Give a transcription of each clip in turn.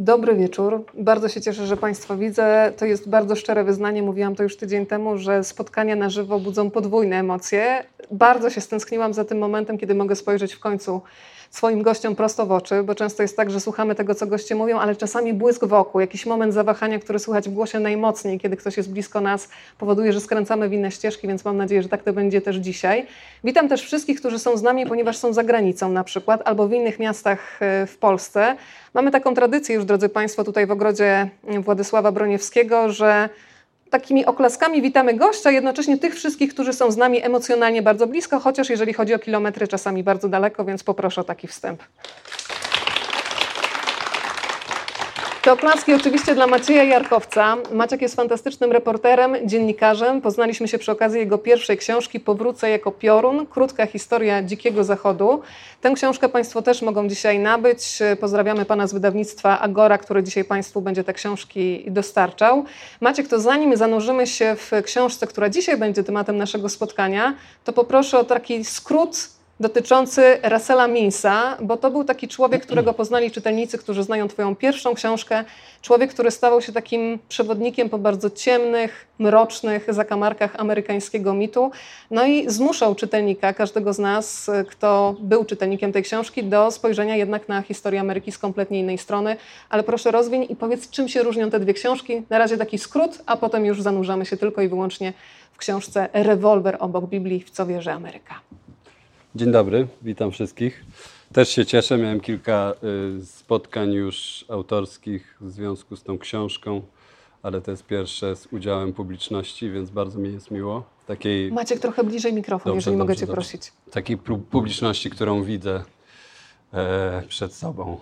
Dobry wieczór. Bardzo się cieszę, że Państwa widzę. To jest bardzo szczere wyznanie. Mówiłam to już tydzień temu, że spotkania na żywo budzą podwójne emocje. Bardzo się stęskniłam za tym momentem, kiedy mogę spojrzeć w końcu swoim gościom prosto w oczy, bo często jest tak, że słuchamy tego, co goście mówią, ale czasami błysk wokół, jakiś moment zawahania, który słychać w głosie najmocniej, kiedy ktoś jest blisko nas, powoduje, że skręcamy w inne ścieżki, więc mam nadzieję, że tak to będzie też dzisiaj. Witam też wszystkich, którzy są z nami, ponieważ są za granicą na przykład, albo w innych miastach e, w Polsce. Mamy taką tradycję już, drodzy Państwo, tutaj w ogrodzie Władysława Broniewskiego, że takimi oklaskami witamy gościa, jednocześnie tych wszystkich, którzy są z nami emocjonalnie bardzo blisko, chociaż jeżeli chodzi o kilometry, czasami bardzo daleko, więc poproszę o taki wstęp. Te oklaski oczywiście dla Macieja Jarkowca. Maciek jest fantastycznym reporterem, dziennikarzem. Poznaliśmy się przy okazji jego pierwszej książki Powrócę jako piorun. Krótka historia Dzikiego Zachodu. Tę książkę Państwo też mogą dzisiaj nabyć. Pozdrawiamy Pana z wydawnictwa Agora, który dzisiaj Państwu będzie te książki dostarczał. Maciek, to zanim zanurzymy się w książce, która dzisiaj będzie tematem naszego spotkania, to poproszę o taki skrót dotyczący Russella Minsa, bo to był taki człowiek, którego poznali czytelnicy, którzy znają Twoją pierwszą książkę. Człowiek, który stawał się takim przewodnikiem po bardzo ciemnych, mrocznych zakamarkach amerykańskiego mitu. No i zmuszał czytelnika, każdego z nas, kto był czytelnikiem tej książki, do spojrzenia jednak na historię Ameryki z kompletnie innej strony. Ale proszę rozwiń i powiedz, czym się różnią te dwie książki. Na razie taki skrót, a potem już zanurzamy się tylko i wyłącznie w książce Rewolwer obok Biblii, w co wierzy Ameryka. Dzień dobry, witam wszystkich. Też się cieszę, miałem kilka y, spotkań już autorskich w związku z tą książką, ale to jest pierwsze z udziałem publiczności, więc bardzo mi jest miło. Takiej... Maciek, trochę bliżej mikrofon, dobrze, jeżeli dobrze, mogę Cię dobrze. prosić. Takiej publiczności, którą widzę e, przed sobą.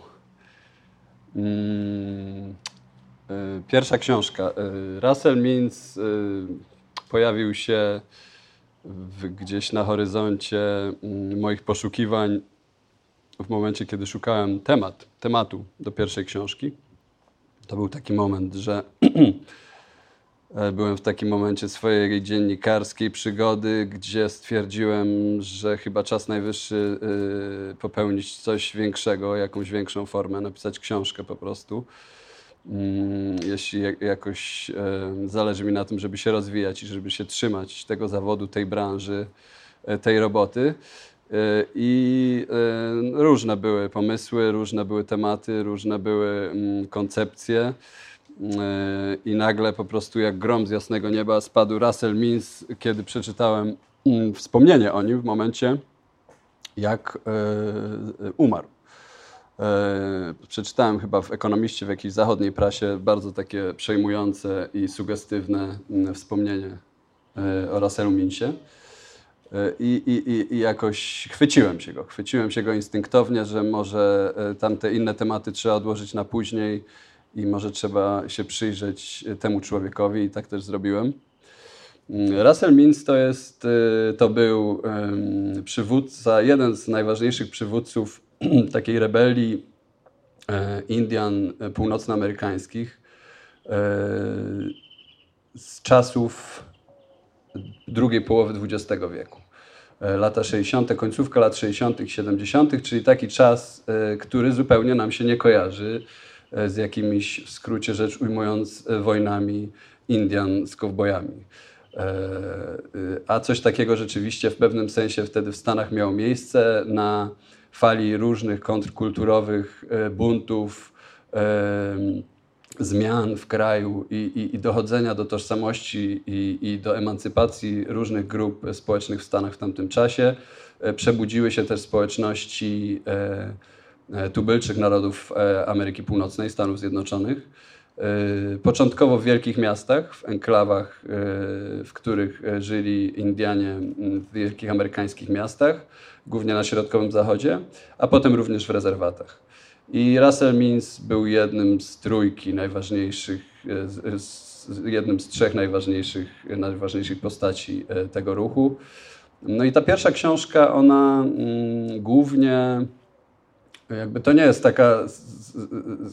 Mm, e, pierwsza książka. E, Russell Means pojawił się gdzieś na horyzoncie mm, moich poszukiwań w momencie, kiedy szukałem temat, tematu do pierwszej książki. To był taki moment, że e, byłem w takim momencie swojej dziennikarskiej przygody, gdzie stwierdziłem, że chyba czas najwyższy e, popełnić coś większego, jakąś większą formę, napisać książkę po prostu. Mm, jeśli jakoś zależy mi na tym, żeby się rozwijać i żeby się trzymać tego zawodu, tej branży, e, tej roboty. E, I e, różne były pomysły, różne były tematy, różne były mm, koncepcje. I nagle po prostu jak grom z jasnego nieba spadł Russell Means, kiedy przeczytałem mm, wspomnienie o nim w momencie, jak umarł. E, przeczytałem chyba w Ekonomiście, w jakiejś zachodniej prasie bardzo takie przejmujące i sugestywne mm, wspomnienie e, o Russellu Minsie. E, I, i, I jakoś chwyciłem się go. Chwyciłem się go instynktownie, że może tamte inne tematy trzeba odłożyć na później i może trzeba się przyjrzeć temu człowiekowi i tak też zrobiłem. Mm, Russell Mintz to, jest, to był przywódca, jeden z najważniejszych przywódców takiej rebelii e, Indian północnoamerykańskich e, z czasów drugiej połowy XX wieku. E, lata 60., końcówka lat 60., 70., czyli taki czas, który zupełnie nam się nie kojarzy z jakimiś, w skrócie rzecz ujmując, wojnami Indian z kowbojami. A coś takiego rzeczywiście w pewnym sensie wtedy w Stanach miało miejsce na fali różnych kontrkulturowych e, buntów, e, zmian w kraju i, i, i, dochodzenia do tożsamości i, i do emancypacji różnych grup społecznych w Stanach w tamtym czasie. E, przebudziły się też społeczności tubylczych narodów Ameryki Północnej, Stanów Zjednoczonych. Początkowo w wielkich miastach, w enklawach, w których żyli Indianie w wielkich amerykańskich miastach głównie na środkowym zachodzie, a potem również w rezerwatach. I Russell Means był jednym z trójki najważniejszych, e, jednym z trzech najważniejszych, najważniejszych postaci e, tego ruchu. No i ta pierwsza książka, ona mm, głównie, jakby to nie jest taka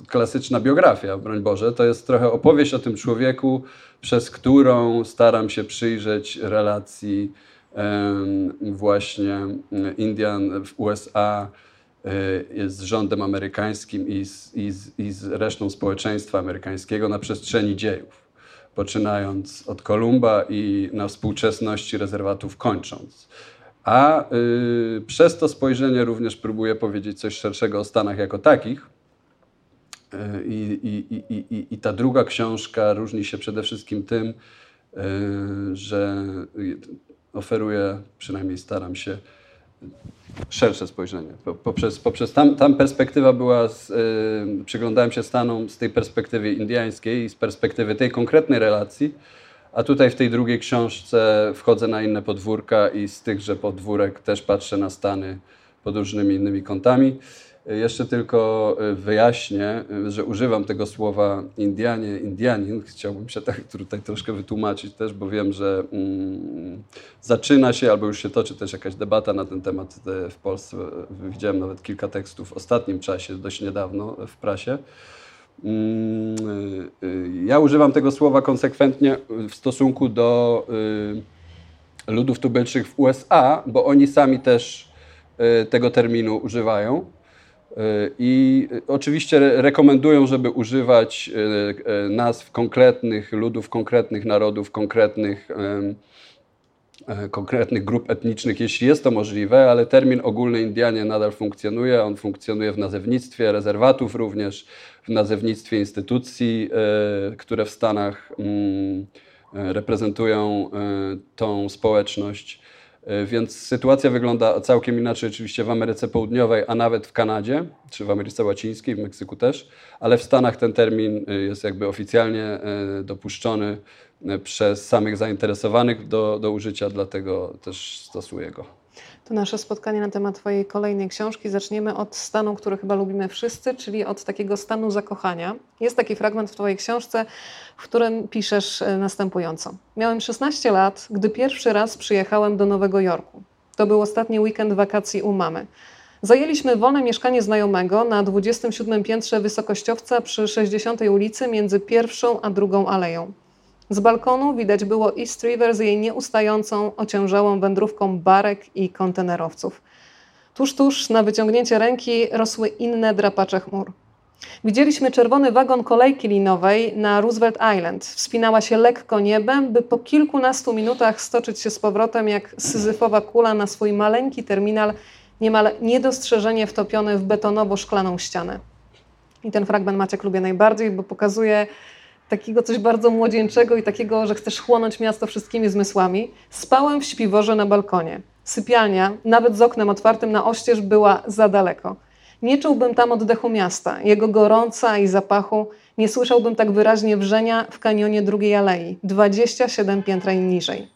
klasyczna biografia, broń Boże, to jest trochę opowieść o tym człowieku, przez którą staram się przyjrzeć relacji właśnie Indian w USA z rządem amerykańskim i z, i, z, i z resztą społeczeństwa amerykańskiego na przestrzeni dziejów, poczynając od Kolumba i na współczesności rezerwatów kończąc. A y, przez to spojrzenie również próbuję powiedzieć coś szerszego o Stanach jako takich. Y, I, i, i, ta druga książka różni się przede wszystkim tym, y, że oferuje, przynajmniej staram się, szersze spojrzenie. Poprzez, poprzez tam, tam perspektywa była, z, y, przyglądałem się Stanom z tej perspektywy indiańskiej i z perspektywy tej konkretnej relacji, a tutaj w tej drugiej książce wchodzę na inne podwórka i z tychże podwórek też patrzę na Stany pod różnymi innymi kątami. Jeszcze tylko y, wyjaśnię, y, że używam tego słowa Indianie, Indianin. Chciałbym się tak tutaj troszkę wytłumaczyć też, bo wiem, że mm, zaczyna się albo już się toczy też jakaś debata na ten temat y, w Polsce. Widziałem nawet kilka tekstów w ostatnim czasie, dość niedawno w prasie. Mm, ja używam tego słowa konsekwentnie w stosunku do ludów tubylczych w USA, bo oni sami też tego terminu używają. I oczywiście rekomendują, żeby używać e, e, nazw konkretnych ludów, konkretnych narodów, konkretnych, e, konkretnych grup etnicznych, jeśli jest to możliwe, ale termin ogólny Indianie nadal funkcjonuje. On funkcjonuje w nazewnictwie rezerwatów również, w nazewnictwie instytucji, które w Stanach mm, reprezentują tą społeczność. E, więc sytuacja wygląda całkiem inaczej oczywiście w Ameryce Południowej, a nawet w Kanadzie, czy w Ameryce Łacińskiej, w Meksyku też, ale w Stanach ten termin e, jest jakby oficjalnie e, dopuszczony przez samych zainteresowanych do, do użycia, dlatego też stosuję go to nasze spotkanie na temat Twojej kolejnej książki. Zaczniemy od stanu, który chyba lubimy wszyscy, czyli od takiego stanu zakochania. Jest taki fragment w Twojej książce, w którym piszesz e, następująco. Miałem 16 lat, gdy pierwszy raz przyjechałem do Nowego Jorku. To był ostatni weekend wakacji u mamy. Zajęliśmy wolne mieszkanie znajomego na 27 piętrze wysokościowca przy 60 ulicy między pierwszą a drugą aleją. Z balkonu widać było East River z jej nieustającą, ociężałą wędrówką barek i kontenerowców. Tuż, tuż na wyciągnięcie ręki rosły inne drapacze chmur. Widzieliśmy czerwony wagon kolejki linowej na Roosevelt Island. Wspinała się lekko niebem, by po kilkunastu minutach stoczyć się z powrotem jak syzyfowa kula na swój maleńki terminal, niemal niedostrzeżenie wtopiony w betonowo-szklaną ścianę. I ten fragment Maciek lubię najbardziej, bo pokazuje takiego coś bardzo młodzieńczego i takiego, że chcesz chłonąć miasto wszystkimi zmysłami, spałem w śpiworze na balkonie. Sypialnia, nawet z oknem otwartym na oścież, była za daleko. Nie czułbym tam oddechu miasta, jego gorąca i zapachu. Nie słyszałbym tak wyraźnie wrzenia w kanionie drugiej alei, 27 piętra niżej.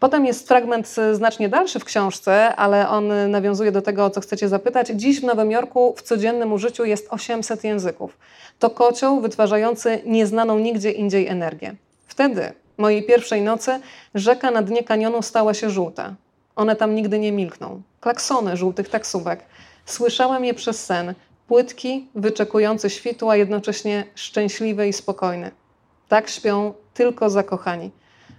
Potem jest fragment znacznie dalszy w książce, ale on nawiązuje do tego, o co chcecie zapytać. Dziś w Nowym Jorku w codziennym użyciu jest 800 języków. To kocioł wytwarzający nieznaną nigdzie indziej energię. Wtedy, mojej pierwszej nocy, rzeka na dnie kanionu stała się żółta. One tam nigdy nie milkną. Klaksony żółtych taksówek. Słyszałem je przez sen. Płytki, wyczekujący świtu, a jednocześnie szczęśliwy i spokojny. Tak śpią tylko zakochani.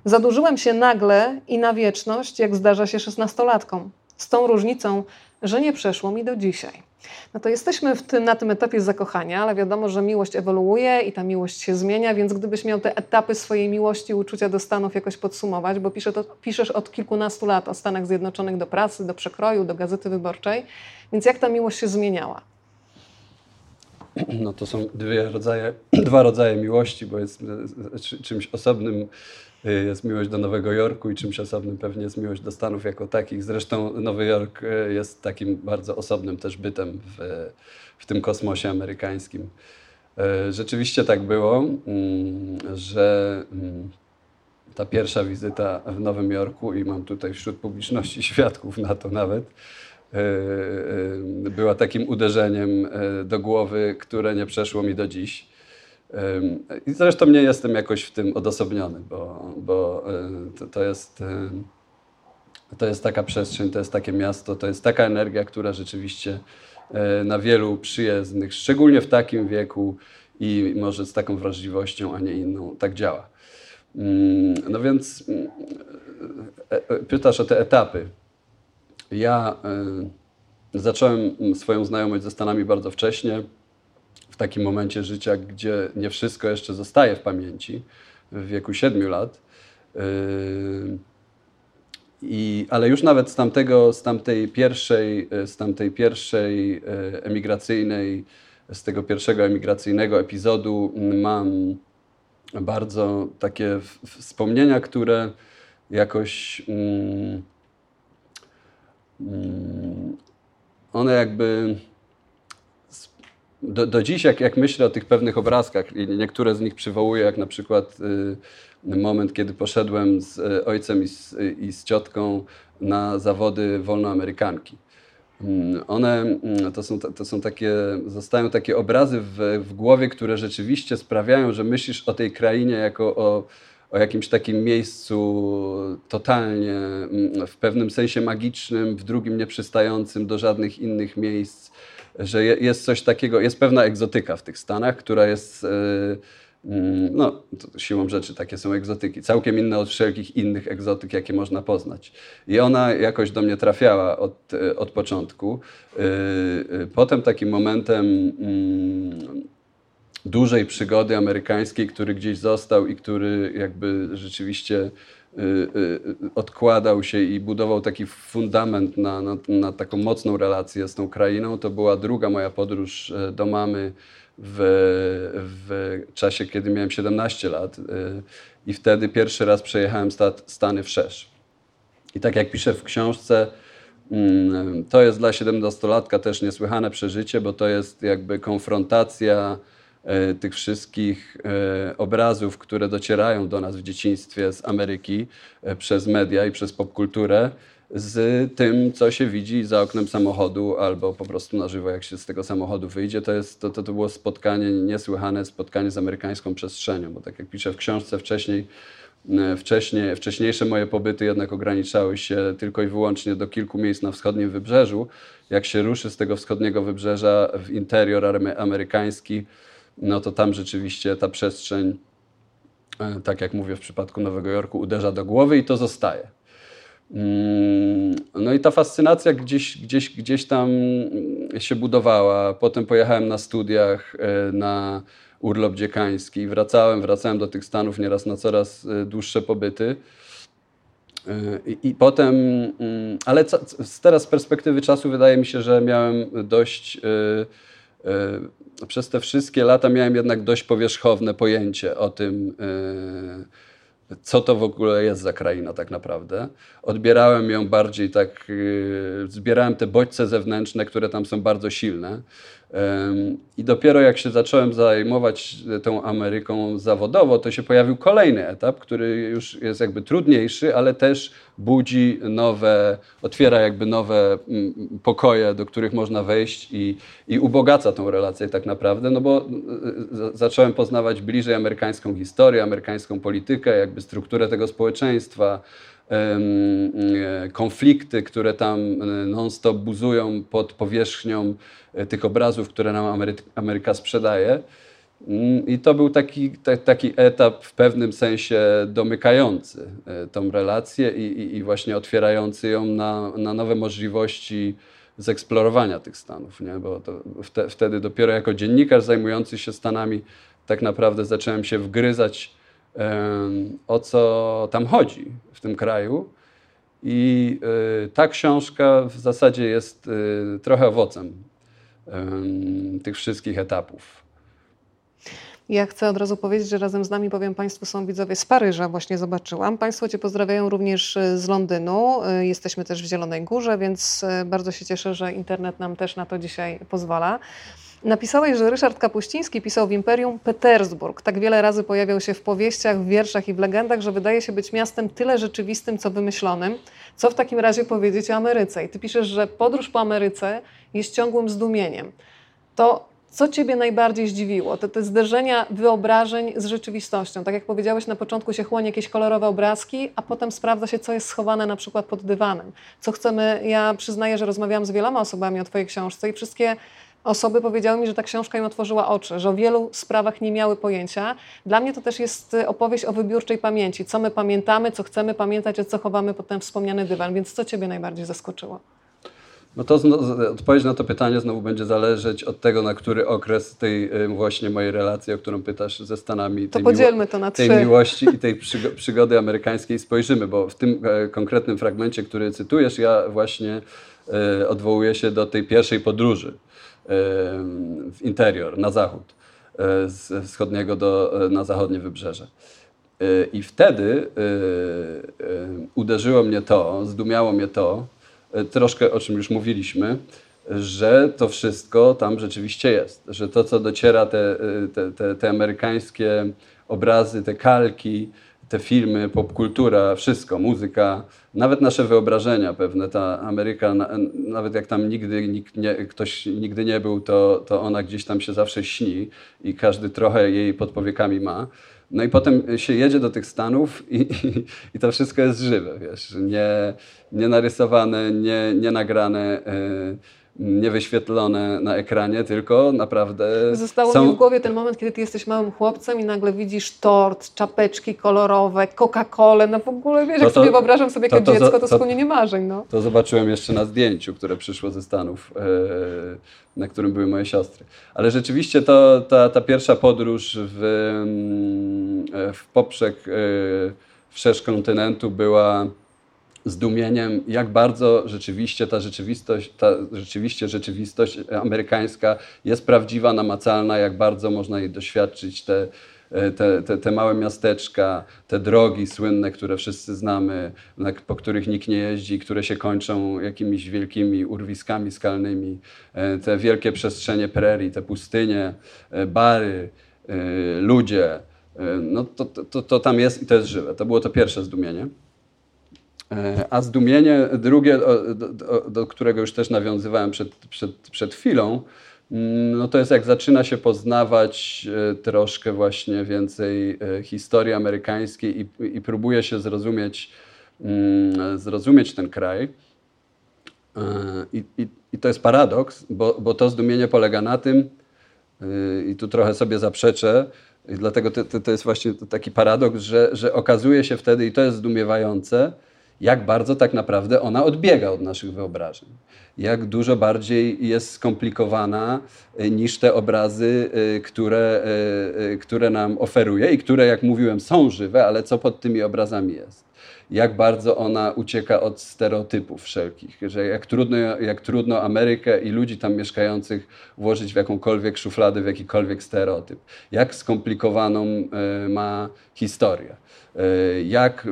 Zadłużyłem się nagle i na wieczność, jak zdarza się szesnastolatkom. Z tą różnicą, że nie przeszło mi do dzisiaj. No to jesteśmy tym, na tym etapie zakochania, ale wiadomo, że miłość ewoluuje i ta miłość się zmienia, więc gdybyś miał te etapy swojej miłości, uczucia do Stanów jakoś podsumować, bo pisze to, piszesz od kilkunastu lat o Stanach Zjednoczonych do pracy, do przekroju, do gazety wyborczej, więc jak ta miłość się zmieniała? No to są dwie rodzaje, dwa rodzaje miłości, bo jest e, czymś osobnym jest miłość do Nowego Jorku i czymś osobnym pewnie jest miłość do Stanów jako takich. Zresztą Nowy Jork y, jest takim bardzo osobnym też bytem w, w tym kosmosie amerykańskim. Y, rzeczywiście tak było, mm, że mm, ta pierwsza wizyta w Nowym Jorku i mam tutaj wśród publiczności świadków na to nawet, była takim uderzeniem do głowy, które nie przeszło mi do dziś. I zresztą nie jestem jakoś w tym odosobniony, bo, bo e, to, to, jest, e, to jest taka przestrzeń, to jest takie miasto, to jest taka energia, która rzeczywiście e, na wielu przyjezdnych, szczególnie w takim wieku i może z taką wrażliwością, a nie inną, tak działa. Mm, no więc pytasz o te etapy. Ja zacząłem swoją znajomość ze Stanami bardzo wcześnie, w takim momencie życia, gdzie nie wszystko jeszcze zostaje w pamięci, w wieku 7 lat. Yy, I, ale już nawet z, tamtego, z, tamtej pierwszej, z tamtej pierwszej e, emigracyjnej, z tego pierwszego emigracyjnego epizodu mam bardzo takie wspomnienia, które jakoś mm, mm, one jakby do, do dziś, jak, jak myślę o tych pewnych obrazkach, i niektóre z nich przywołuję, jak na przykład y, moment, kiedy poszedłem z y, ojcem i z, y, i z ciotką na zawody wolnoamerykanki. Mm, one mm, to są, to są takie, zostają takie obrazy w, w głowie, które rzeczywiście sprawiają, że myślisz o tej krainie jako o, o jakimś takim miejscu totalnie mm, w pewnym sensie magicznym, w drugim nieprzystającym do żadnych innych miejsc, że jest coś takiego, jest pewna egzotyka w tych Stanach, która jest. Yy, Mm, no, siłą rzeczy takie są egzotyki, całkiem inne od wszelkich innych egzotyk, jakie można poznać. I ona jakoś do mnie trafiała od, od początku. Y, potem takim momentem mm, dużej przygody amerykańskiej, który gdzieś został i który jakby rzeczywiście odkładał się i budował taki fundament na, na, na taką mocną relację z tą krainą, to była druga moja podróż do mamy w, w czasie, kiedy miałem 17 lat. Y, I wtedy pierwszy raz przejechałem stat, Stany wszerz. I tak jak piszę w książce, mm, to jest dla 17-latka też niesłychane przeżycie, bo to jest jakby konfrontacja y, tych wszystkich y, obrazów, które docierają do nas w dzieciństwie z Ameryki przez media i przez popkulturę z tym, co się widzi za oknem samochodu albo po prostu na żywo, jak się z tego samochodu wyjdzie. To, jest, to, to, to było spotkanie niesłychane, spotkanie z amerykańską przestrzenią, bo tak jak piszę w książce wcześniej, e, wcześniej, wcześniejsze moje pobyty jednak ograniczały się tylko i wyłącznie do kilku miejsc na wschodnim wybrzeżu. Jak się ruszy z tego wschodniego wybrzeża w interior amerykański, no to tam rzeczywiście ta przestrzeń, e, tak jak mówię w przypadku Nowego Jorku, uderza do głowy i to zostaje. Mm, no i ta fascynacja gdzieś, gdzieś, gdzieś tam się budowała. Potem pojechałem na studiach e, na urlop dziekański. Wracałem, wracałem do tych Stanów nieraz na coraz e, dłuższe pobyty. I, I, potem, mm, ale teraz z perspektywy czasu wydaje mi się, że miałem dość, przez te wszystkie lata miałem jednak dość powierzchowne pojęcie o tym, co to w ogóle jest za kraina tak naprawdę. Odbierałem ją bardziej tak, yy, zbierałem te bodźce zewnętrzne, które tam są bardzo silne. I dopiero jak się zacząłem zajmować tą Ameryką zawodowo, to się pojawił kolejny etap, który już jest jakby trudniejszy, ale też budzi nowe, otwiera jakby nowe mm, pokoje, do których można wejść i, i ubogaca tą relację tak naprawdę, no bo y, zacząłem poznawać bliżej amerykańską historię, amerykańską politykę, jakby strukturę tego społeczeństwa, E, konflikty, które tam e, non-stop buzują pod powierzchnią e, tych obrazów, które nam Ameryka sprzedaje. Mm, I to był taki, taki etap w pewnym sensie domykający tą relację i, i, i właśnie otwierający ją na, na nowe możliwości zeksplorowania tych Stanów, nie? bo wte, wtedy dopiero jako dziennikarz zajmujący się Stanami tak naprawdę zacząłem się wgryzać o co tam chodzi w tym kraju. I y, ta książka w zasadzie jest y, trochę owocem tych wszystkich etapów. Ja chcę od razu powiedzieć, że razem z nami, powiem Państwu, są widzowie z Paryża, właśnie zobaczyłam. Państwo Cię pozdrawiają również y, z Londynu. Jesteśmy też w Zielonej Górze, więc bardzo się cieszę, że internet nam też na to dzisiaj pozwala. Napisałeś, że Ryszard Kapuściński pisał w Imperium Petersburg. Tak wiele razy pojawiał się w powieściach, w wierszach i w legendach, że wydaje się być miastem tyle rzeczywistym, co wymyślonym. Co w takim razie powiedzieć o Ameryce? I ty piszesz, że podróż po Ameryce jest ciągłym zdumieniem. To co Ciebie najbardziej zdziwiło? Te, te zderzenia wyobrażeń z rzeczywistością. Tak jak powiedziałeś, na początku się chłonie jakieś kolorowe obrazki, a potem sprawdza się, co jest schowane na przykład pod dywanem. Co chcemy, ja przyznaję, że rozmawiałam z wieloma osobami o Twojej książce i wszystkie osoby powiedziały mi, że ta książka im otworzyła oczy, że o wielu sprawach nie miały pojęcia. Dla mnie to też jest y, opowieść o wybiórczej pamięci. Co my pamiętamy, co chcemy pamiętać, a co chowamy potem wspomniany dywan. Więc co Ciebie najbardziej zaskoczyło? No to odpowiedź na to pytanie znowu będzie zależeć od tego, na który okres tej y, właśnie mojej relacji, o którą pytasz ze Stanami. To podzielmy to na trzy. Tej miłości i tej przygody amerykańskiej spojrzymy, bo w tym e, konkretnym fragmencie, który cytujesz, ja właśnie e, odwołuję się do tej pierwszej podróży w interior, na zachód, z wschodniego do, na zachodnie wybrzeże. I wtedy uderzyło mnie to, zdumiało mnie to, E, troszkę o czym już mówiliśmy, że to wszystko tam rzeczywiście jest, że to, co dociera, te, e, te, te, te amerykańskie obrazy, te kalki, te filmy, popkultura, wszystko, muzyka, nawet nasze wyobrażenia pewne, ta Ameryka, nawet jak tam nigdy nikt nie, ktoś nigdy nie był, to, to ona gdzieś tam się zawsze śni i każdy trochę jej pod powiekami ma. No i potem się jedzie do tych Stanów i, i, i to wszystko jest żywe, wiesz, nie, nie narysowane, nie, nie nagrane, yy, nie wyświetlone na ekranie, tylko naprawdę. Zostało są... mi w głowie ten moment, kiedy ty jesteś małym chłopcem i nagle widzisz tort, czapeczki kolorowe, Coca-Colę, no w ogóle wiesz, to, jak to, sobie wyobrażam sobie jako to, dziecko, to, to spełnienie marzeń. No. To zobaczyłem jeszcze na zdjęciu, które przyszło ze Stanów, e, na którym były moje siostry. Ale rzeczywiście to, ta, ta pierwsza podróż w, mm, w poprzek e, wszerz kontynentu była zdumieniem, jak bardzo rzeczywiście ta rzeczywistość, ta rzeczywiście rzeczywistość amerykańska jest prawdziwa, namacalna, jak bardzo można jej doświadczyć, te, te, te, te małe miasteczka, te drogi słynne, które wszyscy znamy, po których nikt nie jeździ, które się kończą jakimiś wielkimi urwiskami skalnymi, e, te wielkie przestrzenie prerii, te pustynie, e, bary, e, ludzie, no to, to, to tam jest i to jest żywe. To było to pierwsze zdumienie. E, a zdumienie drugie, do, do, którego już też nawiązywałem przed, przed, przed chwilą, mm, no to jest jak zaczyna się poznawać e, troszkę właśnie więcej e, historii amerykańskiej i, i próbuje się zrozumieć, mm, zrozumieć ten kraj. I, i, I, to jest paradoks, bo, bo to zdumienie polega na tym, i tu trochę sobie zaprzeczę, dlatego to, to, to jest właśnie taki paradoks, że, że okazuje się wtedy, i to jest zdumiewające, jak bardzo tak naprawdę ona odbiega od naszych wyobrażeń. Jak dużo bardziej jest skomplikowana e, niż te obrazy, e, które, e, które nam oferuje i które, jak mówiłem, są żywe, ale co pod tymi obrazami jest jak bardzo ona ucieka od stereotypów wszelkich, że jak trudno, jak trudno Amerykę i ludzi tam mieszkających włożyć w jakąkolwiek szufladę, w jakikolwiek stereotyp. Jak skomplikowaną ma historię. E, jak e,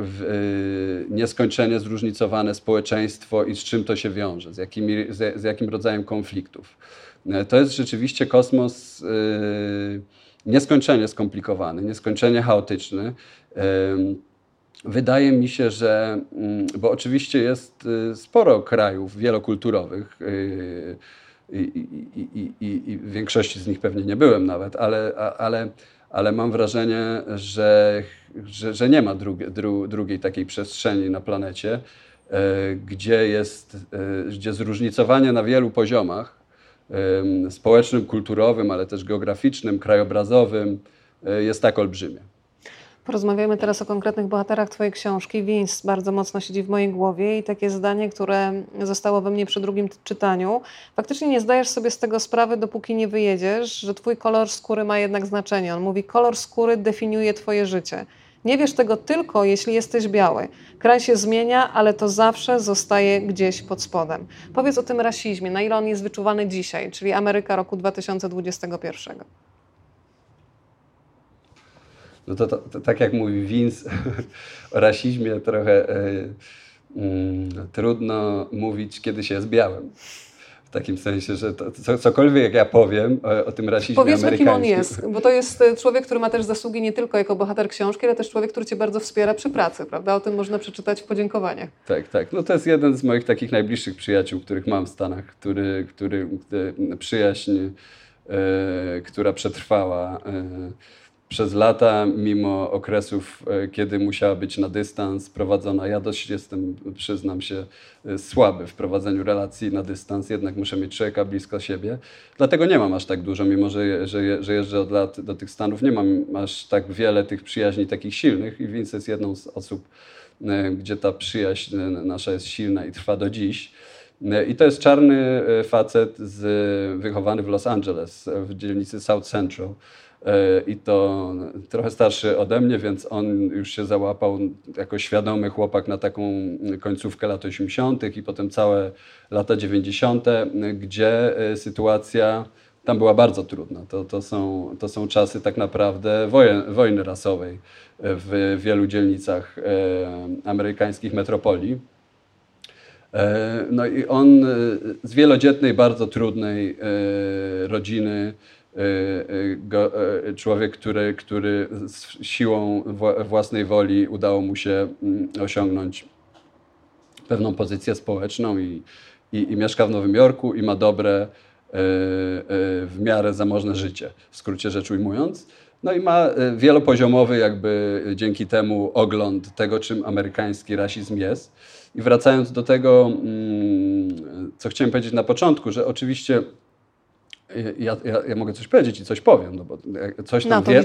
nieskończenie zróżnicowane społeczeństwo i z czym to się wiąże, z, jakimi, z, jakim rodzajem konfliktów. E, to jest rzeczywiście kosmos nieskończenie skomplikowany, nieskończenie chaotyczny. Wydaje mi się, że, mm, bo oczywiście jest sporo krajów wielokulturowych, i, i, i, i, w większości z nich pewnie nie byłem nawet, ale, ale, ale mam wrażenie, że że, że nie ma dru, drugiej takiej przestrzeni na planecie, e, gdzie jest, e, gdzie zróżnicowanie na wielu poziomach społecznym, kulturowym, ale też geograficznym, krajobrazowym e, jest tak olbrzymie. Porozmawiamy teraz o konkretnych bohaterach Twojej książki. Vince bardzo mocno siedzi w mojej głowie i takie zdanie, które zostało we mnie przy drugim czytaniu. Faktycznie nie zdajesz sobie z tego sprawy, dopóki nie wyjedziesz, że Twój kolor skóry ma jednak znaczenie. On mówi, kolor skóry definiuje Twoje życie. Nie wiesz tego tylko, jeśli jesteś biały. Kraj się zmienia, ale to zawsze zostaje gdzieś pod spodem. Powiedz o tym rasizmie, na ile on jest wyczuwany dzisiaj, czyli Ameryka roku 2021. No to, to, to tak jak mówi Vince o rasizmie, trochę y, y, trudno mówić, kiedy się jest białym. W takim sensie, że to, co, cokolwiek ja powiem o, o tym rasizmie Powiedzmy, amerykańskim. kim on jest, bo to jest e, człowiek, który ma też zasługi nie tylko jako bohater książki, ale też człowiek, który Cię bardzo wspiera przy pracy, prawda? O tym można przeczytać w podziękowaniach. Tak, tak. No to jest jeden z moich takich najbliższych przyjaciół, których mam w Stanach, który, który przyjaźń, e, która przetrwała e, przez lata, mimo okresów, e, kiedy musiała być na dystans prowadzona, ja dość jestem, przyznam się, e, słaby w prowadzeniu relacji na dystans, jednak muszę mieć człowieka blisko siebie. Dlatego nie mam aż tak dużo, mimo że, że, że jeżdżę od lat do tych Stanów, nie mam aż tak wiele tych przyjaźni takich silnych i Vince jest jedną z osób, e, gdzie ta przyjaźń nasza jest silna i trwa do dziś. I to jest czarny facet z, wychowany w Los Angeles, w dzielnicy South Central. I to trochę starszy ode mnie, więc on już się załapał jako świadomy chłopak na taką końcówkę lat 80. i potem całe lata 90., gdzie sytuacja tam była bardzo trudna. To, to, są, to są czasy tak naprawdę wojen, wojny rasowej w wielu dzielnicach e, amerykańskich metropolii. E, no i on e, z wielodzietnej, bardzo trudnej e, rodziny, e, e, go, człowiek, który, który z siłą własnej woli udało mu się mm, osiągnąć pewną pozycję społeczną i, i, i mieszka w Nowym Jorku i ma dobre E, e, w miarę zamożne życie, w skrócie rzecz ujmując. No i ma e, wielopoziomowy jakby dzięki temu ogląd tego, czym amerykański rasizm jest. I wracając do tego, mm, co chciałem powiedzieć na początku, że oczywiście ja, ja, ja, mogę coś powiedzieć i coś powiem, no bo coś tam, wiem,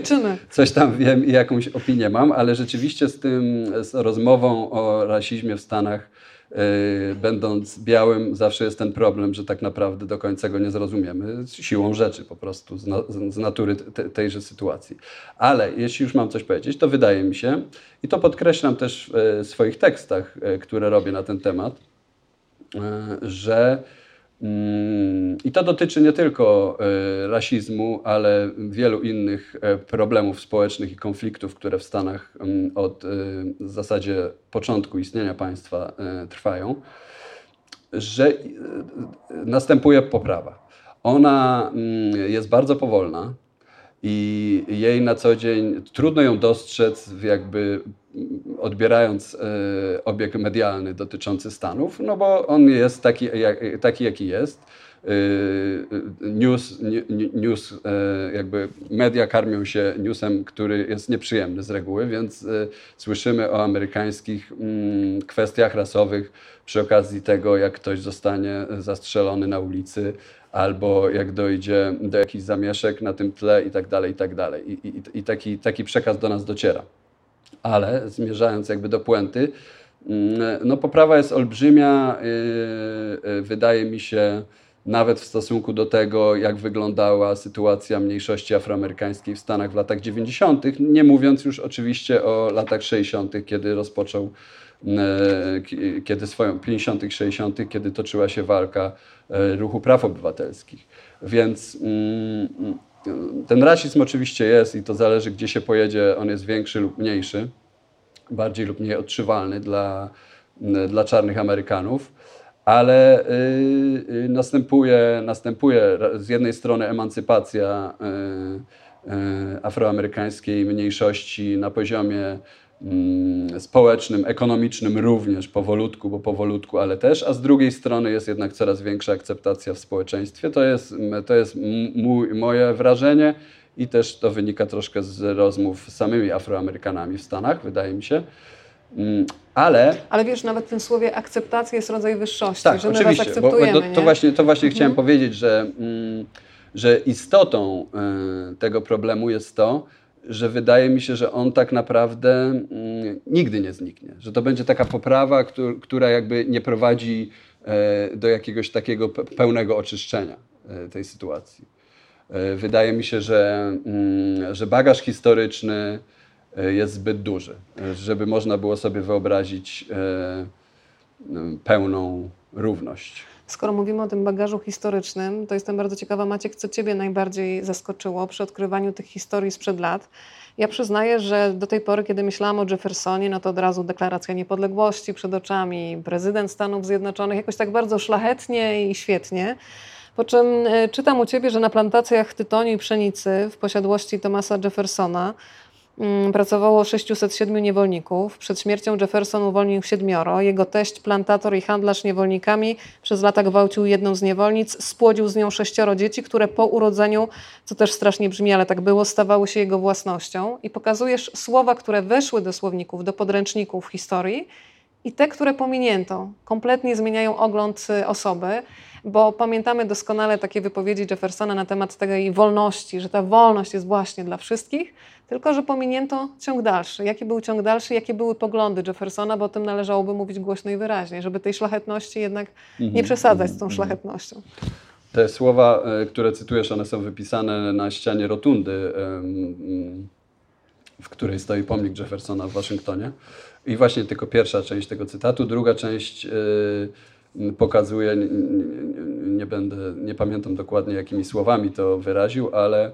coś tam wiem i jakąś opinię mam, ale rzeczywiście z tym, z rozmową o rasizmie w Stanach Yy, będąc białym, zawsze jest ten problem, że tak naprawdę do końca go nie zrozumiemy siłą rzeczy po prostu, z, na, z natury te, tejże sytuacji. Ale jeśli już mam coś powiedzieć, to wydaje mi się, i to podkreślam też w swoich tekstach, yy, które robię na ten temat, yy, że I to dotyczy nie tylko e, rasizmu, ale wielu innych e, problemów społecznych i konfliktów, które w Stanach mm, od e, w zasadzie początku istnienia państwa trwają, że następuje poprawa. Ona mm, jest bardzo powolna i jej na co dzień trudno ją dostrzec jakby odbierając e, obieg medialny dotyczący Stanów, no bo on jest taki, taki jaki jest. E, news, news, e, jakby media karmią się newsem, który jest nieprzyjemny z reguły, więc słyszymy o amerykańskich mm, kwestiach rasowych przy okazji tego, jak ktoś zostanie zastrzelony na ulicy, albo jak dojdzie do jakichś zamieszek na tym tle i tak dalej, i tak dalej. I, i, i taki, taki przekaz do nas dociera ale zmierzając jakby do puenty, mm, no poprawa jest olbrzymia, y, y, wydaje mi się, nawet w stosunku do tego, jak wyglądała sytuacja mniejszości afroamerykańskiej w Stanach w latach 90., nie mówiąc już oczywiście o latach 60., kiedy rozpoczął, y, kiedy swoją 50., 60., kiedy toczyła się walka ruchu praw obywatelskich. Więc mm, ten rasizm oczywiście jest i to zależy, gdzie się pojedzie, on jest większy lub mniejszy, bardziej lub mniej odczuwalny dla, dla czarnych Amerykanów, ale y, następuje, następuje z jednej strony emancypacja y, y, afroamerykańskiej mniejszości na poziomie Mm, społecznym, ekonomicznym również powolutku, bo powolutku, ale też, a z drugiej strony jest jednak coraz większa akceptacja w społeczeństwie. To jest, to jest mój, moje wrażenie i też to wynika troszkę z rozmów z samymi Afroamerykanami w Stanach, wydaje mi się. Mm, ale, ale wiesz, nawet w tym słowie akceptacja jest rodzaj wyższości, tak, że my oczywiście, was akceptujemy. Bo, bo to, właśnie, to właśnie mhm. chciałem powiedzieć, że, mm, że istotą y, tego problemu jest to, że wydaje mi się, że on tak naprawdę mm, nigdy nie zniknie. Że to będzie taka poprawa, która jakby nie prowadzi e, do jakiegoś takiego pełnego oczyszczenia e, tej sytuacji. E, wydaje mi się, że, mm, że bagaż historyczny jest zbyt duży, żeby można było sobie wyobrazić pełną równość. Skoro mówimy o tym bagażu historycznym, to jestem bardzo ciekawa, Maciek, co Ciebie najbardziej zaskoczyło przy odkrywaniu tych historii sprzed lat. Ja przyznaję, że do tej pory, kiedy myślałam o Jeffersonie, no to od razu deklaracja niepodległości przed oczami, prezydent Stanów Zjednoczonych, jakoś tak bardzo szlachetnie i świetnie. Po czym e, czytam u Ciebie, że na plantacjach tytoniu i pszenicy w posiadłości Thomasa Jeffersona pracowało 607 niewolników. Przed śmiercią Jefferson uwolnił siedmioro. Jego teść, plantator i handlarz niewolnikami przez lata gwałcił jedną z niewolnic, spłodził z nią sześcioro dzieci, które po urodzeniu, co też strasznie brzmi, ale tak było, stawały się jego własnością. I pokazujesz słowa, które weszły do słowników, do podręczników historii i te, które pominięto. Kompletnie zmieniają ogląd y, osoby. bo pamiętamy doskonale takie wypowiedzi Jeffersona na temat tej wolności, że ta wolność jest właśnie dla wszystkich, tylko że pominięto ciąg dalszy. Jaki był ciąg dalszy, jakie były poglądy Jeffersona, bo o tym należałoby mówić głośno i wyraźnie, żeby tej szlachetności jednak nie przesadzać z tą szlachetnością. Te słowa, e, które cytujesz, one są wypisane na ścianie rotundy, w której stoi pomnik Jeffersona w Waszyngtonie. I właśnie tylko pierwsza część tego cytatu. Druga część e, pokazuje, nie będę, nie pamiętam dokładnie jakimi słowami to wyraził, ale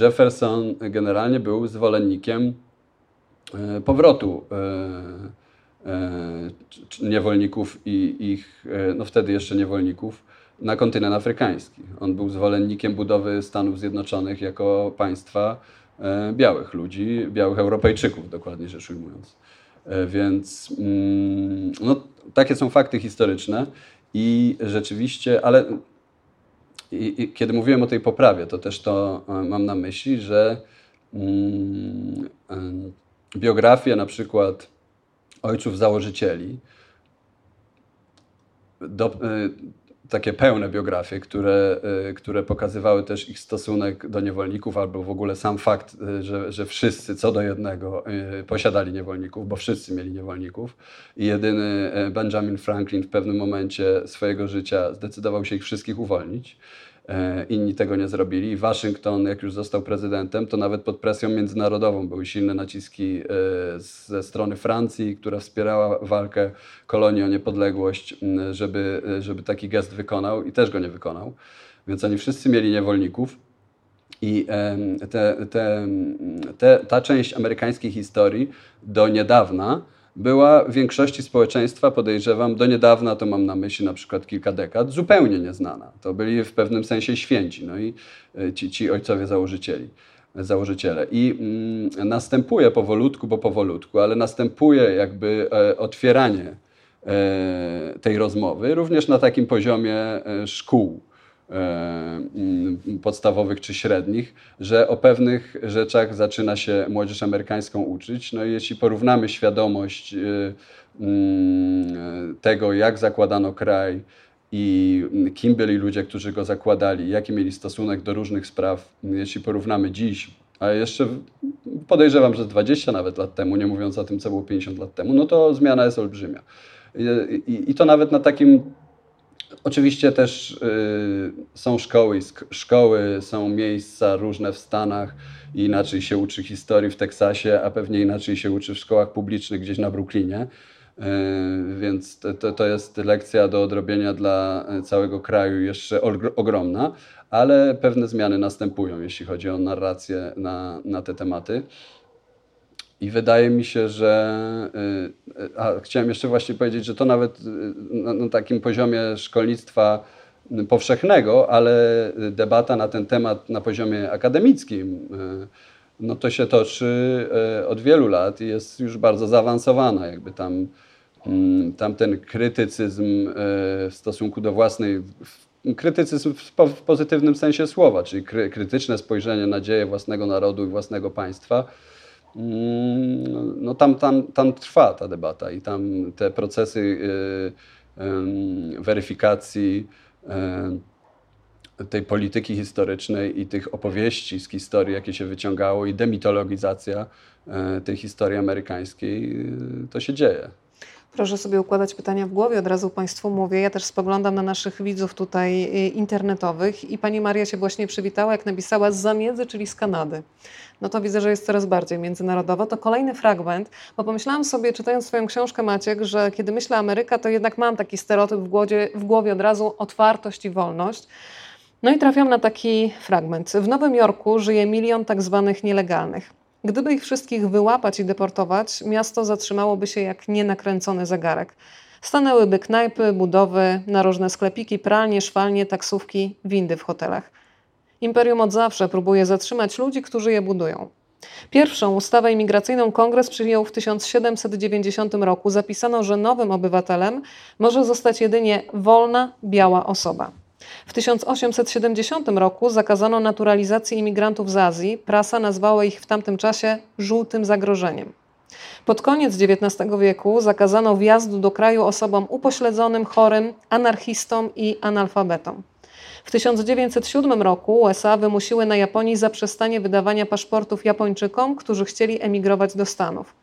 Jefferson generalnie był zwolennikiem e, powrotu niewolników i ich, no wtedy jeszcze niewolników, na kontynent afrykański. On był zwolennikiem budowy Stanów Zjednoczonych jako państwa e, białych ludzi, białych Europejczyków, dokładnie rzecz ujmując. E, więc mm, no, takie są fakty historyczne i rzeczywiście, ale i, i, kiedy mówiłem o tej poprawie, to też to e, mam na myśli, że mm, biografie na przykład ojców założycieli do, takie pełne biografie, które, y, które pokazywały też ich stosunek do niewolników, albo w ogóle sam fakt, y, że, że wszyscy co do jednego y, posiadali niewolników, bo wszyscy mieli niewolników. I jedyny Benjamin Franklin w pewnym momencie swojego życia zdecydował się ich wszystkich uwolnić. E, inni tego nie zrobili. Waszyngton, jak już został prezydentem, to nawet pod presją międzynarodową były silne naciski e, ze strony Francji, która wspierała walkę kolonii o niepodległość, żeby, żeby taki gest wykonał i też go nie wykonał. Więc oni wszyscy mieli niewolników. I te, te, te, ta część amerykańskiej historii do niedawna była w większości społeczeństwa, podejrzewam, do niedawna, to mam na myśli na przykład kilka dekad, zupełnie nieznana. To byli w pewnym sensie święci, no i e, ci, ci ojcowie założycieli założyciele. I mm, następuje powolutku, bo powolutku, ale następuje jakby e, otwieranie e, tej rozmowy, również na takim poziomie e, szkół. E, mm, podstawowych czy średnich, że o pewnych rzeczach zaczyna się młodzież amerykańską uczyć. No i jeśli porównamy świadomość e, mm, tego, jak zakładano kraj i kim byli ludzie, którzy go zakładali, jaki mieli stosunek do różnych spraw, jeśli porównamy dziś, a jeszcze podejrzewam, że 20 nawet lat temu, nie mówiąc o tym, co było 50 lat temu, no to zmiana jest olbrzymia. I, i, i to nawet na takim Oczywiście też y, są szkoły, szkoły, są miejsca różne w Stanach inaczej się uczy historii w Teksasie, a pewnie inaczej się uczy w szkołach publicznych gdzieś na Brooklynie. Y, więc to, to jest lekcja do odrobienia dla całego kraju jeszcze ogromna, ale pewne zmiany następują, jeśli chodzi o narrację na, na te tematy. I wydaje mi się, że. Y, y, a, chciałem jeszcze właśnie powiedzieć, że to nawet y, na, takim poziomie szkolnictwa powszechnego, ale debata na ten temat na poziomie akademickim, no to się toczy od wielu lat i jest już bardzo zaawansowana. Jakby tam, mm, tam ten krytycyzm w stosunku do własnej. Krytycyzm w pozytywnym sensie słowa, czyli krytyczne spojrzenie na dzieje własnego narodu i własnego państwa no tam, tam, tam trwa ta debata i tam te procesy y, y, weryfikacji y, tej polityki historycznej i tych opowieści z historii, jakie się wyciągało, i demitologizacja tej historii amerykańskiej, to się dzieje. Proszę sobie układać pytania w głowie, od razu Państwu mówię. Ja też spoglądam na naszych widzów tutaj internetowych i Pani Maria się właśnie przywitała, jak napisała z zamiedzy, czyli z Kanady no to widzę, że jest coraz bardziej międzynarodowo. To kolejny fragment, bo pomyślałam sobie, czytając swoją książkę Maciek, że kiedy myślę Ameryka, to jednak mam taki stereotyp w głowie, w głowie od razu otwartość i wolność. No i trafiam na taki fragment. W Nowym Jorku żyje milion tak zwanych nielegalnych. Gdyby ich wszystkich wyłapać i deportować, miasto zatrzymałoby się jak nienakręcony zegarek. Stanęłyby knajpy, budowy, narożne sklepiki, pralnie, szwalnie, taksówki, windy w hotelach. Imperium od zawsze próbuje zatrzymać ludzi, którzy je budują. Pierwszą ustawę imigracyjną kongres przyjął w 1790 roku. Zapisano, że nowym obywatelem może zostać jedynie wolna, biała osoba. W 1870 roku zakazano naturalizacji imigrantów z Azji. Prasa nazwała ich w tamtym czasie żółtym zagrożeniem. Pod koniec XIX wieku zakazano wjazdu do kraju osobom upośledzonym, chorym, anarchistom i analfabetom. W 1907 roku USA wymusiły na Japonii zaprzestanie wydawania paszportów Japończykom, którzy chcieli emigrować do Stanów.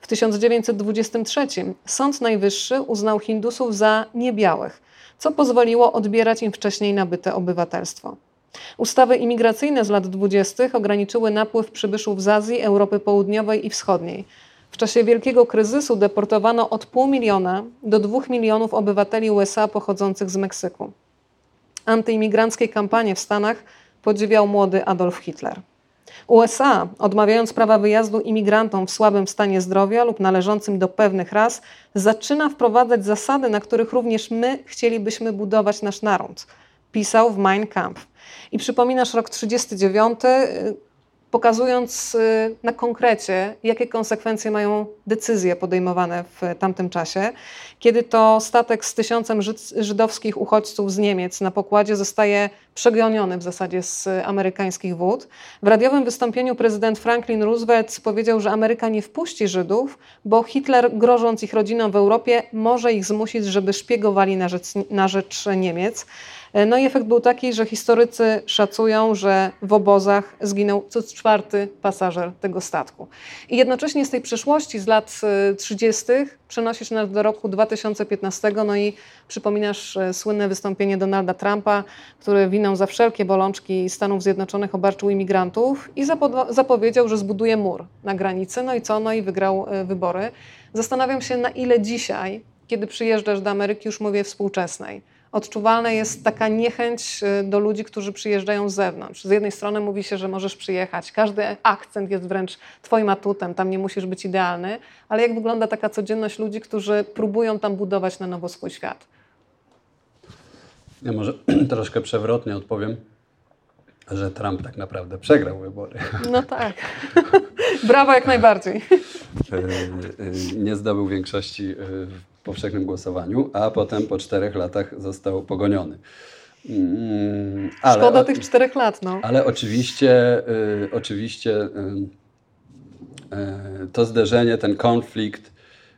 W 1923 Sąd Najwyższy uznał Hindusów za niebiałych, co pozwoliło odbierać im wcześniej nabyte obywatelstwo. Ustawy imigracyjne z lat 20. ograniczyły napływ przybyszów z Azji, Europy Południowej i Wschodniej. W czasie wielkiego kryzysu deportowano od pół miliona do dwóch milionów obywateli USA pochodzących z Meksyku. Antyimigranckiej kampanii w Stanach podziwiał młody Adolf Hitler. USA, odmawiając prawa wyjazdu imigrantom w słabym stanie zdrowia lub należącym do pewnych ras, zaczyna wprowadzać zasady, na których również my chcielibyśmy budować nasz naród. Pisał w Mein Kampf. I przypominasz rok 39, pokazując y, na konkrecie, jakie konsekwencje mają decyzje podejmowane w tamtym czasie, kiedy to statek z tysiącem żydowskich uchodźców z Niemiec na pokładzie zostaje przegoniony w zasadzie z amerykańskich wód. W radiowym wystąpieniu prezydent Franklin Roosevelt powiedział, że Ameryka nie wpuści Żydów, bo Hitler, grożąc ich rodzinom w Europie, może ich zmusić, żeby szpiegowali na rzecz, na rzecz Niemiec. E, no i efekt był taki, że historycy szacują, że w obozach zginął co czwarty pasażer tego statku. I jednocześnie z tej przeszłości z lat 30. E, przenosisz nas do roku 2015, no i przypominasz e, słynne wystąpienie Donalda Trumpa, który winą za wszelkie bolączki Stanów Zjednoczonych obarczył imigrantów i zapowiedział, że zbuduje mur na granicy. No i co? No i wygrał wybory. Zastanawiam się, na ile dzisiaj, kiedy przyjeżdżasz do Ameryki, już mówię współczesnej, odczuwalna jest taka niechęć y, do ludzi, którzy przyjeżdżają z zewnątrz. Z jednej strony mówi się, że możesz przyjechać, każdy akcent jest wręcz twoim atutem, tam nie musisz być idealny, ale jak wygląda taka codzienność ludzi, którzy próbują tam budować na nowo swój świat? Ja może troszkę przewrotnie odpowiem, że Trump tak naprawdę przegrał wybory. No tak. Brawo jak najbardziej. Y, y, nie zdobył większości powszechnym głosowaniu, a potem po czterech latach został pogoniony. Mm, ale, Szkoda tych czterech lat, no. Ale oczywiście, y, oczywiście y, y, to zderzenie, ten konflikt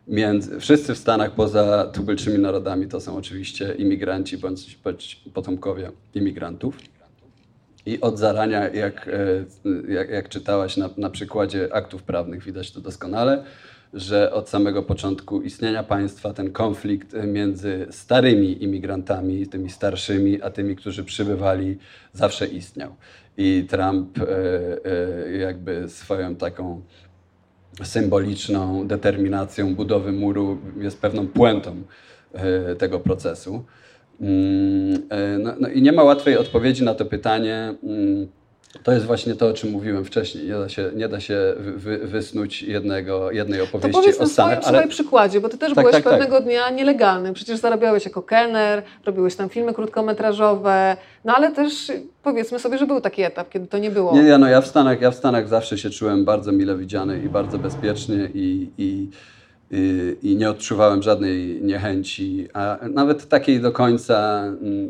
między, wszyscy w Stanach poza tubylczymi narodami to są oczywiście imigranci bądź, bądź potomkowie imigrantów. I od zarania, jak, jak, jak czytałaś na, na przykładzie aktów prawnych, widać to doskonale, że od samego początku istnienia państwa ten konflikt między starymi imigrantami, tymi starszymi, a tymi, którzy przybywali, zawsze istniał. I Trump e, e, jakby swoją taką symboliczną determinacją budowy muru jest pewną puentą e, tego procesu. Mm, no, no I nie ma łatwej odpowiedzi na to pytanie mm, to jest właśnie to, o czym mówiłem wcześniej. Nie da się, nie da się wy, wysnuć jednego, jednej opowieści to powiedz o Stanach. To ale... przykładzie, bo ty też tak, byłeś tak, tak. pewnego tak. dnia nielegalny. Przecież zarabiałeś jako kelner, robiłeś tam filmy krótkometrażowe, no ale też powiedzmy sobie, że był taki etap, kiedy to nie było. Nie, ja, no, ja, w Stanach, ja w Stanach zawsze się czułem bardzo mile widziany i bardzo bezpiecznie i, i i, i nie odczuwałem żadnej niechęci, a nawet takiej do końca mm,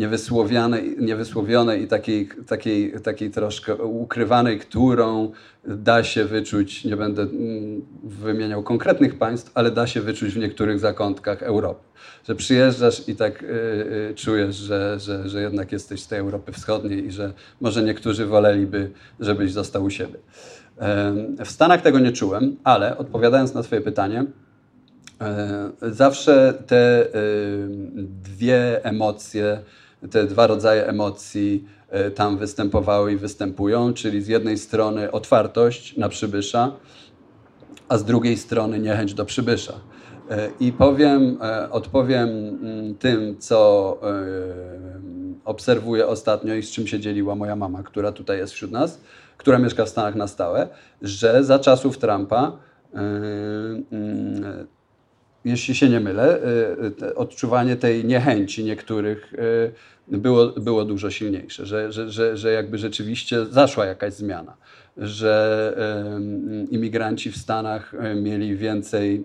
niewysłowionej, niewysłowionej i takiej, takiej, takiej troszkę ukrywanej, którą da się wyczuć, nie będę mm, wymieniał konkretnych państw, ale da się wyczuć w niektórych zakątkach Europy. Że przyjeżdżasz i tak y, y, czujesz, że, że, że jednak jesteś z tej Europy Wschodniej i że może niektórzy woleliby, żebyś został u siebie. W Stanach tego nie czułem, ale odpowiadając na Twoje pytanie, e, zawsze te dwie emocje, te dwa rodzaje emocji e, tam występowały i występują, czyli z jednej strony otwartość na przybysza, a z drugiej strony niechęć do przybysza. E, I powiem, e, odpowiem mm, tym, co obserwuję ostatnio i z czym się dzieliła moja mama, która tutaj jest wśród nas, która mieszka w Stanach na stałe, że za czasów Trumpa mm, jeśli się nie mylę, y, y, odczuwanie tej niechęci niektórych y, było, było dużo silniejsze, że, że, że, że jakby rzeczywiście zaszła jakaś zmiana, że imigranci w Stanach mieli więcej,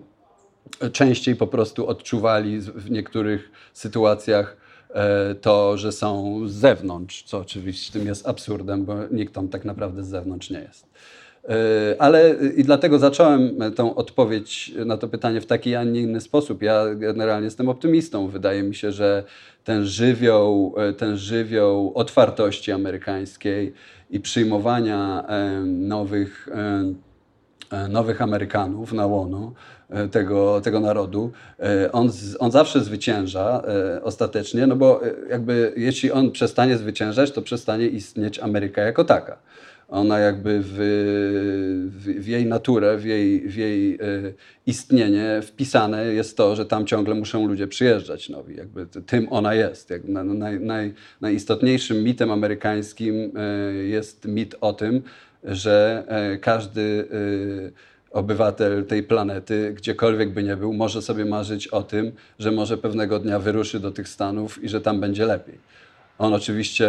częściej po prostu odczuwali w niektórych sytuacjach to, że są z zewnątrz, co oczywiście tym jest absurdem, bo nikt tam tak naprawdę z zewnątrz nie jest. Ale i dlatego zacząłem tą odpowiedź na to pytanie w taki, a nie inny sposób. Ja generalnie jestem optymistą. Wydaje mi się, że ten żywioł, ten żywioł otwartości amerykańskiej i przyjmowania nowych, nowych Amerykanów na łono E, tego, tego narodu, e, on, on zawsze zwycięża e, ostatecznie, no bo jakby jeśli on przestanie zwyciężać, to przestanie istnieć Ameryka jako taka. Ona jakby w, w, w jej naturę, w jej, w jej istnienie wpisane jest to, że tam ciągle muszą ludzie przyjeżdżać nowi. Jakby tym ona jest. Jak naj, naj, najistotniejszym mitem amerykańskim jest mit o tym, że każdy obywatel tej planety, gdziekolwiek by nie był, może sobie marzyć o tym, że może pewnego dnia wyruszy do tych Stanów i że tam będzie lepiej. On oczywiście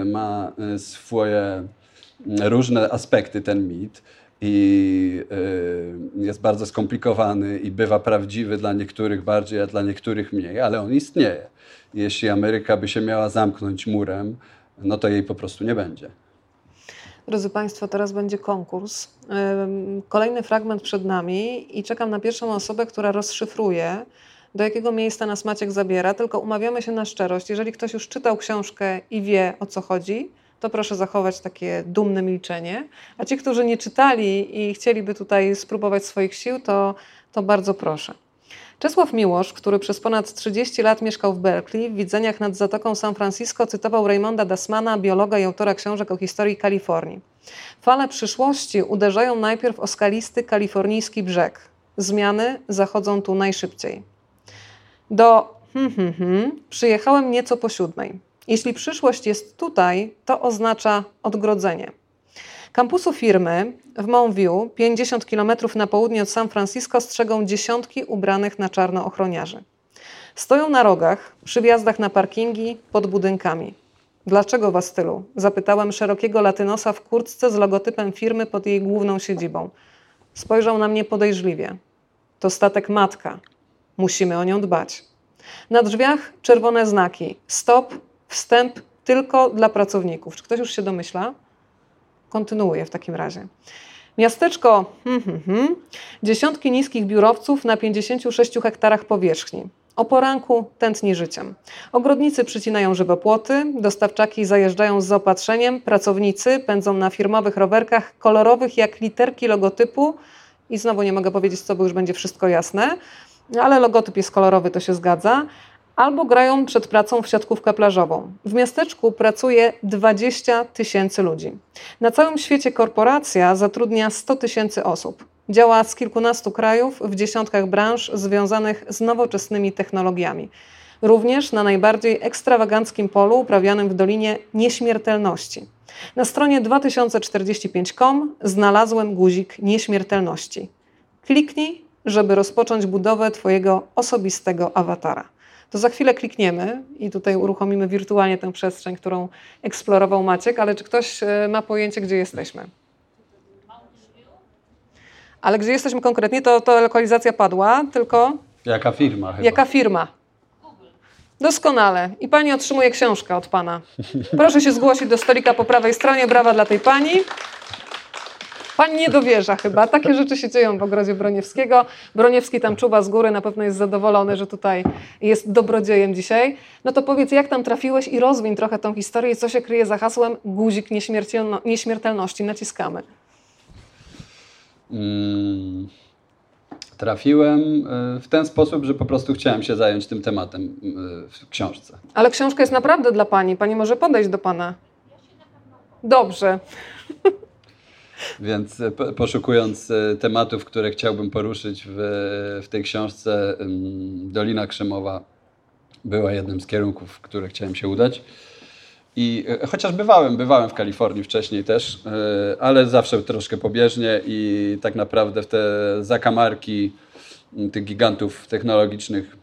e, ma e, swoje różne aspekty, ten mit, i e, jest bardzo skomplikowany i bywa prawdziwy dla niektórych bardziej, a dla niektórych mniej, ale on istnieje. Jeśli Ameryka by się miała zamknąć murem, no to jej po prostu nie będzie. Drodzy Państwo, teraz będzie konkurs. Kolejny fragment przed nami i czekam na pierwszą osobę, która rozszyfruje, do jakiego miejsca nas Maciek zabiera. Tylko umawiamy się na szczerość. Jeżeli ktoś już czytał książkę i wie o co chodzi, to proszę zachować takie dumne milczenie. A ci, którzy nie czytali i chcieliby tutaj spróbować swoich sił, to, to bardzo proszę. Czesław Miłosz, który przez ponad 30 lat mieszkał w Berkeley, w widzeniach nad Zatoką San Francisco cytował Raymonda Dasmana, biologa i autora książek o historii Kalifornii. Fale przyszłości uderzają najpierw o skalisty kalifornijski brzeg. Zmiany zachodzą tu najszybciej. Do hmm, hmm, hmm, przyjechałem nieco po siódmej. Jeśli przyszłość jest tutaj, to oznacza odgrodzenie. Kampusu firmy w Mount View, 50 km na południe od San Francisco, strzegą dziesiątki ubranych na czarno ochroniarzy. Stoją na rogach, przy wjazdach na parkingi, pod budynkami. Dlaczego was tylu? Zapytałem szerokiego latynosa w kurtce z logotypem firmy pod jej główną siedzibą. Spojrzał na mnie podejrzliwie. To statek matka. Musimy o nią dbać. Na drzwiach czerwone znaki. Stop, wstęp tylko dla pracowników. Czy ktoś już się domyśla? Kontynuuję w takim razie. Miasteczko, hmm, hmm, hmm, dziesiątki niskich biurowców na 56 hektarach powierzchni. O poranku tętni życiem. Ogrodnicy przycinają żywe płoty, dostawczaki zajeżdżają z zaopatrzeniem, pracownicy pędzą na firmowych rowerkach kolorowych jak literki logotypu i znowu nie mogę powiedzieć co, bo już będzie wszystko jasne, ale logotyp jest kolorowy, to się zgadza albo grają przed pracą w siatkówkę plażową. W miasteczku pracuje 20 tysięcy ludzi. Na całym świecie korporacja zatrudnia 100 tysięcy osób. Działa z kilkunastu krajów w dziesiątkach branż związanych z nowoczesnymi technologiami. Również na najbardziej ekstrawaganckim polu uprawianym w Dolinie Nieśmiertelności. Na stronie 2045.com znalazłem guzik Nieśmiertelności. Kliknij, żeby rozpocząć budowę Twojego osobistego awatara to za chwilę klikniemy i tutaj uruchomimy wirtualnie tę przestrzeń, którą eksplorował Maciek, ale czy ktoś e, ma pojęcie, gdzie jesteśmy? Ale gdzie jesteśmy konkretnie, to, to lokalizacja padła, tylko... Jaka firma chyba. Jaka firma? Doskonale. I pani otrzymuje książkę od pana. Proszę się zgłosić do stolika po prawej stronie. Brawa dla tej pani. Pani nie dowierza chyba. Takie rzeczy się dzieją w ogrodzie Broniewskiego. Broniewski tam czuwa z góry, na pewno jest zadowolony, że tutaj jest dobrodziejem dzisiaj. No to powiedz, jak tam trafiłeś i rozwiń trochę tą historię, co się kryje za hasłem guzik nieśmiertelności. Naciskamy. Hmm. Trafiłem e, w ten sposób, że po prostu chciałem się zająć tym tematem e, w książce. Ale książka jest naprawdę dla Pani. Pani może podejść do Pana. Dobrze. Więc e, poszukując e, tematów, które chciałbym poruszyć w, w tej książce, Dolina Krzemowa była jednym z kierunków, w które chciałem się udać. I e, chociaż bywałem, bywałem w Kalifornii wcześniej też, ale zawsze troszkę pobieżnie i tak naprawdę w te zakamarki tych gigantów technologicznych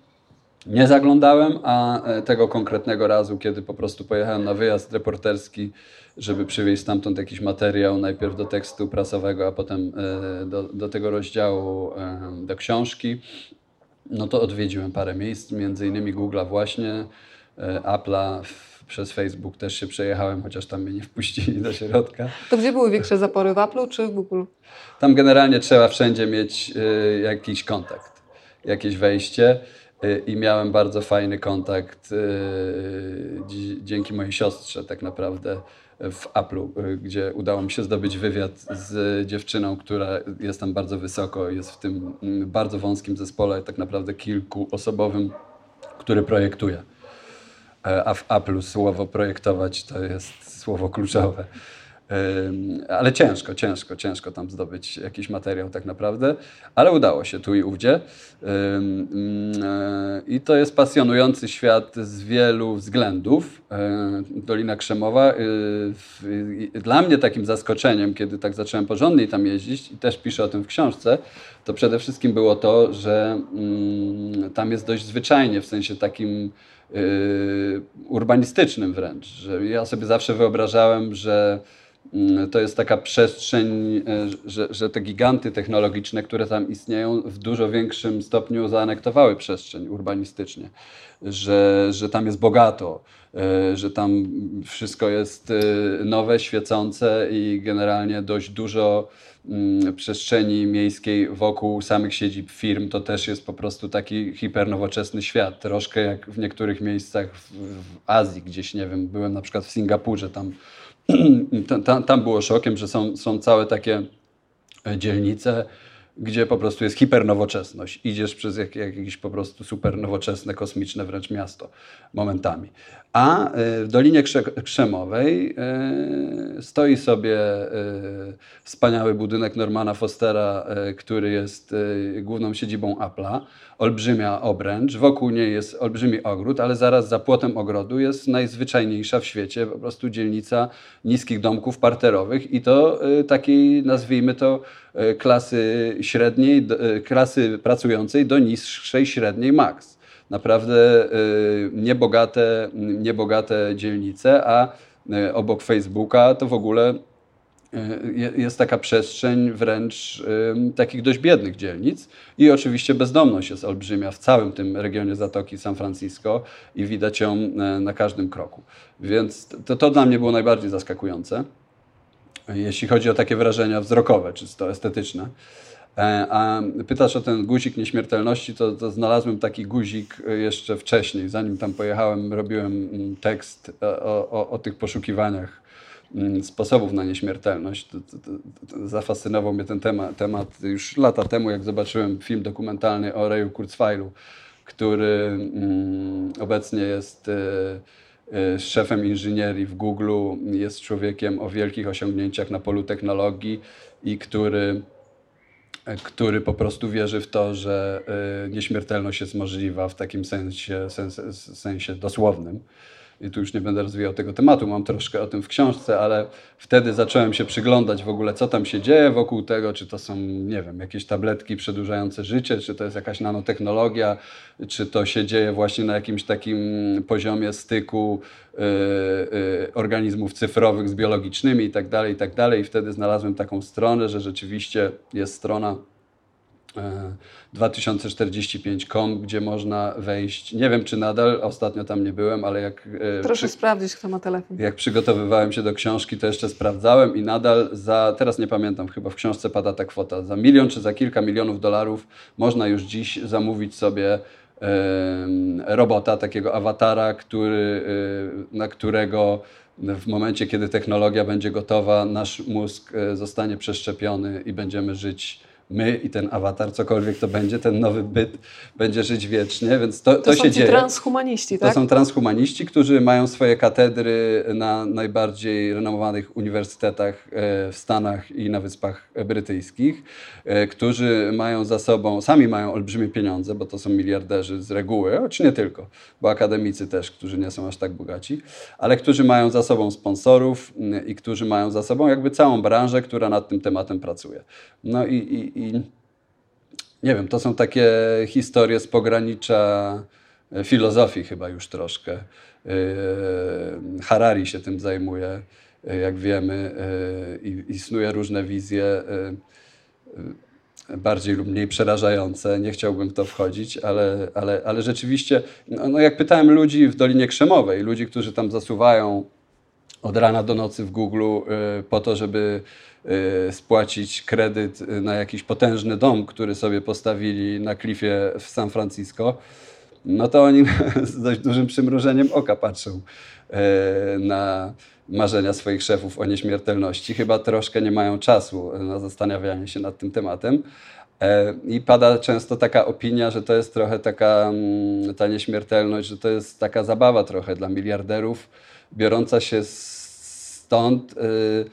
nie zaglądałem, a tego konkretnego razu, kiedy po prostu pojechałem na wyjazd reporterski, żeby przywieźć stamtąd jakiś materiał, najpierw do tekstu prasowego, a potem e, do, do tego rozdziału, e, do książki, no to odwiedziłem parę miejsc, między innymi Google'a właśnie, e, Apple'a przez Facebook też się przejechałem, chociaż tam mnie nie wpuścili do środka. To gdzie były większe zapory, w Apple'u czy w Google? Tam generalnie trzeba wszędzie mieć jakiś kontakt, jakieś wejście i miałem bardzo fajny kontakt y, dzięki mojej siostrze tak naprawdę w Apple'u, y, gdzie udało mi się zdobyć wywiad z dziewczyną, która jest tam bardzo wysoko, jest w tym mm, bardzo wąskim zespole, tak naprawdę kilkuosobowym, który projektuje. E, a w Apple'u słowo projektować to jest słowo kluczowe. Ale ciężko, ciężko, ciężko tam zdobyć jakiś materiał tak naprawdę, ale udało się tu i ówdzie. Mm, e, I to jest pasjonujący świat z wielu względów. E, Dolina Krzemowa. Y, dla mnie takim zaskoczeniem, kiedy tak zacząłem porządniej tam jeździć i też piszę o tym w książce, to przede wszystkim było to, że mm, tam jest dość zwyczajnie, w sensie takim y, urbanistycznym wręcz. Że ja sobie zawsze wyobrażałem, że to jest taka przestrzeń, e, że, że te giganty technologiczne, które tam istnieją, w dużo większym stopniu zaanektowały przestrzeń urbanistycznie, że, że tam jest bogato, e, że tam wszystko jest e, nowe, świecące i generalnie dość dużo mm, przestrzeni miejskiej wokół samych siedzib firm, to też jest po prostu taki hipernowoczesny świat. Troszkę jak w niektórych miejscach w, w Azji, gdzieś, nie wiem, byłem na przykład w Singapurze, tam tam, tam było szokiem, że są, są całe takie e, dzielnice, gdzie po prostu jest hipernowoczesność. Idziesz przez jak, jakieś po prostu super nowoczesne, kosmiczne wręcz miasto momentami. A e, w Dolinie Krzemowej e, stoi sobie wspaniały budynek Normana Fostera, który jest główną siedzibą Apple'a olbrzymia obręcz, wokół niej jest olbrzymi ogród, ale zaraz za płotem ogrodu jest najzwyczajniejsza w świecie po prostu dzielnica niskich domków parterowych i to y, takiej, nazwijmy to, y, klasy średniej, y, klasy pracującej do niższej średniej max. Naprawdę niebogate, niebogate dzielnice, a obok Facebooka to w ogóle jest taka przestrzeń wręcz takich dość biednych dzielnic i oczywiście bezdomność jest olbrzymia w całym tym regionie Zatoki San Francisco i widać ją na każdym kroku. Więc to, to dla mnie było najbardziej zaskakujące, jeśli chodzi o takie wrażenia wzrokowe, czysto estetyczne. E, a pytasz o ten guzik nieśmiertelności, to, to, znalazłem taki guzik jeszcze wcześniej, zanim tam pojechałem, robiłem mm, tekst o, o, o tych poszukiwaniach Mm, sposobów na nieśmiertelność. Zafascynował mnie ten temat, temat już lata temu, jak zobaczyłem film dokumentalny o Reju Kurzweilu, który mm, obecnie jest e, e, szefem inżynierii w Google, jest człowiekiem o wielkich osiągnięciach na polu technologii i który, e, który po prostu wierzy w to, że nieśmiertelność jest możliwa w takim sensie, sensie, sensie dosłownym i tu już nie będę rozwijał tego tematu, mam troszkę o tym w książce, ale wtedy zacząłem się przyglądać w ogóle, co tam się dzieje wokół tego, czy to są, nie wiem, jakieś tabletki przedłużające życie, czy to jest jakaś nanotechnologia, czy to się dzieje właśnie na jakimś takim poziomie styku yy, yy, organizmów cyfrowych z biologicznymi i tak dalej, i tak. I wtedy znalazłem taką stronę, że rzeczywiście jest strona 2045.com, gdzie można wejść. Nie wiem, czy nadal, ostatnio tam nie byłem, ale jak. E, Proszę przy... sprawdzić, kto ma telefon. Jak przygotowywałem się do książki, to jeszcze sprawdzałem i nadal za, teraz nie pamiętam, chyba w książce pada ta kwota, za milion czy za kilka milionów dolarów można już dziś zamówić sobie robota, takiego awatara, który, e, na którego w momencie, kiedy technologia będzie gotowa, nasz mózg e, zostanie przeszczepiony i będziemy żyć my i ten awatar, cokolwiek to będzie, ten nowy byt będzie żyć wiecznie, więc to, to, to się dzieje. To są transhumaniści, tak? To są transhumaniści, którzy mają swoje katedry na najbardziej renomowanych uniwersytetach e, w Stanach i na Wyspach Brytyjskich, e, którzy mają za sobą, sami mają olbrzymie pieniądze, bo to są miliarderzy z reguły, czy nie tylko, bo akademicy też, którzy nie są aż tak bogaci, ale którzy mają za sobą sponsorów mm, i którzy mają za sobą jakby całą branżę, która nad tym tematem pracuje. No i, i i nie wiem, to są takie historie z pogranicza e, filozofii chyba już troszkę. E, Harari się tym zajmuje, e, jak wiemy, i, i snuje różne wizje. bardziej lub mniej przerażające. Nie chciałbym w to wchodzić, ale, ale, ale rzeczywiście, no, no jak pytałem ludzi w Dolinie Krzemowej, ludzi, którzy tam zasuwają od rana do nocy w Google po to, żeby spłacić kredyt na jakiś potężny dom, który sobie postawili na klifie w San Francisco, no to oni z dość dużym przymrużeniem oka patrzą y, na marzenia swoich szefów o nieśmiertelności. Chyba troszkę nie mają czasu na zastanawianie się nad tym tematem. I pada często taka opinia, że to jest trochę taka mm, ta nieśmiertelność, że to jest taka zabawa trochę dla miliarderów, biorąca się stąd, y,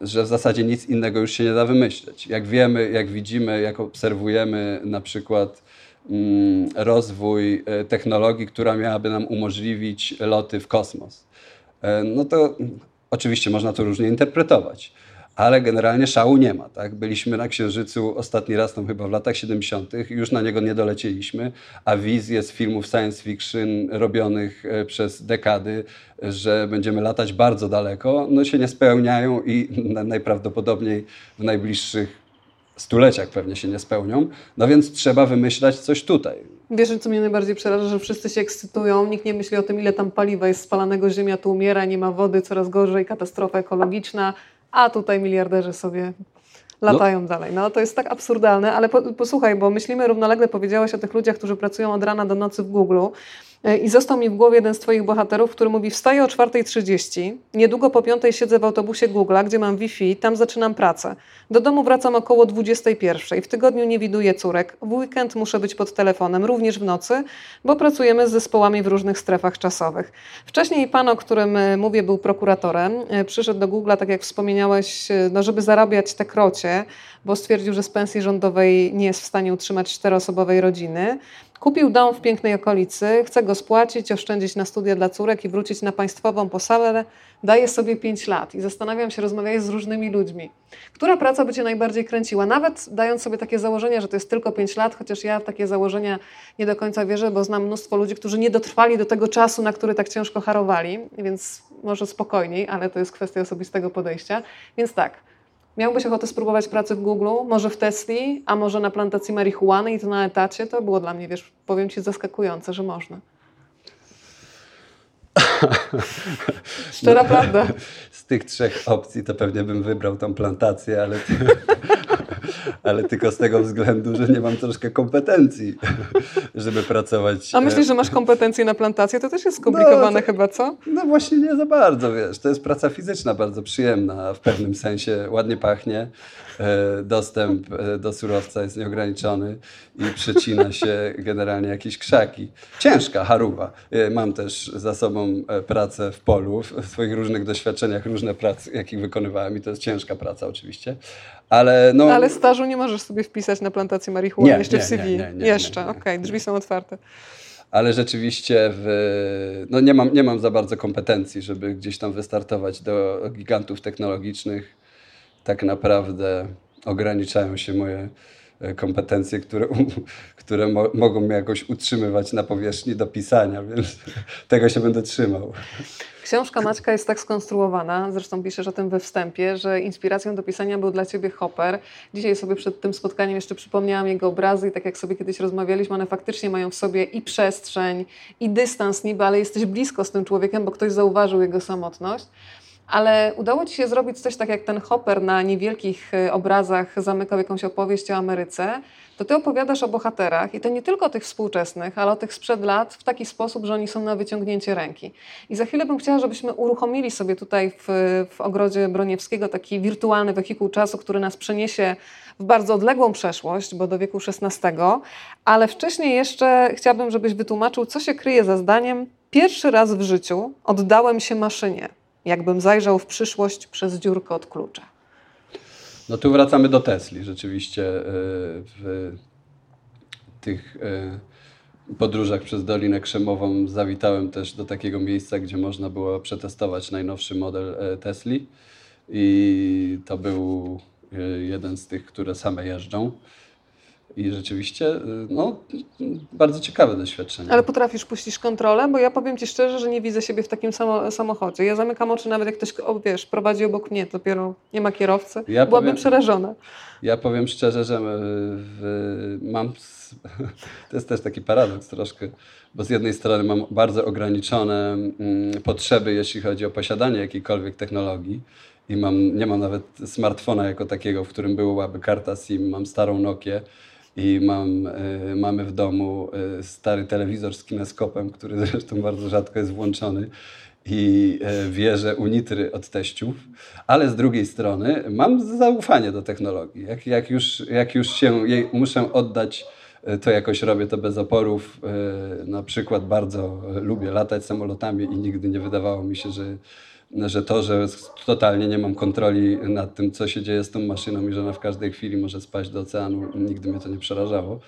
że w zasadzie nic innego już się nie da wymyśleć. Jak wiemy, jak widzimy, jak obserwujemy na przykład mm, rozwój y, technologii, która miałaby nam umożliwić loty w kosmos, y, no to oczywiście można to różnie interpretować ale generalnie szału nie ma. Tak? Byliśmy na Księżycu ostatni raz, tam chyba w latach 70., już na niego nie dolecieliśmy, a wizje z filmów science fiction robionych e, przez dekady, że będziemy latać bardzo daleko, no się nie spełniają i najprawdopodobniej w najbliższych stuleciach pewnie się nie spełnią, no więc trzeba wymyślać coś tutaj. Wiesz, co mnie najbardziej przeraża, że wszyscy się ekscytują, nikt nie myśli o tym, ile tam paliwa jest spalanego, ziemia tu umiera, nie ma wody, coraz gorzej, katastrofa ekologiczna, a tutaj miliarderzy sobie latają no. dalej. No to jest tak absurdalne, ale po, posłuchaj, bo myślimy równolegle, powiedziałaś o tych ludziach, którzy pracują od rana do nocy w Google I został mi w głowie jeden z Twoich bohaterów, który mówi: Wstaję o 4.30, niedługo po 5.00 siedzę w autobusie Google'a, gdzie mam Wi-Fi, tam zaczynam pracę. Do domu wracam około 21.00. W tygodniu nie widuję córek. W weekend muszę być pod telefonem, również w nocy, bo pracujemy z zespołami w różnych strefach czasowych. Wcześniej pan, o którym e, mówię, był prokuratorem. E, przyszedł do Google'a, tak jak wspomniałeś, no, żeby zarabiać te krocie, bo stwierdził, że z pensji rządowej nie jest w stanie utrzymać czteroosobowej rodziny. Kupił dom w pięknej okolicy, chce go spłacić, oszczędzić na studia dla córek i wrócić na państwową posadę. Daje sobie 5 lat i zastanawiam się, rozmawiając z różnymi ludźmi, która praca by Cię najbardziej kręciła? Nawet dając sobie takie założenie, że to jest tylko 5 lat, chociaż ja w takie założenia nie do końca wierzę, bo znam mnóstwo ludzi, którzy nie dotrwali do tego czasu, na który tak ciężko harowali, więc może spokojniej, ale to jest kwestia osobistego podejścia. Więc tak, Miałbyś ochotę spróbować pracy w Google, może w Tesli, a może na plantacji marihuany i to na etacie? To było dla mnie, wiesz, powiem Ci, zaskakujące, że można. Szczera no, prawda. Z tych trzech opcji to pewnie bym wybrał tą plantację, ale ale tylko z tego względu, że nie mam troszkę kompetencji, żeby pracować. A myślisz, że masz kompetencje na plantację? To też jest skomplikowane no, to, chyba, co? No właśnie nie za bardzo, wiesz. To jest praca fizyczna bardzo przyjemna, w pewnym sensie ładnie pachnie, e, dostęp e, do surowca jest nieograniczony i przecina się generalnie jakieś krzaki. Ciężka haruwa. E, mam też za sobą pracę w polu, w swoich różnych doświadczeniach, różne prace, jakich wykonywałem i to jest ciężka praca oczywiście, ale no... Ale stażu nie możesz sobie wpisać na plantację marihuany nie, jeszcze nie, w CV. Nie, nie, jeszcze, okej, okay, drzwi są otwarte. Ale rzeczywiście w, no nie, mam, nie mam za bardzo kompetencji, żeby gdzieś tam wystartować do gigantów technologicznych. Tak naprawdę ograniczają się moje kompetencje, które, które mo mogą mnie jakoś utrzymywać na powierzchni do pisania, więc tego się będę trzymał. Książka Maćka jest tak skonstruowana, zresztą piszesz o tym we wstępie, że inspiracją do pisania był dla Ciebie Hopper. Dzisiaj sobie przed tym spotkaniem jeszcze przypomniałam jego obrazy i tak jak sobie kiedyś rozmawialiśmy, one faktycznie mają w sobie i przestrzeń, i dystans niby, ale jesteś blisko z tym człowiekiem, bo ktoś zauważył jego samotność. Ale udało Ci się zrobić coś tak jak ten Hopper na niewielkich y, obrazach zamykał jakąś opowieść o Ameryce, to Ty opowiadasz o bohaterach i to nie tylko tych współczesnych, ale o tych sprzed lat w taki sposób, że oni są na wyciągnięcie ręki. I za chwilę bym chciała, żebyśmy uruchomili sobie tutaj w, w ogrodzie Broniewskiego taki wirtualny wehikuł czasu, który nas przeniesie w bardzo odległą przeszłość, bo do wieku XVI, ale wcześniej jeszcze chciałabym, żebyś wytłumaczył, co się kryje za zdaniem pierwszy raz w życiu oddałem się maszynie jakbym zajrzał w przyszłość przez dziurkę od klucza. No tu wracamy do Tesli. Rzeczywiście e, w tych e, podróżach przez Dolinę Krzemową zawitałem też do takiego miejsca, gdzie można było przetestować najnowszy model e, Tesli. I to był jeden z tych, które same jeżdżą. I rzeczywiście, y, no, bardzo ciekawe doświadczenie. Ale potrafisz puścić kontrolę? Bo ja powiem Ci szczerze, że nie widzę siebie w takim samo, samochodzie. Ja zamykam oczy nawet jak ktoś, o, wiesz, prowadzi obok mnie, dopiero nie ma kierowcy. Ja Byłabym powiem- przerażona. Ja powiem szczerze, że y, w, mam. To jest też taki paradoks troszkę, bo z jednej strony mam bardzo ograniczone mm, potrzeby, jeśli chodzi o posiadanie jakiejkolwiek technologii. I mam, nie mam nawet smartfona jako takiego, w którym byłaby karta SIM. Mam starą Nokię i mam, y, mamy w domu y, stary telewizor z kineskopem, który zresztą bardzo rzadko jest włączony i e, wierzę unitry od teściów, ale z drugiej strony mam zaufanie do technologii. Jak, jak, już, jak już się jej muszę oddać, e, to jakoś robię to bez oporów. E, Na przykład bardzo lubię latać samolotami i nigdy nie wydawało mi się, że, że to, że totalnie nie mam kontroli nad tym, co się dzieje z tą maszyną i że ona w każdej chwili może spaść do oceanu, nigdy mnie to nie przerażało.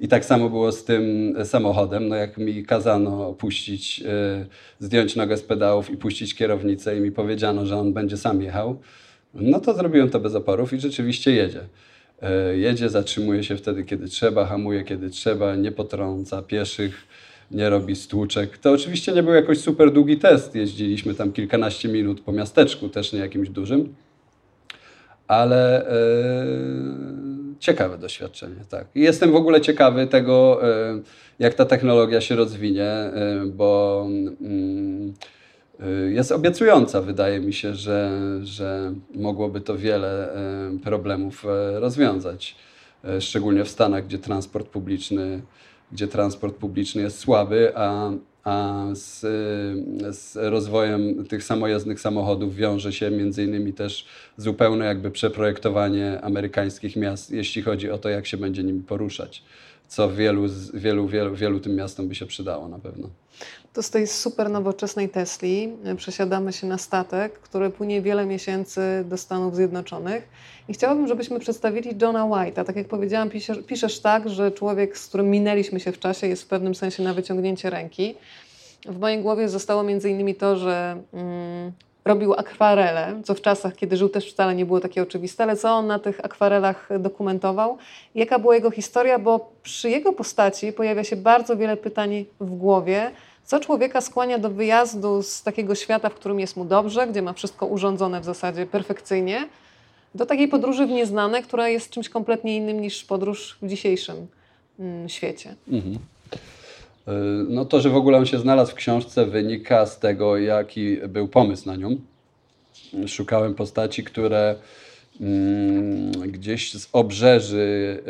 I tak samo było z tym samochodem. No jak mi kazano puścić, e, zdjąć nogę z pedałów i puścić kierownicę i mi powiedziano, że on będzie sam jechał, no to zrobiłem to bez oporów i rzeczywiście jedzie. E, Jedzie, zatrzymuje się wtedy, kiedy trzeba, hamuje, kiedy trzeba, nie potrąca pieszych, nie robi stłuczek. To oczywiście nie był jakoś super długi test. Jeździliśmy tam kilkanaście minut po miasteczku, też nie jakimś dużym ale e, ciekawe doświadczenie, tak. I jestem w ogóle ciekawy tego, e, jak ta technologia się rozwinie, e, bo mm, jest obiecująca. Wydaje mi się, że, że mogłoby to wiele problemów rozwiązać. Szczególnie w Stanach, gdzie transport publiczny, gdzie transport publiczny jest słaby, a, a z, z rozwojem tych samojezdnych samochodów wiąże się między innymi też zupełne jakby przeprojektowanie amerykańskich miast, jeśli chodzi o to, jak się będzie nimi poruszać. Co wielu, wielu, wielu, wielu tym miastom by się przydało na pewno. To z tej super nowoczesnej Tesli y, przesiadamy się na statek, który płynie wiele miesięcy do Stanów Zjednoczonych. I chciałabym, żebyśmy przedstawili Johna White'a. Tak jak powiedziałam, piszesz, piszesz tak, że człowiek, z którym minęliśmy się w czasie, jest w pewnym sensie na wyciągnięcie ręki. W mojej głowie zostało między innymi to, że mm, robił akwarele, co w czasach, kiedy żył też wcale nie było takie oczywiste, ale co on na tych akwarelach dokumentował, jaka była jego historia, bo przy jego postaci pojawia się bardzo wiele pytań w głowie, co człowieka skłania do wyjazdu z takiego świata, w którym jest mu dobrze, gdzie ma wszystko urządzone w zasadzie perfekcyjnie, do takiej podróży w nieznane, która jest czymś kompletnie innym niż podróż w dzisiejszym mm, świecie. Mhm. Y, No to, że w ogóle on się znalazł w książce wynika z tego, jaki był pomysł na nią. Szukałem postaci, które mm, gdzieś z obrzeży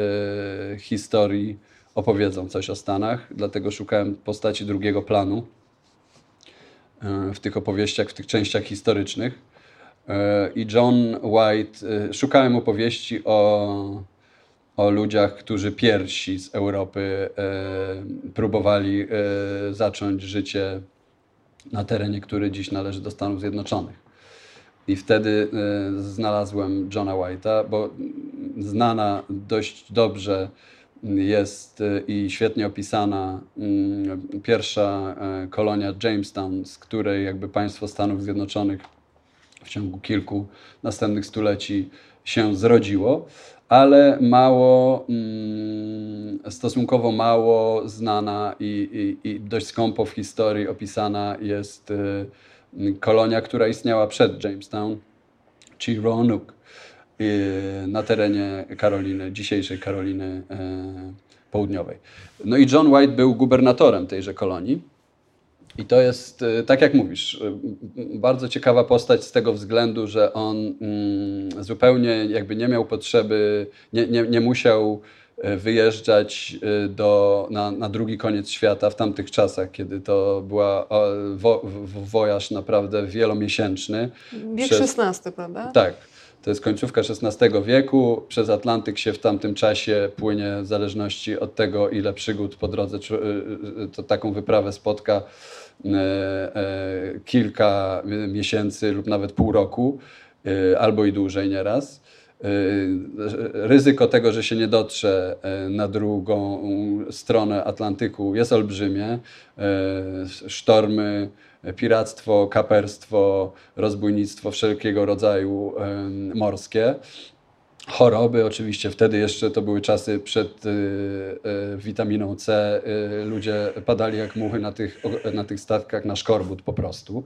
y, historii opowiedzą coś o Stanach, dlatego szukałem postaci drugiego planu y, w tych opowieściach, w tych częściach historycznych. Y, I John White, y, szukałem opowieści o o ludziach, którzy pierwsi z Europy e, próbowali e, zacząć życie na terenie, który dziś należy do Stanów Zjednoczonych. I wtedy e, znalazłem Johna White'a, bo znana dość dobrze jest e, i świetnie opisana mm, pierwsza e, kolonia Jamestown, z której jakby państwo Stanów Zjednoczonych w ciągu kilku następnych stuleci się zrodziło, ale mało, mm, stosunkowo mało znana i, i, i dość skąpo w historii opisana jest y, kolonia, która istniała przed Jamestown, czyli Roanoke, y, na terenie Karoliny, dzisiejszej Karoliny y, Południowej. No i John White był gubernatorem tejże kolonii. I to jest, y, tak jak mówisz, y, y, bardzo ciekawa postać z tego względu, że on mm, zupełnie jakby nie miał potrzeby, nie, nie, nie musiał y, wyjeżdżać y, do, na, na drugi koniec świata w tamtych czasach, kiedy to była wo, wojaż naprawdę wielomiesięczny. Wiek Przez- XVI, prawda? Tak. To jest końcówka XVI wieku. Przez Atlantyk się w tamtym czasie płynie, w zależności od tego, ile przygód po drodze czu- y, y, to taką wyprawę spotka, kilka miesięcy lub nawet pół roku, albo i dłużej nieraz. Ryzyko tego, że się nie dotrze na drugą stronę Atlantyku jest olbrzymie. Sztormy, piractwo, kaperstwo, rozbójnictwo wszelkiego rodzaju morskie. choroby. Oczywiście wtedy jeszcze to były czasy przed y, y, witaminą C. Y, ludzie padali jak muchy na tych, na tych statkach na szkorbut po prostu.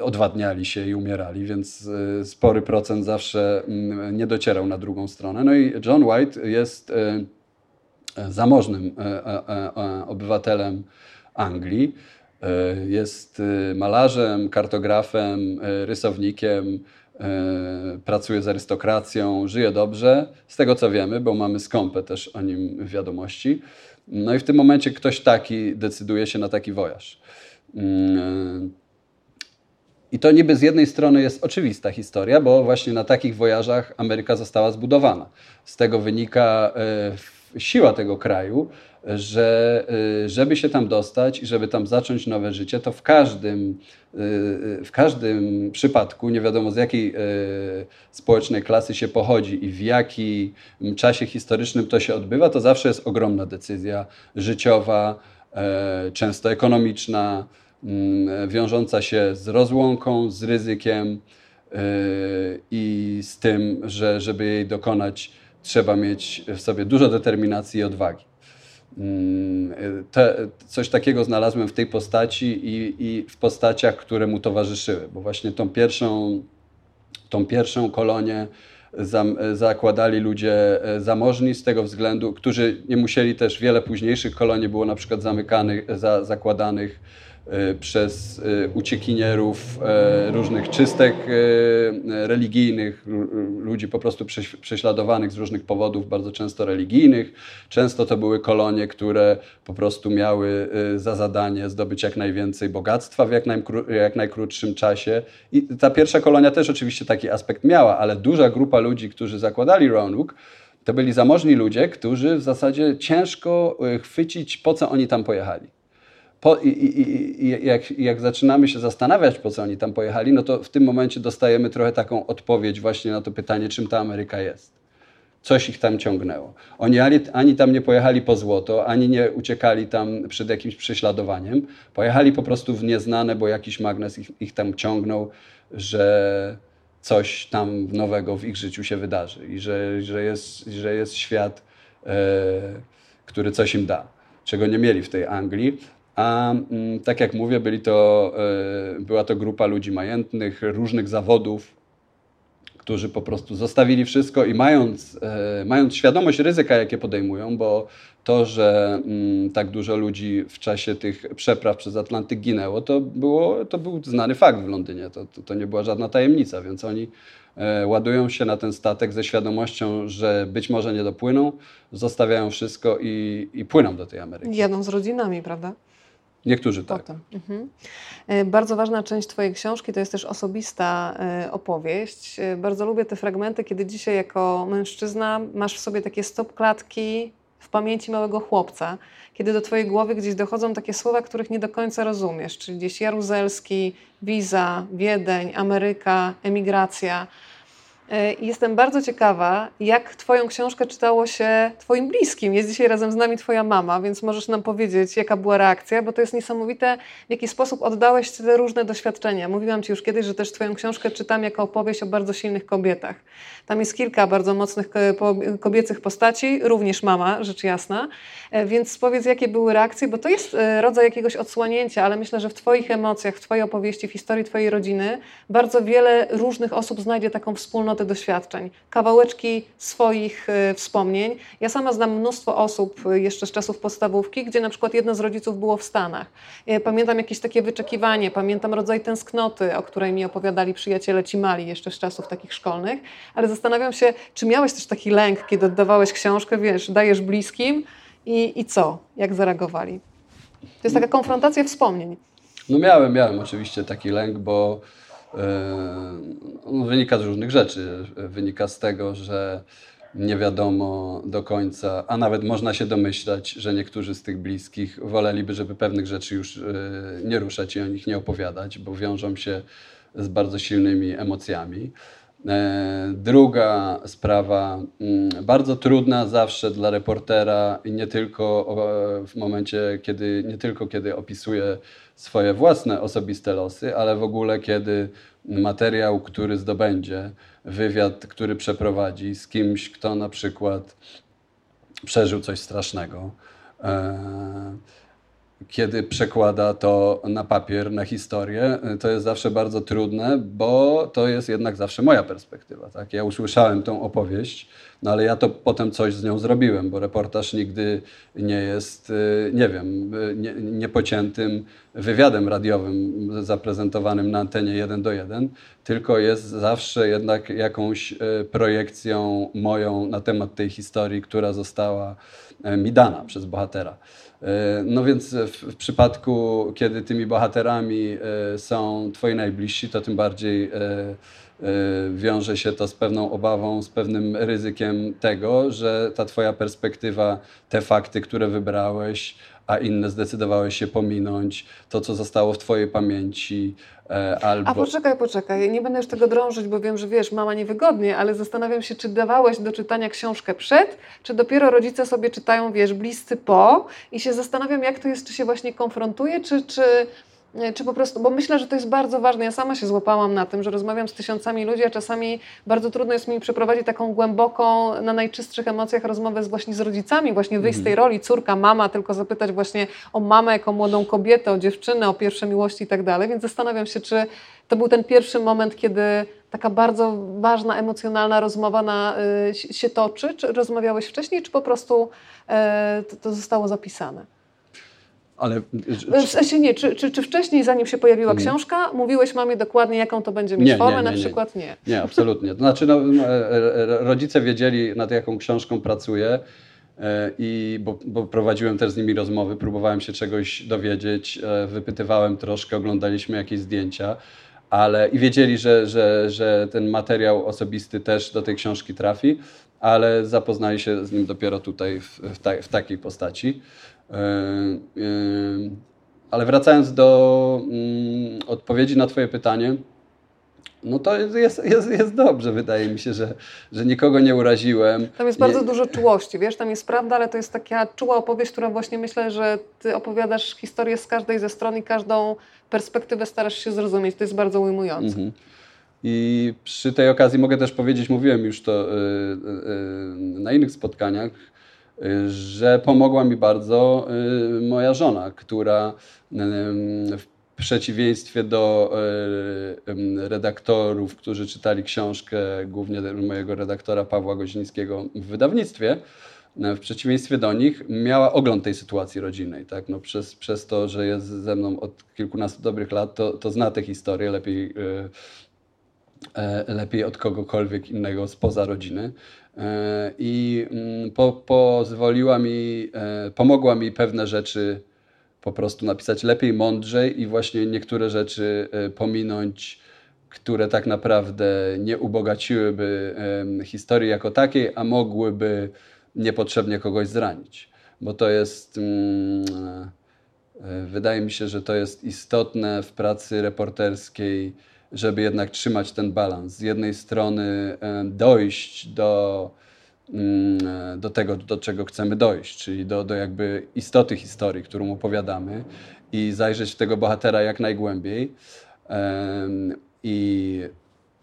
Odwadniali się i umierali, więc spory procent zawsze mm, nie docierał na drugą stronę. No i John White jest zamożnym obywatelem Anglii. Jest malarzem, kartografem, rysownikiem, E, pracuje z arystokracją, żyje dobrze, z tego co wiemy, bo mamy skąpę też o nim wiadomości. No i w tym momencie ktoś taki decyduje się na taki wojaż. Mm, e, I to niby z jednej strony jest oczywista historia, bo właśnie na takich wojażach Ameryka została zbudowana. Z tego wynika e, siła tego kraju, że y, żeby się tam dostać i żeby tam zacząć nowe życie, to w każdym, y, y, w każdym przypadku, nie wiadomo z jakiej społecznej klasy się pochodzi i w jakim czasie historycznym to się odbywa, to zawsze jest ogromna decyzja życiowa, e, często ekonomiczna, mm, wiążąca się z rozłąką, z ryzykiem e, i z tym, że żeby jej dokonać, trzeba mieć w sobie dużo determinacji i odwagi. Mm, te, coś takiego znalazłem w tej postaci i, i, w postaciach, które mu towarzyszyły, bo właśnie tą pierwszą, tą pierwszą kolonię zakładali ludzie e, zamożni z tego względu, którzy nie musieli też, wiele późniejszych kolonii było na przykład zamykanych, za, zakładanych przez e, uciekinierów e, różnych czystek religijnych, ludzi po prostu prześladowanych z różnych powodów, bardzo często religijnych. Często to były kolonie, które po prostu miały za zadanie zdobyć jak najwięcej bogactwa w jak, najkró jak najkrótszym czasie. I ta pierwsza kolonia też oczywiście taki aspekt miała, ale duża grupa ludzi, którzy zakładali Roanoke, to byli zamożni ludzie, którzy w zasadzie ciężko chwycić, po co oni tam pojechali po, i, i, i jak, jak, zaczynamy się zastanawiać, po co oni tam pojechali, no to w tym momencie dostajemy trochę taką odpowiedź właśnie na to pytanie, czym ta Ameryka jest. Coś ich tam ciągnęło. Oni ani, ani tam nie pojechali po złoto, ani nie uciekali tam przed jakimś prześladowaniem. Pojechali po prostu w nieznane, bo jakiś magnes ich, ich tam ciągnął, że coś tam nowego w ich życiu się wydarzy i że, że, jest, że jest świat, e, który coś im da, czego nie mieli w tej Anglii. A mm, tak jak mówię, byli to, e, była to grupa ludzi majętnych, różnych zawodów, którzy po prostu zostawili wszystko i mając, e, mając świadomość ryzyka, jakie podejmują, bo to, że mm, tak dużo ludzi w czasie tych przepraw przez Atlantyk ginęło, to, było, to był znany fakt w Londynie. To, to, to nie była żadna tajemnica, więc oni e, ładują się na ten statek ze świadomością, że być może nie dopłyną, zostawiają wszystko i, i płyną do tej Ameryki. Jadą z rodzinami, prawda? Niektórzy tak. Potem. Mhm. E, bardzo ważna część Twojej książki to jest też osobista e, opowieść. E, bardzo lubię te fragmenty, kiedy dzisiaj jako mężczyzna masz w sobie takie stop klatki w pamięci małego chłopca, kiedy do Twojej głowy gdzieś dochodzą takie słowa, których nie do końca rozumiesz, czyli gdzieś Jaruzelski, Wiza, Wiedeń, Ameryka, emigracja. E, jestem bardzo ciekawa, jak Twoją książkę czytało się Twoim bliskim. Jest dzisiaj razem z nami Twoja mama, więc możesz nam powiedzieć, jaka była reakcja, bo to jest niesamowite, w jaki sposób oddałeś te różne doświadczenia. Mówiłam Ci już kiedyś, że też Twoją książkę czytam jako opowieść o bardzo silnych kobietach. Tam jest kilka bardzo mocnych kobiecych postaci, również mama, rzecz jasna. E, więc powiedz, jakie były reakcje, bo to jest e, rodzaj jakiegoś odsłonięcia, ale myślę, że w Twoich emocjach, w Twojej opowieści, w historii Twojej rodziny bardzo wiele różnych osób znajdzie taką wspólnotę doświadczeń, kawałeczki swoich e, wspomnień. Ja sama znam mnóstwo osób jeszcze z czasów podstawówki, gdzie na przykład jedno z rodziców było w Stanach. Pamiętam jakieś takie wyczekiwanie, pamiętam rodzaj tęsknoty, o której mi opowiadali przyjaciele ci mali jeszcze z czasów takich szkolnych, ale zastanawiam się, czy miałeś też taki lęk, kiedy oddawałeś książkę, wiesz, dajesz bliskim, i, i co? Jak zareagowali? To jest taka konfrontacja wspomnień. No miałem, miałem oczywiście taki lęk, bo wynika z różnych rzeczy. Wynika z tego, że nie wiadomo do końca, a nawet można się domyślać, że niektórzy z tych bliskich woleliby, żeby pewnych rzeczy już yy, nie ruszać i o nich nie opowiadać, bo wiążą się z bardzo silnymi emocjami. E, druga sprawa, mm, bardzo trudna zawsze dla reportera i nie tylko w momencie, kiedy, nie tylko kiedy opisuje swoje własne osobiste losy, ale w ogóle kiedy materiał, który zdobędzie, wywiad, który przeprowadzi z kimś, kto na przykład przeżył coś strasznego. E, kiedy przekłada to na papier, na historię, to jest zawsze bardzo trudne, bo to jest jednak zawsze moja perspektywa. Tak? Ja usłyszałem tą opowieść, no ale ja to potem coś z nią zrobiłem, bo reportaż nigdy nie jest, y, nie wiem, y, nie, niepociętym wywiadem radiowym zaprezentowanym na antenie 1 do 1, tylko jest zawsze jednak jakąś y, projekcją moją na temat tej historii, która została mi dana przez bohatera. No więc w, przypadku, kiedy tymi bohaterami są twoi najbliżsi, to tym bardziej Y, wiąże się to z pewną obawą, z pewnym ryzykiem tego, że ta Twoja perspektywa, te fakty, które wybrałeś, a inne zdecydowałeś się pominąć, to co zostało w Twojej pamięci. E, albo... A poczekaj, poczekaj, nie będę już tego drążyć, bo wiem, że wiesz, mama niewygodnie, ale zastanawiam się, czy dawałeś do czytania książkę przed, czy dopiero rodzice sobie czytają, wiesz, bliscy po i się zastanawiam, jak to jest, czy się właśnie konfrontuje, czy, czy czy po prostu, bo myślę, że to jest bardzo ważne. Ja sama się złapałam na tym, że rozmawiam z tysiącami ludzi, a czasami bardzo trudno jest mi przeprowadzić taką głęboką, na najczystszych emocjach rozmowę z, właśnie z rodzicami, właśnie wyjść z tej mhm. roli córka, mama, tylko zapytać właśnie o mamę jako młodą kobietę, o dziewczynę, o pierwsze miłości i tak dalej. Więc zastanawiam się, czy to był ten pierwszy moment, kiedy taka bardzo ważna, emocjonalna rozmowa na, y, się toczy. Czy rozmawiałeś wcześniej, czy po prostu y, to, to zostało zapisane? Ale, w sensie nie, czy, czy, czy wcześniej, zanim się pojawiła nie. książka, mówiłeś mamie dokładnie, jaką to będzie mieć nie, formę, nie, na przykład nie. Nie, absolutnie. To znaczy, no, no e, e, rodzice wiedzieli, nad jaką książką pracuję. E, I bo, bo, prowadziłem też z nimi rozmowy, próbowałem się czegoś dowiedzieć, wypytywałem troszkę, oglądaliśmy jakieś zdjęcia, ale i wiedzieli, że, że, że ten materiał osobisty też do tej książki trafi, ale zapoznali się z nim dopiero tutaj w, w, ta, w takiej postaci. E, e, ale wracając do mm, odpowiedzi na Twoje pytanie, no to jest, jest, jest dobrze, wydaje mi się, że, że nikogo nie uraziłem. Tam jest bardzo nie... dużo czułości, wiesz, tam jest prawda, ale to jest taka czuła opowieść, która właśnie myślę, że ty opowiadasz historię z każdej ze stron i każdą perspektywę starasz się zrozumieć. To jest bardzo ujmujące. Mhm. I przy tej okazji mogę też powiedzieć, mówiłem już to yy, yy, na innych spotkaniach, że pomogła mi bardzo y, moja żona, która w przeciwieństwie do y, redaktorów, którzy czytali książkę, głównie mojego redaktora Pawła Gozińskiego w wydawnictwie, w przeciwieństwie do nich, miała ogląd tej sytuacji rodzinnej. Tak? No przez, przez to, że jest ze mną od kilkunastu dobrych lat, to, to zna tę historię lepiej, y, lepiej od kogokolwiek innego spoza rodziny. E, i mm, po, pozwoliła mi, e, pomogła mi pewne rzeczy po prostu napisać lepiej, mądrzej i właśnie niektóre rzeczy e, pominąć, które tak naprawdę nie ubogaciłyby historii jako takiej, a mogłyby niepotrzebnie kogoś zranić. Bo to jest, mm, wydaje mi się, że to jest istotne w pracy reporterskiej żeby jednak trzymać ten balans. Z jednej strony dojść do, mm, do tego, do czego chcemy dojść, czyli do, do jakby istoty historii, którą opowiadamy i zajrzeć w tego bohatera jak najgłębiej i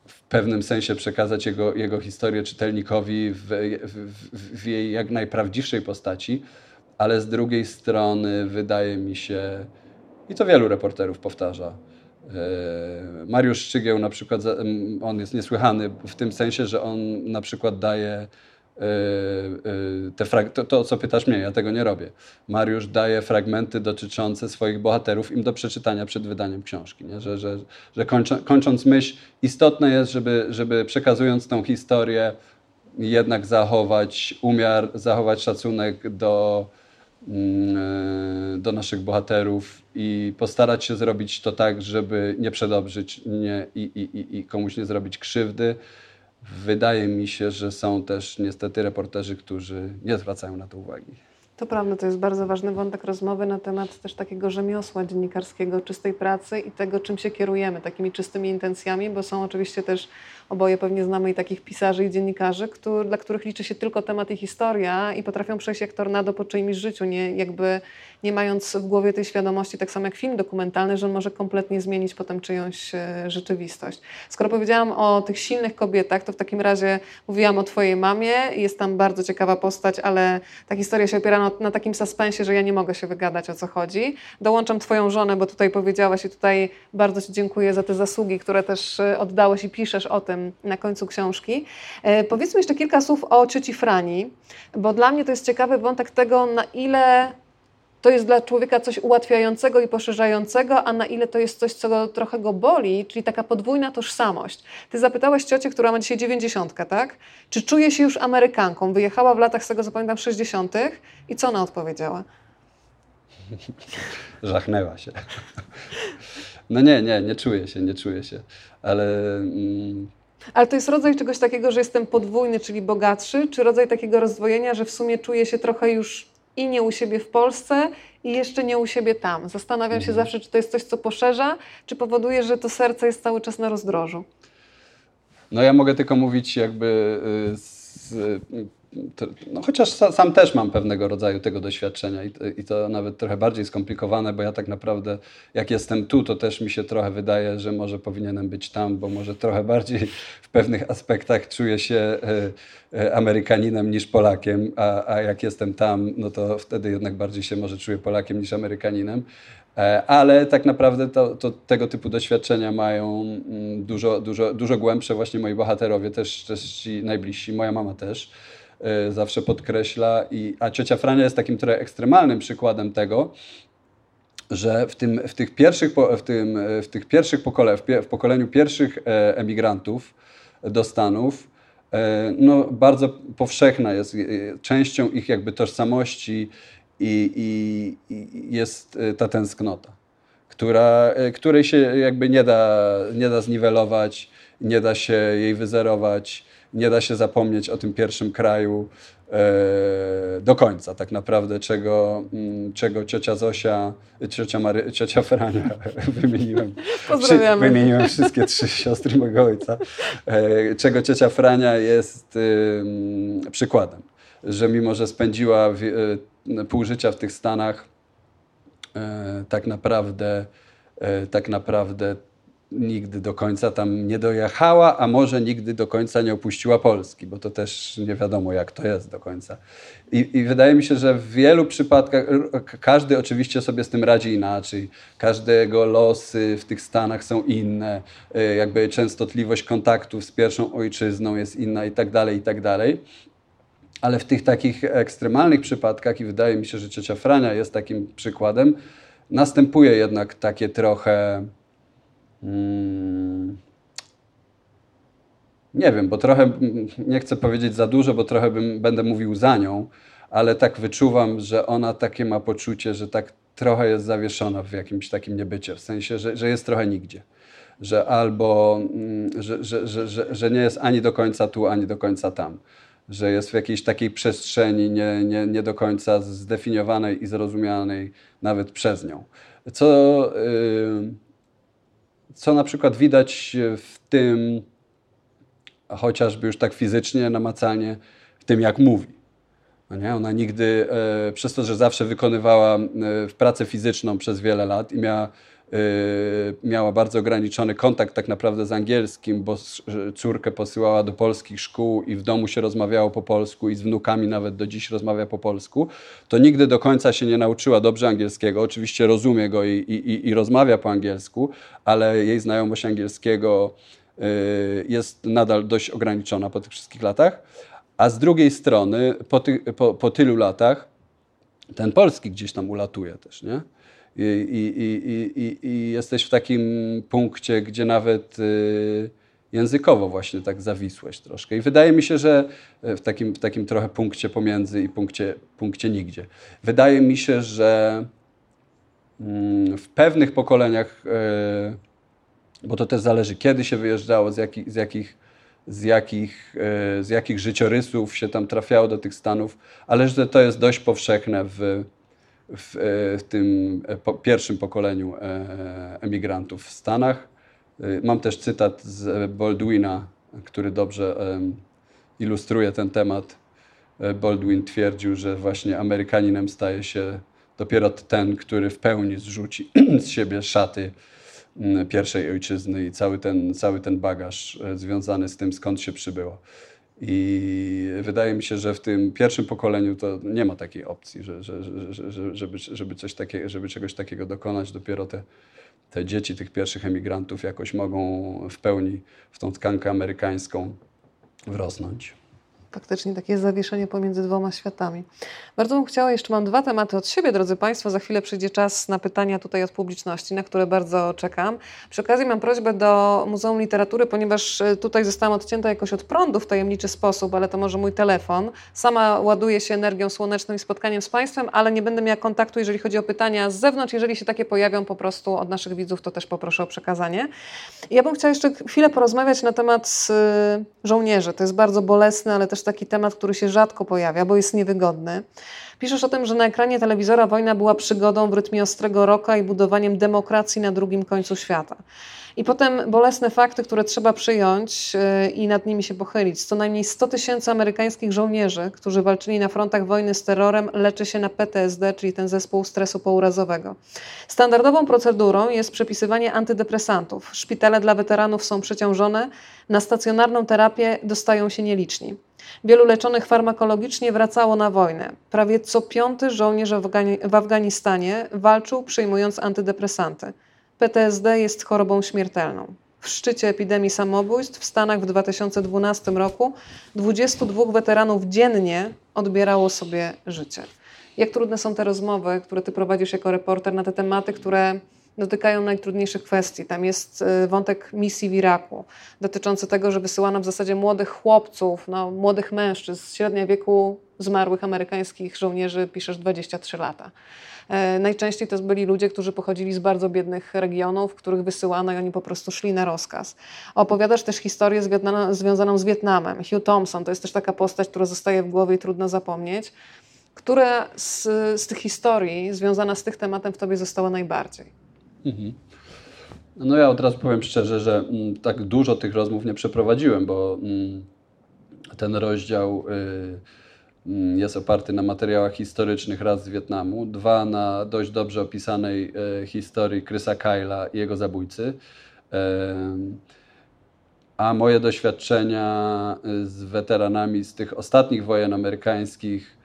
w pewnym sensie przekazać jego, jego historię czytelnikowi w, w, w jej jak najprawdziwszej postaci, ale z drugiej strony wydaje mi się, i to wielu reporterów powtarza, E, Mariusz Szczygieł na przykład, on jest niesłychany w tym sensie, że on na przykład daje e, e, te to, to, co pytasz mnie, ja tego nie robię. Mariusz daje fragmenty dotyczące swoich bohaterów im do przeczytania przed wydaniem książki. Nie? Że, że, że kończą, kończąc myśl, istotne jest, żeby, żeby przekazując tą historię, jednak zachować umiar, zachować szacunek do, do naszych bohaterów i postarać się zrobić to tak, żeby nie przedobrzyć nie, i, i, i komuś nie zrobić krzywdy. Wydaje mi się, że są też niestety reporterzy, którzy nie zwracają na to uwagi. To prawda, to jest bardzo ważny wątek rozmowy na temat też takiego rzemiosła dziennikarskiego, czystej pracy i tego, czym się kierujemy, takimi czystymi intencjami, bo są oczywiście też oboje pewnie znamy i takich pisarzy i dziennikarzy, który, dla których liczy się tylko temat i historia i potrafią przejść jak tornado po czyimś życiu, nie, jakby nie mając w głowie tej świadomości, tak samo jak film dokumentalny, że on może kompletnie zmienić potem czyjąś e, rzeczywistość. Skoro powiedziałam o tych silnych kobietach, to w takim razie mówiłam o Twojej mamie. Jest tam bardzo ciekawa postać, ale ta historia się opiera na, na takim suspensie, że ja nie mogę się wygadać o co chodzi. Dołączam Twoją żonę, bo tutaj powiedziałaś i tutaj bardzo Ci dziękuję za te zasługi, które też e, oddałeś i piszesz o tym na końcu książki. E, powiedzmy jeszcze kilka słów o cioci Frani, bo dla mnie to jest ciekawy wątek tego, na ile to jest dla człowieka coś ułatwiającego i poszerzającego, a na ile to jest coś, co trochę go boli, czyli taka podwójna tożsamość. Ty zapytałeś ciocię, która ma dzisiaj 90, tak? Czy czuje się już Amerykanką? Wyjechała w latach, z tego co pamiętam, 60. i co ona odpowiedziała? Żachnęła się. No nie, nie, nie czuję się, nie czuję się, ale... Mm... Ale to jest rodzaj czegoś takiego, że jestem podwójny, czyli bogatszy, czy rodzaj takiego rozdwojenia, że w sumie czuję się trochę już i nie u siebie w Polsce, i jeszcze nie u siebie tam. Zastanawiam się mhm. zawsze, czy to jest coś, co poszerza, czy powoduje, że to serce jest cały czas na rozdrożu. No ja mogę tylko mówić jakby y, z no chociaż sam też mam pewnego rodzaju tego doświadczenia i, to nawet trochę bardziej skomplikowane, bo ja tak naprawdę jak jestem tu, to też mi się trochę wydaje, że może powinienem być tam, bo może trochę bardziej w pewnych aspektach czuję się e, e, Amerykaninem niż Polakiem, a, a jak jestem tam, no to wtedy jednak bardziej się może czuję Polakiem niż Amerykaninem. E, ale tak naprawdę to, to, tego typu doświadczenia mają mm, dużo, dużo, dużo głębsze właśnie moi bohaterowie, też, też ci najbliżsi, moja mama też. E, zawsze podkreśla. I, a ciocia Frania jest takim trochę ekstremalnym przykładem tego, że w, tym, w tych pierwszych, w tym, w tych pierwszych pokole, w, pokoleniu pierwszych e, emigrantów do Stanów, e, no, bardzo powszechna jest częścią ich jakby tożsamości i, i, i jest ta tęsknota, która, której się jakby nie da, nie da zniwelować, nie da się jej wyzerować nie da się zapomnieć o tym pierwszym kraju e, do końca, tak naprawdę, czego, mm, czego ciocia Zosia, ciocia, Mary, ciocia Frania, wymieniłem, Pozdrawiamy. wymieniłem wszystkie trzy siostry mojego ojca, e, czego ciocia Frania jest przykładem, że mimo, że spędziła e, pół życia w tych Stanach, tak naprawdę, tak naprawdę nigdy do końca tam nie dojechała, a może nigdy do końca nie opuściła Polski, bo to też nie wiadomo, jak to jest do końca. I, I, wydaje mi się, że w wielu przypadkach, każdy oczywiście sobie z tym radzi inaczej, każdego losy w tych Stanach są inne, y, jakby częstotliwość kontaktów z pierwszą ojczyzną jest inna i tak dalej, i tak dalej. Ale w tych takich ekstremalnych przypadkach, i wydaje mi się, że ciocia Frania jest takim przykładem, następuje jednak takie trochę Hmm. Nie wiem, bo trochę nie chcę powiedzieć za dużo, bo trochę bym, będę mówił za nią, ale tak wyczuwam, że ona takie ma poczucie, że tak trochę jest zawieszona w jakimś takim niebycie, w sensie, że, że jest trochę nigdzie. Że albo, mm, że, że, że, że, że nie jest ani do końca tu, ani do końca tam. Że jest w jakiejś takiej przestrzeni nie, nie, nie do końca zdefiniowanej i zrozumianej nawet przez nią. Co. Yy, co na przykład widać w tym, chociażby już tak fizycznie, namacalnie, w tym jak mówi. No nie? Ona nigdy, e, przez to, że zawsze wykonywała e, pracę fizyczną przez wiele lat i miała miała bardzo ograniczony kontakt tak naprawdę z angielskim, bo córkę posyłała do polskich szkół i w domu się rozmawiało po polsku i z wnukami nawet do dziś rozmawia po polsku, to nigdy do końca się nie nauczyła dobrze angielskiego. Oczywiście rozumie go i, i, i rozmawia po angielsku, ale jej znajomość angielskiego y, jest nadal dość ograniczona po tych wszystkich latach. A z drugiej strony, po, ty, po, po tylu latach, ten polski gdzieś tam ulatuje też, nie? I, i, i, i jesteś w takim punkcie, gdzie nawet y, językowo właśnie tak zawisłeś troszkę. I wydaje mi się, że w takim, w takim trochę punkcie pomiędzy i punkcie, punkcie nigdzie. Wydaje mi się, że mm, w pewnych pokoleniach, y, bo to też zależy kiedy się wyjeżdżało, z jakich, z jakich, z jakich, y, z jakich życiorysów się tam trafiało do tych Stanów, ale że to jest dość powszechne w, w, e, w tym e, po, pierwszym pokoleniu e, emigrantów w Stanach. Mam też cytat z Baldwina który dobrze ilustruje ten temat. Baldwin twierdził, że właśnie Amerykaninem staje się dopiero ten, który w pełni zrzuci z siebie szaty mm, pierwszej ojczyzny i cały ten, cały ten bagaż związany z tym, skąd się przybyło. I wydaje mi się, że w tym pierwszym pokoleniu to nie ma takiej opcji, że, że, że, że, żeby, żeby, coś takie, żeby czegoś takiego dokonać. Dopiero te, te dzieci tych pierwszych emigrantów jakoś mogą w pełni w tą tkankę amerykańską wrosnąć faktycznie takie zawieszenie pomiędzy dwoma światami. Bardzo bym chciała, jeszcze mam dwa tematy od siebie, drodzy Państwo. Za chwilę przyjdzie czas na pytania tutaj od publiczności, na które bardzo czekam. Przy okazji mam prośbę do Muzeum Literatury, ponieważ e, tutaj zostałam odcięta jakoś od prądu w tajemniczy sposób, ale to może mój telefon. Sama ładuję się energią słoneczną i spotkaniem z Państwem, ale nie będę miała kontaktu, jeżeli chodzi o pytania z zewnątrz. Jeżeli się takie pojawią po prostu od naszych widzów, to też poproszę o przekazanie. Ja bym chciała jeszcze chwilę porozmawiać na temat e, żołnierzy. To jest bardzo bolesne, ale też taki temat, który się rzadko pojawia, bo jest niewygodny. Piszesz o tym, że na ekranie telewizora wojna była przygodą w rytmie ostrego roka i budowaniem demokracji na drugim końcu świata. I potem bolesne fakty, które trzeba przyjąć yy, i nad nimi się pochylić. Co najmniej 100 tysięcy amerykańskich żołnierzy, którzy walczyli na frontach wojny z terrorem, leczy się na PTSD, czyli ten zespół stresu pourazowego. Standardową procedurą jest przepisywanie antydepresantów. Szpitale dla weteranów są przeciążone, na stacjonarną terapię dostają się nieliczni. Wielu leczonych farmakologicznie wracało na wojnę. Prawie co piąty żołnierz w Afganistanie walczył przyjmując antydepresanty. PTSD jest chorobą śmiertelną. W szczycie epidemii samobójstw w Stanach w 2012 roku 22 weteranów dziennie odbierało sobie życie. Jak trudne są te rozmowy, które ty prowadzisz jako reporter na te tematy, które dotykają najtrudniejszych kwestii. Tam jest y, wątek misji w Iraku, dotyczący tego, że wysyłano w zasadzie młodych chłopców, no, młodych mężczyzn średnia wieku zmarłych amerykańskich żołnierzy, piszesz 23 lata. E, najczęściej to byli ludzie, którzy pochodzili z bardzo biednych regionów, których wysyłano i oni po prostu szli na rozkaz. Opowiadasz też historię związaną z Wietnamem. Hugh Thompson to jest też taka postać, która zostaje w głowie i trudno zapomnieć. Która z, z tych historii związana z tym tematem w tobie została najbardziej? Mhm. No ja od razu powiem szczerze, że mm, tak dużo tych rozmów nie przeprowadziłem, bo mm, ten rozdział y, mm, jest oparty na materiałach historycznych raz z Wietnamu, dwa na dość dobrze opisanej y, historii Chrisa Kyla i jego zabójcy. A moje doświadczenia y, z weteranami z tych ostatnich wojen amerykańskich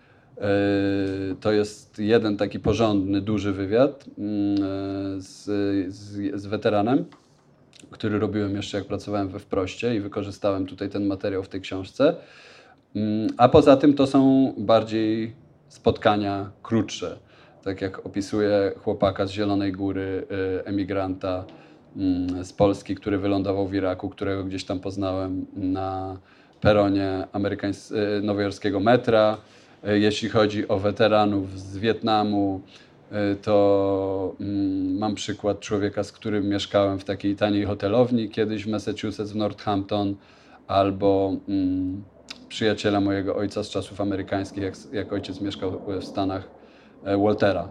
to jest jeden taki porządny, duży wywiad mm, e, z, z, z weteranem, który robiłem jeszcze jak pracowałem we Wproście i wykorzystałem tutaj ten materiał w tej książce. Mm, a poza tym to są bardziej spotkania krótsze. Tak jak opisuje chłopaka z Zielonej Góry, e, emigranta mm, z Polski, który wylądował w Iraku, którego gdzieś tam poznałem na peronie nowojorskiego metra E, jeśli chodzi o weteranów z Wietnamu, e, to mm, mam przykład człowieka, z którym mieszkałem w takiej taniej hotelowni kiedyś w Massachusetts, w Northampton, albo mm, przyjaciela mojego ojca z czasów amerykańskich, jak, jak ojciec mieszkał w Stanach, e, Waltera,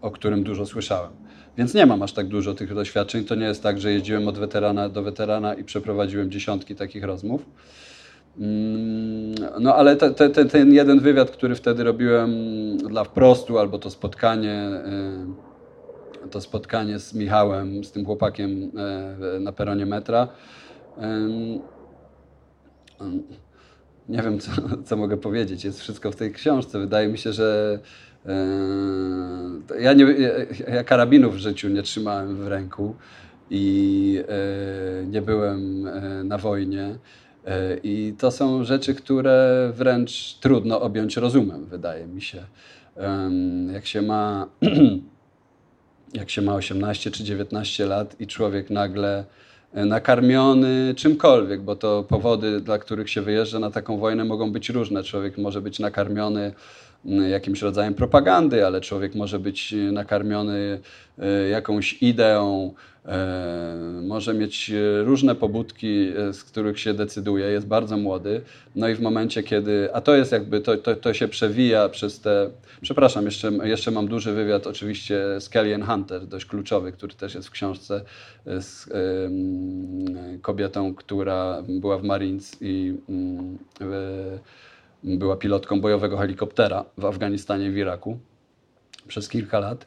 o którym dużo słyszałem. Więc nie mam aż tak dużo tych doświadczeń. To nie jest tak, że jeździłem od weterana do weterana i przeprowadziłem dziesiątki takich rozmów. Mm, no ale te, te, ten jeden wywiad, który wtedy robiłem dla wprostu, albo to spotkanie, y, to spotkanie z Michałem, z tym chłopakiem y, na peronie metra, nie wiem, co, co mogę powiedzieć. Jest wszystko w tej książce. Wydaje mi się, że y, ja, nie, ja karabinów w życiu nie trzymałem w ręku i nie byłem na wojnie. E, I to są rzeczy, które wręcz trudno objąć rozumem, wydaje mi się. Jak się ma, jak się ma 18 czy 19 lat i człowiek nagle e, nakarmiony czymkolwiek, bo to powody, dla których się wyjeżdża na taką wojnę mogą być różne. Człowiek może być nakarmiony jakimś rodzajem propagandy, ale człowiek może być nakarmiony jakąś ideą, może mieć różne pobudki, z których się decyduje, jest bardzo młody. No i w momencie, kiedy, a to jest jakby, to, to, to się przewija przez te, przepraszam, jeszcze, jeszcze mam duży wywiad oczywiście z Kellyanne Hunter, dość kluczowy, który też jest w książce z kobietą, która była w Marines i była pilotką bojowego helikoptera w Afganistanie w Iraku przez kilka lat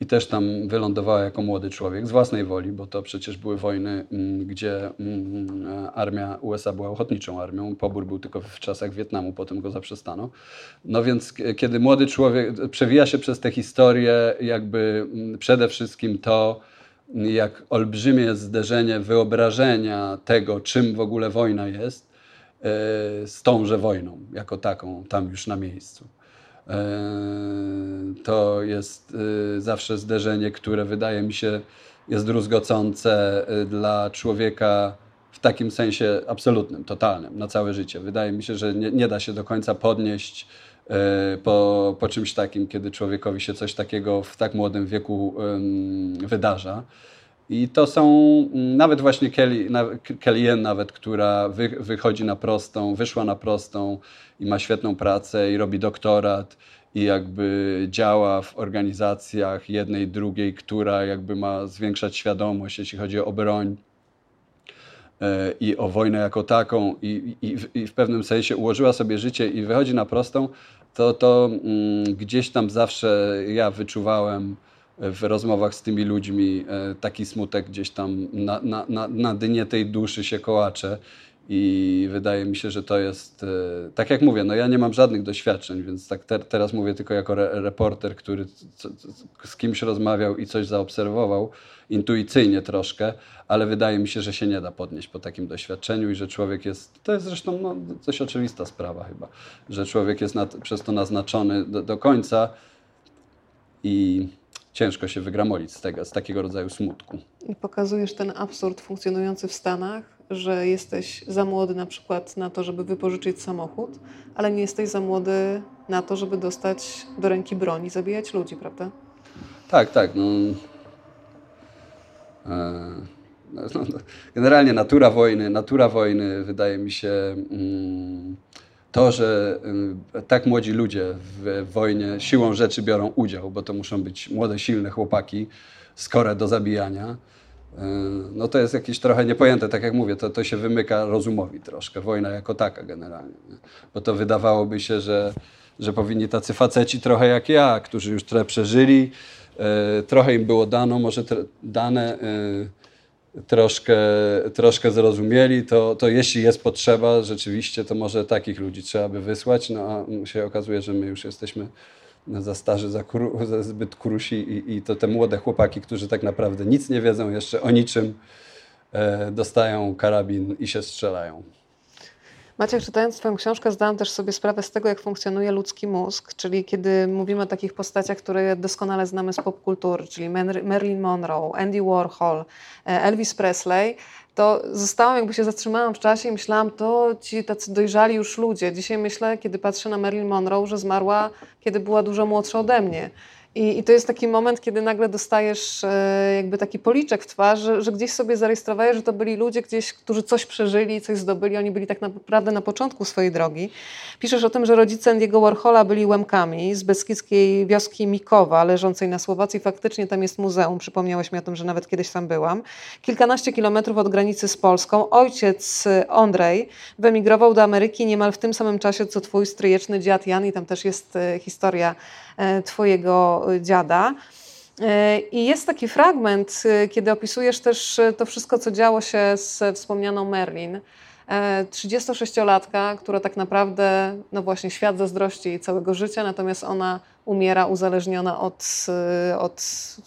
i też tam wylądowała jako młody człowiek z własnej woli, bo to przecież były wojny, mm, gdzie mm, armia USA była ochotniczą armią. Pobór był tylko w czasach Wietnamu, potem go zaprzestano. No więc kiedy młody człowiek przewija się przez tę historię, jakby mm, przede wszystkim to, jak olbrzymie jest zderzenie wyobrażenia tego, czym w ogóle wojna jest, z tąże wojną, jako taką, tam już na miejscu. E, to jest e, zawsze zderzenie, które wydaje mi się jest druzgocące e, dla człowieka w takim sensie absolutnym, totalnym, na całe życie. Wydaje mi się, że nie, nie da się do końca podnieść po, po czymś takim, kiedy człowiekowi się coś takiego w tak młodym wieku wydarza. I to są nawet właśnie Kelly, Kellyanne nawet, która wy, wychodzi na prostą, wyszła na prostą i ma świetną pracę i robi doktorat i jakby działa w organizacjach jednej, drugiej, która jakby ma zwiększać świadomość, jeśli chodzi o broń e, i o wojnę jako taką. I, i, i, w pewnym sensie ułożyła sobie życie i wychodzi na prostą, to, to mm, gdzieś tam zawsze ja wyczuwałem w rozmowach z tymi ludźmi e, taki smutek gdzieś tam na, na, na, na dnie tej duszy się kołacze. I wydaje mi się, że to jest, e, tak jak mówię, no ja nie mam żadnych doświadczeń, więc tak te, teraz mówię tylko jako re, reporter, który z kimś rozmawiał i coś zaobserwował, intuicyjnie troszkę, ale wydaje mi się, że się nie da podnieść po takim doświadczeniu i że człowiek jest, to jest zresztą no, dość oczywista sprawa chyba, że człowiek jest nad, przez to naznaczony do, do końca i ciężko się wygramolić z, tego, z takiego rodzaju smutku. I pokazujesz ten absurd funkcjonujący w Stanach, że jesteś za młody na przykład na to, żeby wypożyczyć samochód, ale nie jesteś za młody na to, żeby dostać do ręki broni i zabijać ludzi, prawda? Tak, tak. No, e, no, no, generalnie natura wojny, natura wojny wydaje mi się... Mm, to, że y, tak młodzi ludzie w wojnie siłą rzeczy biorą udział, bo to muszą być młode, silne chłopaki, skore do zabijania, y, no to jest jakieś trochę niepojęte, tak jak mówię, to, to się wymyka rozumowi troszkę, wojna jako taka generalnie. Bo to wydawałoby się, że, że powinni tacy faceci trochę jak ja, którzy już trochę przeżyli, y, trochę im było dano, może dane troszkę, troszkę zrozumieli, to, to jeśli jest potrzeba, rzeczywiście, to może takich ludzi trzeba by wysłać, no a się okazuje, że my już jesteśmy za starzy, za, kru, za zbyt krusi i, i, to te młode chłopaki, którzy tak naprawdę nic nie wiedzą jeszcze o niczym, e, dostają karabin i się strzelają. Maciek, czytając Twoją książkę, zdałam też sobie sprawę z tego, jak funkcjonuje ludzki mózg, czyli kiedy mówimy o takich postaciach, które doskonale znamy z popkultury, czyli Marilyn Monroe, Andy Warhol, e, Elvis Presley, to zostałam, jakby się zatrzymałam w czasie i myślałam, to ci tacy dojrzali już ludzie. Dzisiaj myślę, kiedy patrzę na Marilyn Monroe, że zmarła, kiedy była dużo młodsza ode mnie. I, I, to jest taki moment, kiedy nagle dostajesz e, jakby taki policzek w twarz, że, gdzieś sobie zarejestrowałeś, że to byli ludzie gdzieś, którzy coś przeżyli, coś zdobyli. Oni byli tak naprawdę na początku swojej drogi. Piszesz o tym, że rodzice Andiego Warhola byli Łemkami z beskidzkiej wioski Mikowa, leżącej na Słowacji. Faktycznie tam jest muzeum. Przypomniałeś mi o tym, że nawet kiedyś tam byłam. Kilkanaście kilometrów od granicy z Polską. Ojciec Andrzej wyemigrował do Ameryki niemal w tym samym czasie, co twój stryjeczny dziad Jan i tam też jest e, historia E, twojego dziada. E, I jest taki fragment, e, kiedy opisujesz też to wszystko, co działo się z wspomnianą Merlin. 36-latka, która tak naprawdę, no właśnie, świat zazdrości jej całego życia, natomiast ona umiera uzależniona od, y, od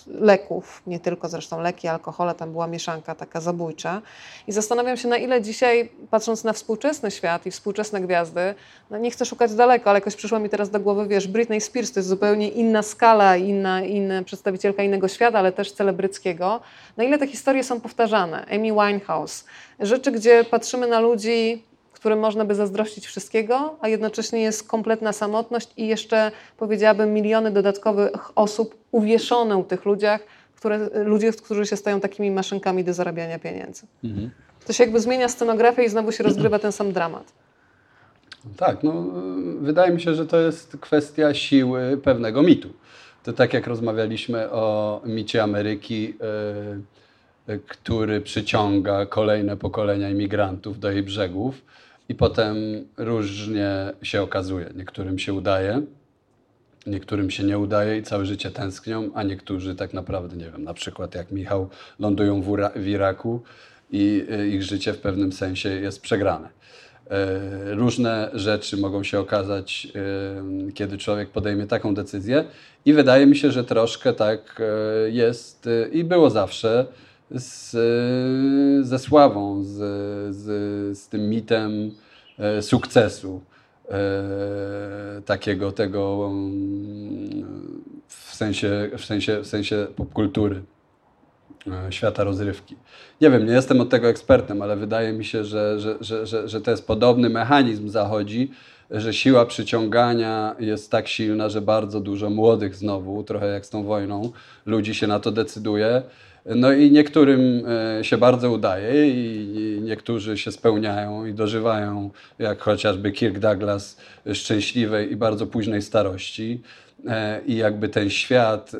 leków, nie tylko zresztą leki, alkohole, tam była mieszanka taka zabójcza. I zastanawiam się, na ile dzisiaj, patrząc na współczesny świat i współczesne gwiazdy, no nie chcę szukać daleko, ale jakoś przyszła mi teraz do głowy, wiesz, Britney Spears to jest zupełnie inna skala, inna, inna przedstawicielka innego świata, ale też celebryckiego. Na ile te historie są powtarzane? Amy Winehouse. Rzeczy, gdzie patrzymy na ludzi, którym można by zazdrościć wszystkiego, a jednocześnie jest kompletna samotność i jeszcze powiedziałabym miliony dodatkowych osób uwieszone u tych ludziach, które, ludzie, którzy się stają takimi maszynkami do zarabiania pieniędzy. Mhm. To się jakby zmienia scenografię i znowu się rozgrywa ten sam dramat. Tak, no, wydaje mi się, że to jest kwestia siły pewnego mitu. To tak jak rozmawialiśmy o micie Ameryki, yy, który przyciąga kolejne pokolenia imigrantów do jej brzegów i potem różnie się okazuje. Niektórym się udaje, niektórym się nie udaje i całe życie tęsknią, a niektórzy tak naprawdę, nie wiem, na przykład jak Michał, lądują w, w Iraku i y, ich życie w pewnym sensie jest przegrane. E, różne rzeczy mogą się okazać, e, kiedy człowiek podejmie taką decyzję, i wydaje mi się, że troszkę tak jest i było zawsze z, ze sławą, z, z, z tym mitem sukcesu. Takiego tego w sensie, w sensie, w sensie popkultury. E, świata rozrywki. Nie wiem, nie jestem od tego ekspertem, ale wydaje mi się, że, że, że, że, że to jest podobny mechanizm zachodzi, że siła przyciągania jest tak silna, że bardzo dużo młodych znowu, trochę jak z tą wojną, ludzi się na to decyduje. No i niektórym e, się bardzo udaje i niektórzy się spełniają i dożywają, jak chociażby Kirk Douglas, szczęśliwej i bardzo późnej starości. E, I jakby ten świat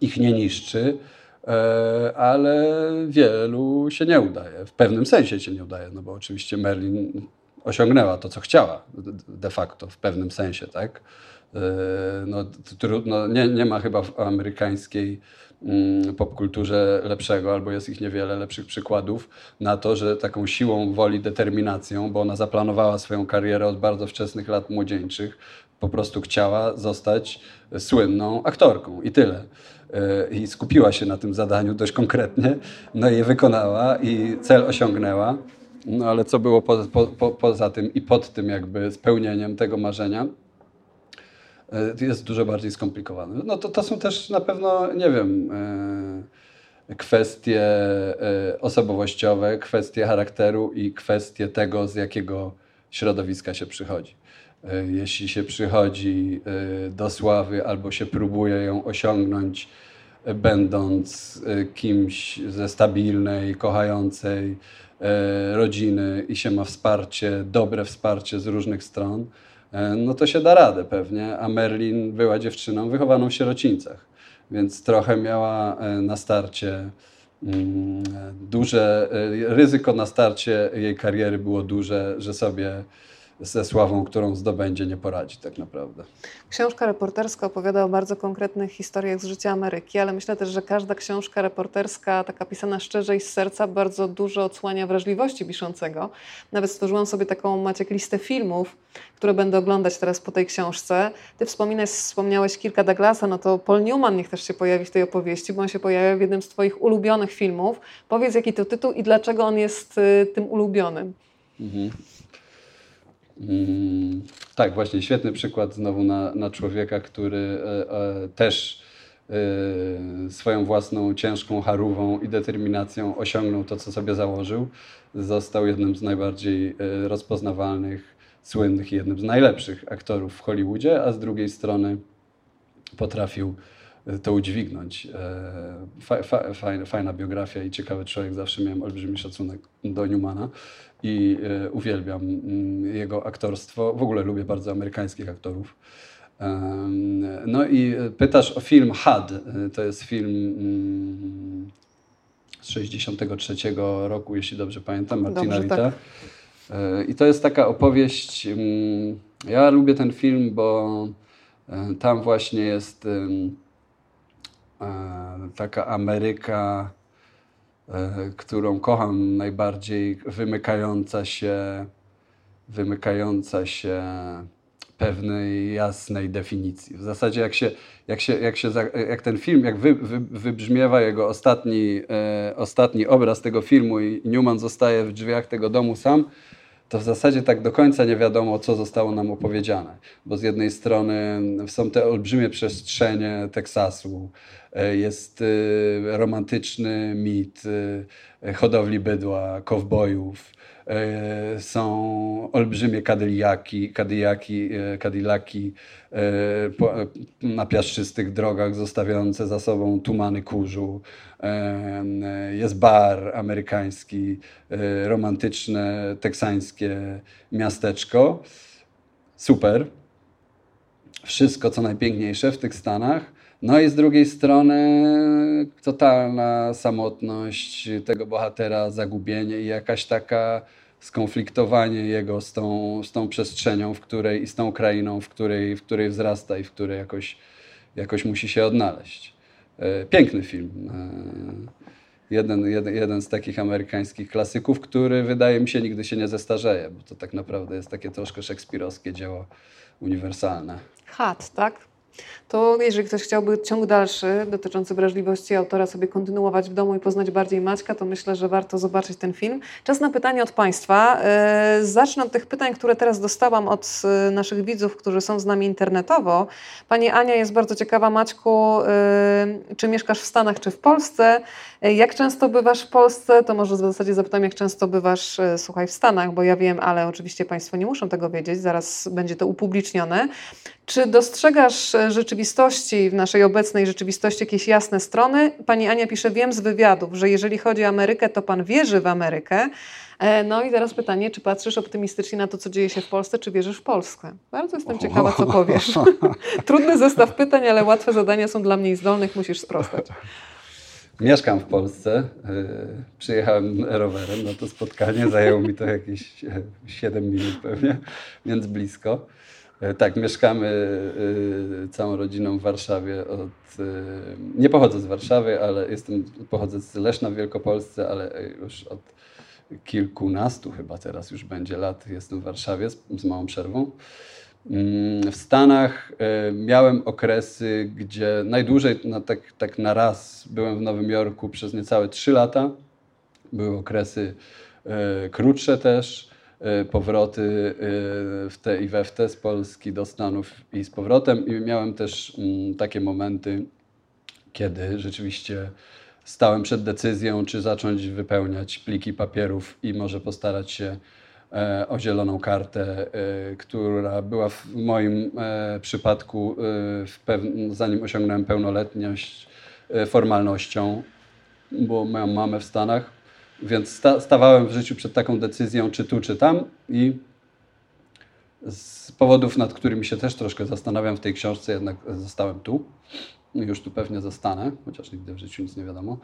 ich nie niszczy. E, ale wielu się nie udaje. W pewnym sensie się nie udaje, no bo oczywiście Merlin osiągnęła to, co chciała de facto, w pewnym sensie, tak? E, no, trudno, nie, nie ma chyba w amerykańskiej popkulturze lepszego, albo jest ich niewiele lepszych przykładów na to, że taką siłą woli, determinacją, bo ona zaplanowała swoją karierę od bardzo wczesnych lat młodzieńczych, po prostu chciała zostać słynną aktorką i tyle. E, i skupiła się na tym zadaniu dość konkretnie, no i je wykonała i cel osiągnęła. No ale co było po, po, po, poza tym i pod tym jakby spełnieniem tego marzenia, jest dużo bardziej skomplikowane. No to, to są też na pewno, nie wiem, e, kwestie osobowościowe, kwestie charakteru i kwestie tego, z jakiego środowiska się przychodzi. Jeśli się przychodzi do sławy albo się próbuje ją osiągnąć będąc e, kimś ze stabilnej, kochającej e, rodziny i się ma wsparcie, dobre wsparcie z różnych stron, e, no to się da radę pewnie. A Merlin była dziewczyną wychowaną w sierocińcach, więc trochę miała na starcie mm, duże, ryzyko na starcie jej kariery było duże, że sobie ze sławą, którą zdobędzie, nie poradzi tak naprawdę. Książka reporterska opowiada o bardzo konkretnych historiach z życia Ameryki, ale myślę też, że każda książka reporterska, taka pisana szczerze i z serca, bardzo dużo odsłania wrażliwości piszącego. Nawet stworzyłam sobie taką, Maciek, listę filmów, które będę oglądać teraz po tej książce. Ty wspominałeś, wspomniałeś kilka Douglasa, no to Paul Newman niech też się pojawi w tej opowieści, bo on się pojawia w jednym z Twoich ulubionych filmów. Powiedz, jaki to tytuł i dlaczego on jest y, tym ulubionym. Mhm. Mm, tak, właśnie świetny przykład znowu na, na człowieka, który e, e, też e, swoją własną ciężką harówą i determinacją osiągnął to, co sobie założył. Został jednym z najbardziej rozpoznawalnych, słynnych i jednym z najlepszych aktorów w Hollywoodzie, a z drugiej strony potrafił to udźwignąć. Fa, fa, fajna, fajna biografia i ciekawy człowiek. Zawsze miałem olbrzymi szacunek do Newmana i e, uwielbiam mm, jego aktorstwo. W ogóle lubię bardzo amerykańskich aktorów. No i pytasz o film Had. To jest film mm, z 63 roku, jeśli dobrze pamiętam, Martina Rita. Tak. E, I to jest taka opowieść. Mm, ja lubię ten film, bo e, tam właśnie jest taka Ameryka E, którą kocham najbardziej, wymykająca się, wymykająca się pewnej jasnej definicji. W zasadzie jak, się, jak, się, jak, się, jak ten film, jak wy, wy, wybrzmiewa jego ostatni, e, ostatni obraz tego filmu i Newman zostaje w drzwiach tego domu sam, to w zasadzie tak do końca nie wiadomo, co zostało nam opowiedziane. Bo z jednej strony są te olbrzymie przestrzenie Teksasu, e, jest e, romantyczny mit, hodowli bydła, kowbojów, E, są olbrzymie Cadillaki, Cadillaki, e, Cadillaki e, na piaszczystych drogach zostawiające za sobą tumany kurzu. Jest bar amerykański, romantyczne, teksańskie miasteczko. Super. Wszystko, co najpiękniejsze w tych Stanach. No i z drugiej strony totalna samotność tego bohatera, zagubienie i jakaś taka skonfliktowanie jego z tą, z tą przestrzenią, w której i z tą krainą, w której, w której wzrasta i w której jakoś, jakoś musi się odnaleźć. E, piękny film. E, jeden, jeden, jeden z takich amerykańskich klasyków, który wydaje mi się nigdy się nie zestarzeje, bo to tak naprawdę jest takie troszkę szekspirowskie dzieło uniwersalne. Hat, tak? To jeżeli ktoś chciałby ciąg dalszy dotyczący wrażliwości autora sobie kontynuować w domu i poznać bardziej Maćka, to myślę, że warto zobaczyć ten film. Czas na pytanie od Państwa. E, zacznę od tych pytań, które teraz dostałam od e, naszych widzów, którzy są z nami internetowo. Pani Ania jest bardzo ciekawa, Maćku, e, czy mieszkasz w Stanach, czy w Polsce? Jak często bywasz w Polsce? To może w zasadzie zapytam, jak często bywasz, słuchaj, w Stanach, bo ja wiem, ale oczywiście Państwo nie muszą tego wiedzieć, zaraz będzie to upublicznione. Czy dostrzegasz rzeczywistości, w naszej obecnej rzeczywistości jakieś jasne strony? Pani Ania pisze, wiem z wywiadów, że jeżeli chodzi o Amerykę, to pan wierzy w Amerykę. E, no i teraz pytanie, czy patrzysz optymistycznie na to, co dzieje się w Polsce, czy wierzysz w Polskę? Bardzo jestem ciekawa, co powiesz. Trudny zestaw pytań, ale łatwe zadania są dla mnie zdolnych, musisz sprostać. Mieszkam w Polsce. E, przyjechałem rowerem na to spotkanie. Zajęło mi to jakieś 7 minut pewnie, więc blisko. E, tak, mieszkamy e, całą rodziną w Warszawie. Od, e, nie pochodzę z Warszawy, ale jestem, pochodzę z Leszna w Wielkopolsce, ale już od kilkunastu chyba teraz już będzie lat jestem w Warszawie z, z małą przerwą. Mm, w Stanach miałem okresy, gdzie najdłużej na, tak, tak na raz byłem w Nowym Jorku przez niecałe trzy lata. Były okresy krótsze też. Y, powroty w te i we w te z Polski do Stanów i z powrotem. I miałem też mm, takie momenty, kiedy rzeczywiście stałem przed decyzją, czy zacząć wypełniać pliki papierów i może postarać się e, o zieloną kartę, e, która była w moim e, przypadku, zanim osiągnąłem pełnoletność, formalnością, bo moją mamę w Stanach więc sta stawałem w życiu przed taką decyzją, czy tu, czy tam i z powodów, nad którymi się też troszkę zastanawiam w tej książce, jednak zostałem tu. Już tu pewnie zostanę, chociaż nigdy w życiu nic nie wiadomo.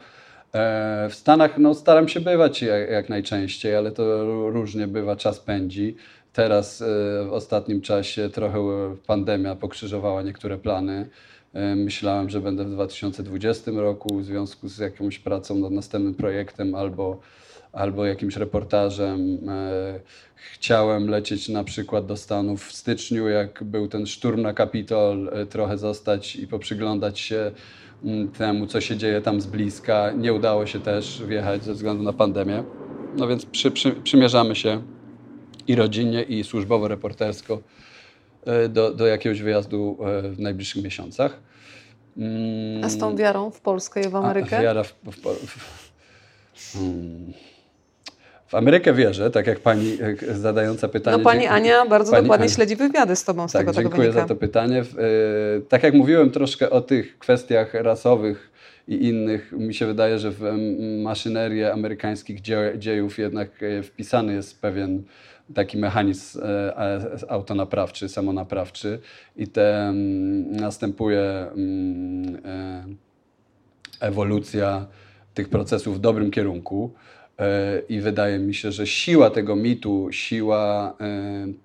E, w Stanach no, staram się bywać jak, jak najczęściej, ale to różnie bywa, czas pędzi. Teraz e, w ostatnim czasie trochę pandemia pokrzyżowała niektóre plany. E, myślałem, że będę w 2020 roku w związku z jakąś pracą nad następnym projektem albo, albo jakimś reportażem. Chciałem lecieć na przykład do Stanów w styczniu, jak był ten szturm na Kapitol, trochę zostać i poprzyglądać się temu, co się dzieje tam z bliska. Nie udało się też wjechać ze względu na pandemię. No więc przy, przy, przymierzamy się i rodzinnie, i służbowo-reportersko E, do, do jakiegoś wyjazdu e, w najbliższych miesiącach. A z tą mm. wiarą w Polskę i w Amerykę? A, wiara w, w, w, hmm. W Amerykę wierzę, tak jak pani e, zadająca pytanie. No pani Ania bardzo pani dokładnie Ania. śledzi wywiady z tobą z tak, tego dziękuję tego za to pytanie. Tak jak mówiłem troszkę o tych kwestiach rasowych i innych, mi się wydaje, że w maszynerię amerykańskich dziejów jednak wpisany jest pewien taki mechanizm e, e, autonaprawczy, samonaprawczy i te następuje e, ewolucja tych procesów w dobrym kierunku. I wydaje mi się, że siła tego mitu, siła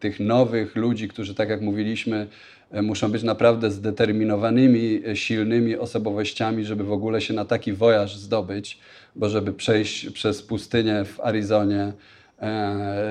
tych nowych ludzi, którzy, tak jak mówiliśmy, muszą być naprawdę zdeterminowanymi, silnymi osobowościami, żeby w ogóle się na taki wojaż zdobyć, bo żeby przejść przez pustynię w Arizonie, E,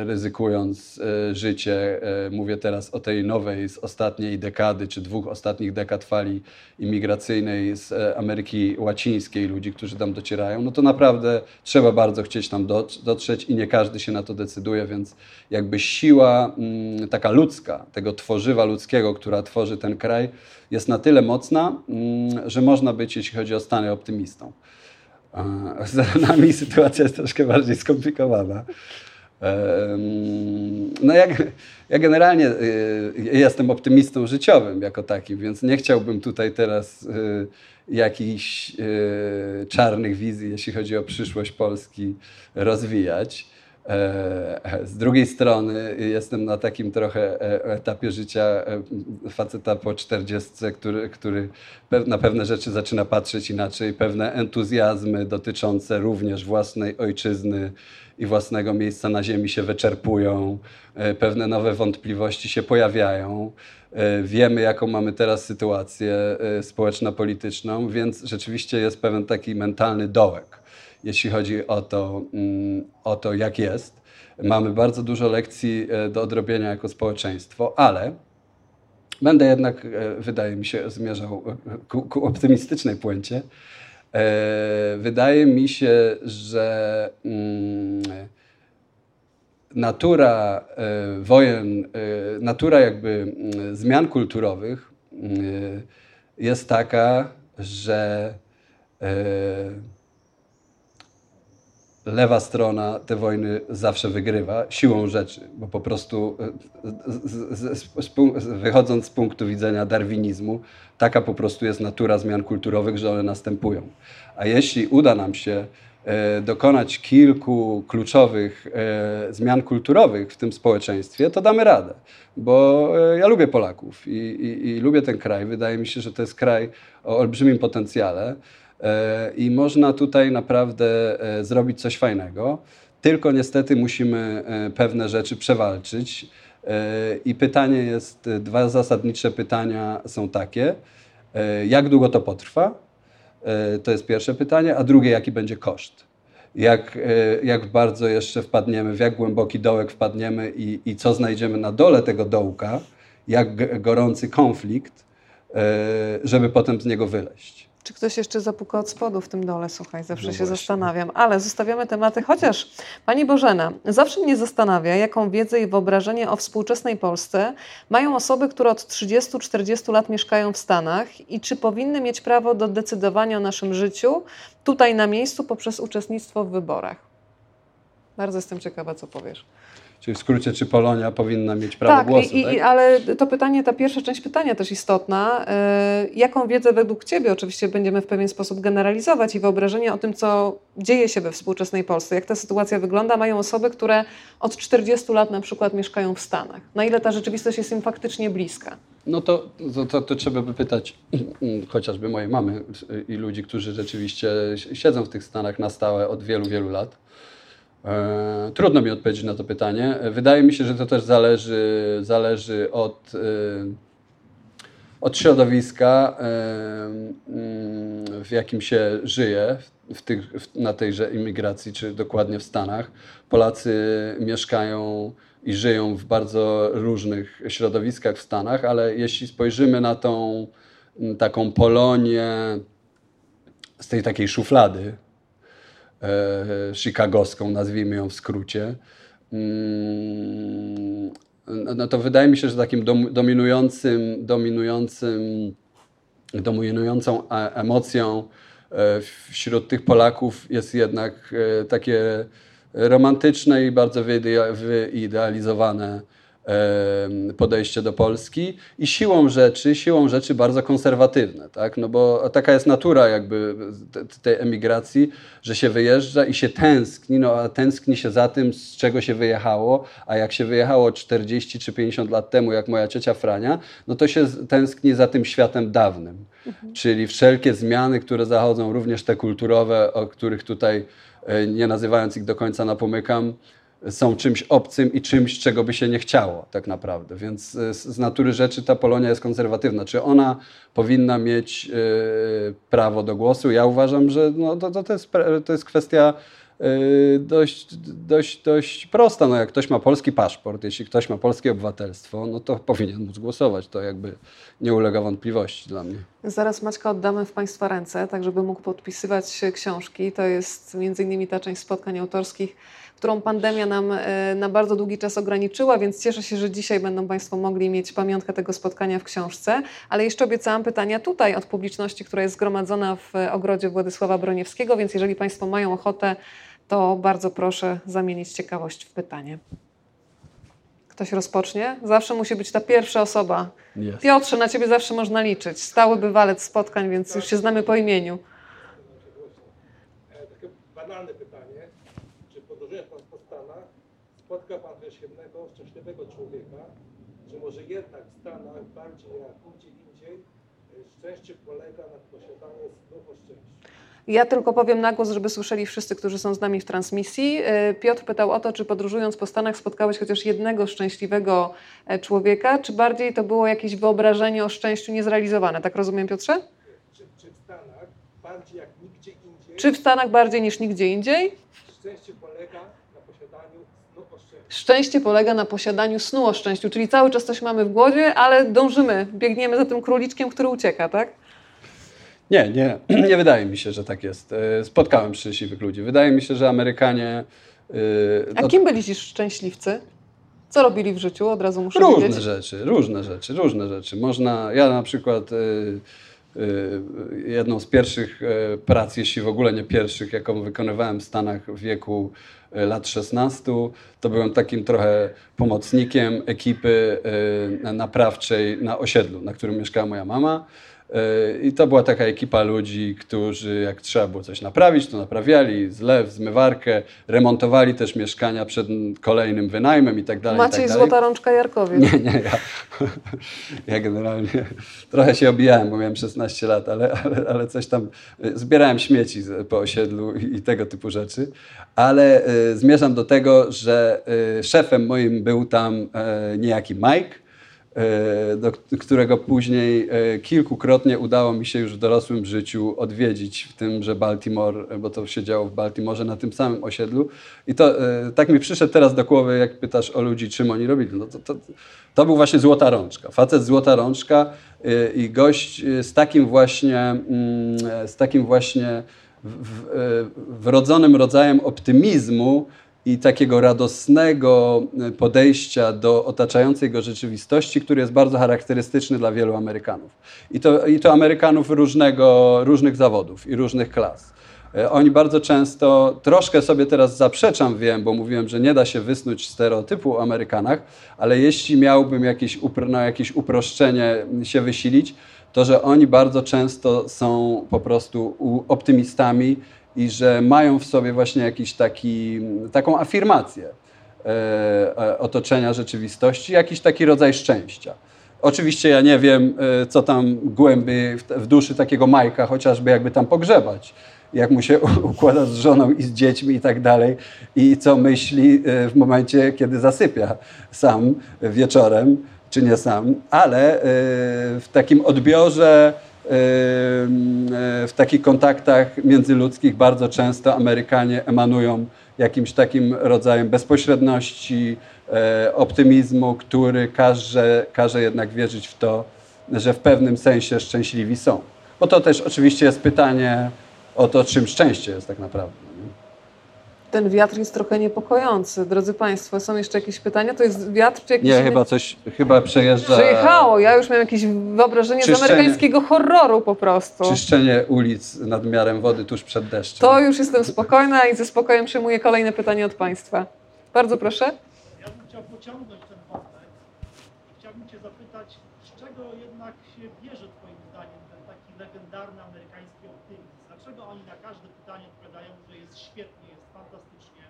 ryzykując e, życie. E, mówię teraz o tej nowej z ostatniej dekady, czy dwóch ostatnich dekad fali imigracyjnej z Ameryki Łacińskiej, ludzi, którzy tam docierają, no to naprawdę trzeba bardzo chcieć tam dotrzeć i nie każdy się na to decyduje, więc jakby siła mm, taka ludzka, tego tworzywa ludzkiego, która tworzy ten kraj, jest na tyle mocna, mm, że można być, jeśli chodzi o Stany, optymistą. A z Arenami sytuacja jest troszkę bardziej skomplikowana. No ja, ja generalnie y, jestem optymistą życiowym jako takim, więc nie chciałbym tutaj teraz y, jakichś y, czarnych wizji, jeśli chodzi o przyszłość Polski, rozwijać. E, z drugiej strony jestem na takim trochę e, etapie życia e, faceta po 40, który, który na pewne rzeczy zaczyna patrzeć inaczej, pewne entuzjazmy dotyczące również własnej ojczyzny i własnego miejsca na ziemi się wyczerpują, pewne nowe wątpliwości się pojawiają. Wiemy, jaką mamy teraz sytuację społeczno-polityczną, więc rzeczywiście jest pewien taki mentalny dołek jeśli chodzi o to, mm, o to, jak jest. Mamy bardzo dużo lekcji e, do odrobienia jako społeczeństwo, ale będę jednak, e, wydaje mi się, zmierzał ku, ku optymistycznej puencie. E, wydaje mi się, że mm, natura wojen, natura jakby mm, zmian kulturowych jest taka, że lewa strona te wojny zawsze wygrywa siłą rzeczy, bo po prostu e, z, z, z, wychodząc z punktu widzenia darwinizmu, taka po prostu jest natura zmian kulturowych, że one następują. A jeśli uda nam się e, dokonać kilku kluczowych e, zmian kulturowych w tym społeczeństwie, to damy radę. Bo ja lubię Polaków i, i, i lubię ten kraj. Wydaje mi się, że to jest kraj o olbrzymim potencjale. E, i można tutaj naprawdę e, zrobić coś fajnego. Tylko niestety musimy e, pewne rzeczy przewalczyć. I pytanie jest, dwa zasadnicze pytania są takie. Jak długo to potrwa? To jest pierwsze pytanie. A drugie, jaki będzie koszt? Jak, jak bardzo jeszcze wpadniemy, w jak głęboki dołek wpadniemy i, i co znajdziemy na dole tego dołka, jak gorący konflikt, żeby potem z niego wyleść. Czy ktoś jeszcze zapuka od spodu w tym dole? Słuchaj, zawsze no się właśnie. zastanawiam. Ale zostawiamy tematy, chociaż Pani Bożena, zawsze mnie zastanawia, jaką wiedzę i wyobrażenie o współczesnej Polsce mają osoby, które od 30-40 lat mieszkają w Stanach i czy powinny mieć prawo do decydowania o naszym życiu tutaj na miejscu poprzez uczestnictwo w wyborach. Bardzo jestem ciekawa, co powiesz. Czyli w skrócie, czy Polonia powinna mieć prawo tak, głosu? I, tak, ale to pytanie, ta pierwsza część pytania też istotna. Yy, jaką wiedzę według Ciebie, oczywiście będziemy w pewien sposób generalizować i wyobrażenie o tym, co dzieje się we współczesnej Polsce, jak ta sytuacja wygląda, mają osoby, które od 40 lat na przykład mieszkają w Stanach. Na ile ta rzeczywistość jest im faktycznie bliska? No to, to, to, to trzeba by pytać chociażby mojej mamy i ludzi, którzy rzeczywiście siedzą w tych Stanach na stałe od wielu, wielu lat trudno mi odpowiedzieć na to pytanie. Wydaje mi się, że to też zależy, zależy od, e, od środowiska, e, w jakim się żyje w tych, na tejże imigracji, czy dokładnie w Stanach. Polacy mieszkają i żyją w bardzo różnych środowiskach w Stanach, ale jeśli spojrzymy na tą taką Polonię z tej takiej szuflady, E, chicagowską, nazwijmy ją w skrócie, mm, no to wydaje mi się, że takim dominującym, dominującym, dominującą e, emocją e, wśród tych Polaków jest jednak takie romantyczne i bardzo wyidealizowane podejście do Polski i siłą rzeczy, siłą rzeczy bardzo konserwatywne, tak? No bo taka jest natura jakby tej emigracji, że się wyjeżdża i się tęskni, no a tęskni się za tym, z czego się wyjechało, a jak się wyjechało 40 czy 50 lat temu, jak moja ciocia Frania, no to się tęskni za tym światem dawnym. Mhm. Czyli wszelkie zmiany, które zachodzą, również te kulturowe, o których tutaj e, nie nazywając ich do końca napomykam, są czymś obcym i czymś, czego by się nie chciało tak naprawdę. Więc e, z natury rzeczy ta Polonia jest konserwatywna. Czy ona powinna mieć y, prawo do głosu? Ja uważam, że no, to, to, jest, to jest kwestia y, dość, dość, dość prosta. No, jak ktoś ma polski paszport, jeśli ktoś ma polskie obywatelstwo, no to powinien móc głosować. To jakby nie ulega wątpliwości dla mnie. Zaraz Maćka oddamy w Państwa ręce, tak żeby mógł podpisywać książki. To jest między innymi ta część spotkań autorskich, którą pandemia nam e, na bardzo długi czas ograniczyła, więc cieszę się, że dzisiaj będą Państwo mogli mieć pamiątkę tego spotkania w książce. Ale jeszcze obiecałam pytania tutaj od publiczności, która jest zgromadzona w ogrodzie Władysława Broniewskiego, więc jeżeli Państwo mają ochotę, to bardzo proszę zamienić ciekawość w pytanie. Ktoś rozpocznie? Zawsze musi być ta pierwsza osoba. Jest. Piotrze, na ciebie zawsze można liczyć. Stały bywalec spotkań, więc już się znamy po imieniu. E, Takie banalne pytanie. Czy podróżując Pan po Stanach, spotka Pan też jednego szczęśliwego człowieka? Czy może jednak w Stanach bardziej jak gdzie indziej e, szczęście polega na posiadaniu znów o szczęściu? Ja tylko powiem na głos, żeby słyszeli wszyscy, którzy są z nami w transmisji. E, Piotr pytał o to, czy podróżując po Stanach spotkałeś chociaż jednego szczęśliwego e, człowieka, czy bardziej to było jakieś wyobrażenie o szczęściu niezrealizowane. Tak rozumiem, Piotrze? Czy, czy w Stanach bardziej jak nigdzie indziej Czy w Stanach bardziej niż nigdzie indziej? szczęście polega na posiadaniu znów o szczęściu? Szczęście polega na posiadaniu snu o szczęściu, czyli cały czas coś mamy w głowie, ale dążymy, biegniemy za tym króliczkiem, który ucieka, tak? Nie, nie, nie wydaje mi się, że tak jest. E, Spotkałem szczęśliwych ludzi. Wydaje mi się, że Amerykanie. e, A od- kim byli ci szczęśliwcy? Co robili w życiu? Od razu muszę Różne wiedzieć. rzeczy, różne rzeczy, różne rzeczy. Można, ja na przykład y, y, jedną z pierwszych prac, jeśli w ogóle nie pierwszych, jaką wykonywałem w Stanach w wieku lat 16, to byłem takim trochę pomocnikiem ekipy y, naprawczej na osiedlu, na którym mieszkała moja mama. I to była taka ekipa ludzi, którzy jak trzeba było coś naprawić, to naprawiali, zlew, zmywarkę, remontowali też mieszkania przed kolejnym wynajmem i tak dalej. i Maciej tak dalej. Złota Rączka Jarkowiec. Nie, nie, ja, ja generalnie trochę się obijałem, bo miałem 16 lat, ale, ale, ale coś tam, y, zbierałem śmieci po osiedlu i, tego typu rzeczy, ale y, zmierzam do tego, że y, szefem moim był tam y, niejaki Mike, do k- którego później y, kilkukrotnie udało mi się już w dorosłym życiu odwiedzić w tymże Baltimore, bo to się działo w Baltimorze na tym samym osiedlu. I to tak mi przyszedł teraz do głowy, jak pytasz o ludzi, czym oni robili. No to, to, to był właśnie Złota Rączka. Facet Złota Rączka i gość z takim właśnie, mm, z takim właśnie wrodzonym rodzajem optymizmu i takiego radosnego y, podejścia do otaczającej go rzeczywistości, który jest bardzo charakterystyczny dla wielu Amerykanów. I to, i to Amerykanów różnego, różnych zawodów i różnych klas. E, Oni bardzo często, troszkę sobie teraz zaprzeczam, wiem, bo mówiłem, że nie da się wysnuć stereotypu o Amerykanach, ale jeśli miałbym jakieś, na jakieś uproszczenie się wysilić, to że oni bardzo często są po prostu optymistami i że mają w sobie właśnie jakiś taki, taką afirmację e, e, otoczenia rzeczywistości, jakiś taki rodzaj szczęścia. Oczywiście ja nie wiem, e, co tam głębiej w, duszy takiego Majka, chociażby jakby tam pogrzebać. Jak mu się układa z żoną i z dziećmi i tak dalej. I co myśli w momencie, kiedy zasypia sam wieczorem, czy nie sam, ale w takim odbiorze, w takich kontaktach międzyludzkich bardzo często Amerykanie emanują jakimś takim rodzajem bezpośredności, e, optymizmu, który każe, każe jednak wierzyć w to, że w pewnym sensie szczęśliwi są. Bo to też oczywiście jest pytanie o to, czym szczęście jest tak naprawdę. Ten wiatr jest trochę niepokojący. Drodzy Państwo, są jeszcze jakieś pytania? To jest wiatr czy jakiś... Nie, chyba coś, chyba przejeżdża Przejechało. Ja już miałem jakieś wyobrażenie z amerykańskiego horroru po prostu. czyszczenie ulic nad miarem wody tuż przed deszczem. To już jestem spokojna i ze spokojem przyjmuję kolejne pytanie od Państwa. Bardzo proszę. Ja bym chciał pociągnąć ten wątek i chciałbym Cię zapytać, z czego jednak się bierze Twoim zdaniem ten taki legendarny amerykański optymizm? Dlaczego oni na każde pytanie odpowiadają, że jest świetnie, jest fantastycznie?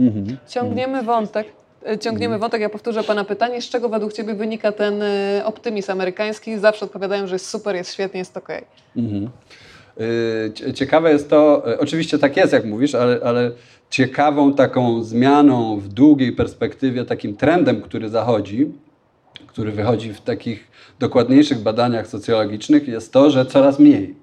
Mhm. Ciągniemy wątek. E, Ciągniemy wątek, ja powtórzę Pana pytanie. Z czego według Ciebie wynika ten e, optymizm amerykański? Zawsze odpowiadają, że jest super, jest świetnie, jest okej. Mhm. Cie- Ciekawe jest to, oczywiście tak jest, jak mówisz, ale, ale ciekawą taką zmianą w długiej perspektywie, takim trendem, który zachodzi, który wychodzi w takich dokładniejszych badaniach socjologicznych, jest to, że coraz mniej.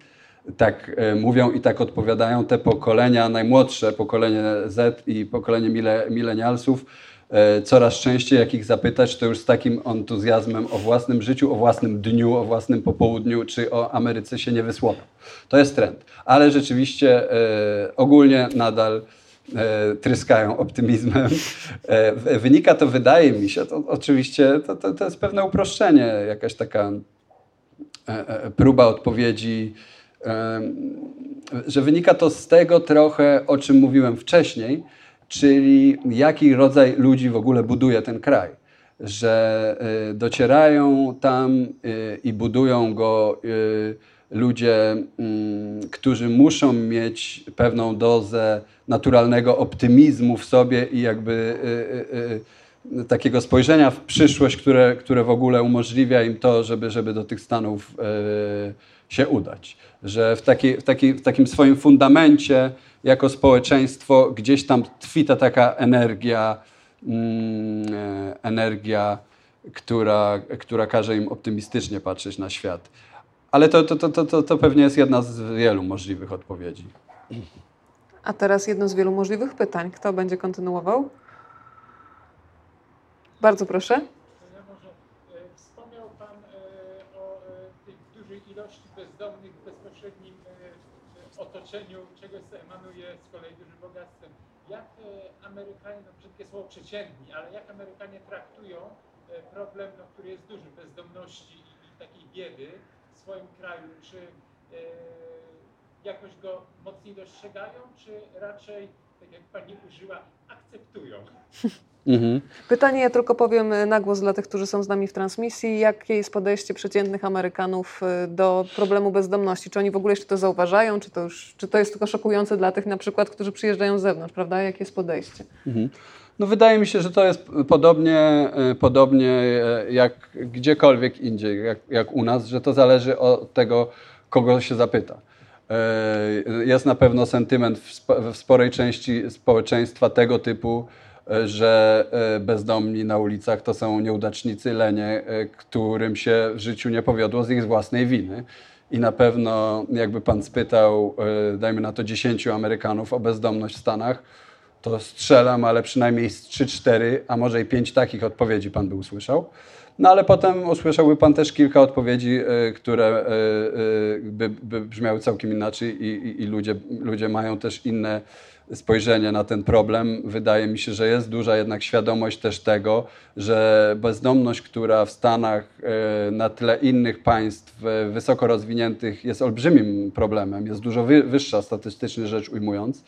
Tak e, mówią i tak odpowiadają te pokolenia najmłodsze, pokolenie Z i pokolenie mile, milenialsów, e, coraz częściej, jak ich zapytać, to już z takim entuzjazmem o własnym życiu, o własnym dniu, o własnym popołudniu, czy o Ameryce się nie wysłowią. To jest trend. Ale rzeczywiście e, ogólnie nadal tryskają optymizmem. Wynika to, wydaje mi się, to oczywiście to, to, to jest pewne uproszczenie, jakaś taka próba odpowiedzi, że wynika to z tego trochę, o czym mówiłem wcześniej, czyli jaki rodzaj ludzi w ogóle buduje ten kraj. Że y, docierają tam y, i budują go y, ludzie, mm, którzy muszą mieć pewną dozę naturalnego optymizmu w sobie i jakby takiego spojrzenia w przyszłość, które, które w ogóle umożliwia im to, żeby, żeby do tych Stanów się udać. Że w, taki, w, taki, w takim swoim fundamencie jako społeczeństwo gdzieś tam tkwi ta taka energia, mm, e, energia, która, która każe im optymistycznie patrzeć na świat. Ale to, to, to, to, to pewnie jest jedna z wielu możliwych odpowiedzi. A teraz jedno z wielu możliwych pytań. Kto będzie kontynuował? Bardzo proszę. Otoczeniu czegoś, co emanuje z kolei dużym bogactwem. Jak e, Amerykanie, no brzydkie słowo przeciętni, ale jak Amerykanie traktują e, problem, no, który jest duży, bezdomności i takiej biedy w swoim kraju? Czy e, jakoś go mocniej dostrzegają, czy raczej, tak jak pani użyła, akceptują? Mhm. Pytanie ja tylko powiem na głos dla tych, którzy są z nami w transmisji. Jakie jest podejście przeciętnych Amerykanów y, do problemu bezdomności? Czy oni w ogóle jeszcze to zauważają? Czy to, już, czy to jest tylko szokujące dla tych na przykład, którzy przyjeżdżają z zewnątrz, prawda? Jakie jest podejście? Mhm. No wydaje mi się, że to jest podobnie, y, podobnie jak gdziekolwiek indziej, jak, jak u nas, że to zależy od tego, kogo się zapyta. Jest na pewno sentyment w sporej części społeczeństwa tego typu, że e, bezdomni na ulicach to są nieudacznicy, lenie, e, którym się w życiu nie powiodło z ich własnej winy. I na pewno, jakby pan spytał, e, dajmy na to 10 Amerykanów o bezdomność w Stanach, to strzelam, ale przynajmniej z 3-4, a może i 5 takich odpowiedzi pan by usłyszał. No ale potem usłyszałby pan też kilka odpowiedzi, które by, by brzmiały całkiem inaczej i, i, i ludzie, ludzie mają też inne spojrzenie na ten problem. Wydaje mi się, że jest duża jednak świadomość też tego, że bezdomność, która w Stanach e, na tle innych państw e, wysoko rozwiniętych jest olbrzymim problemem, jest dużo wyższa statystycznie rzecz ujmując,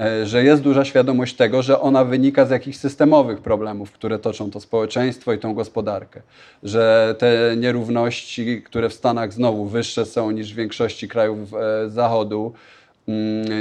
e, że jest duża świadomość tego, że ona wynika z jakichś systemowych problemów, które toczą to społeczeństwo i tą gospodarkę. Że te nierówności, które w Stanach znowu wyższe są niż w większości krajów Zachodu,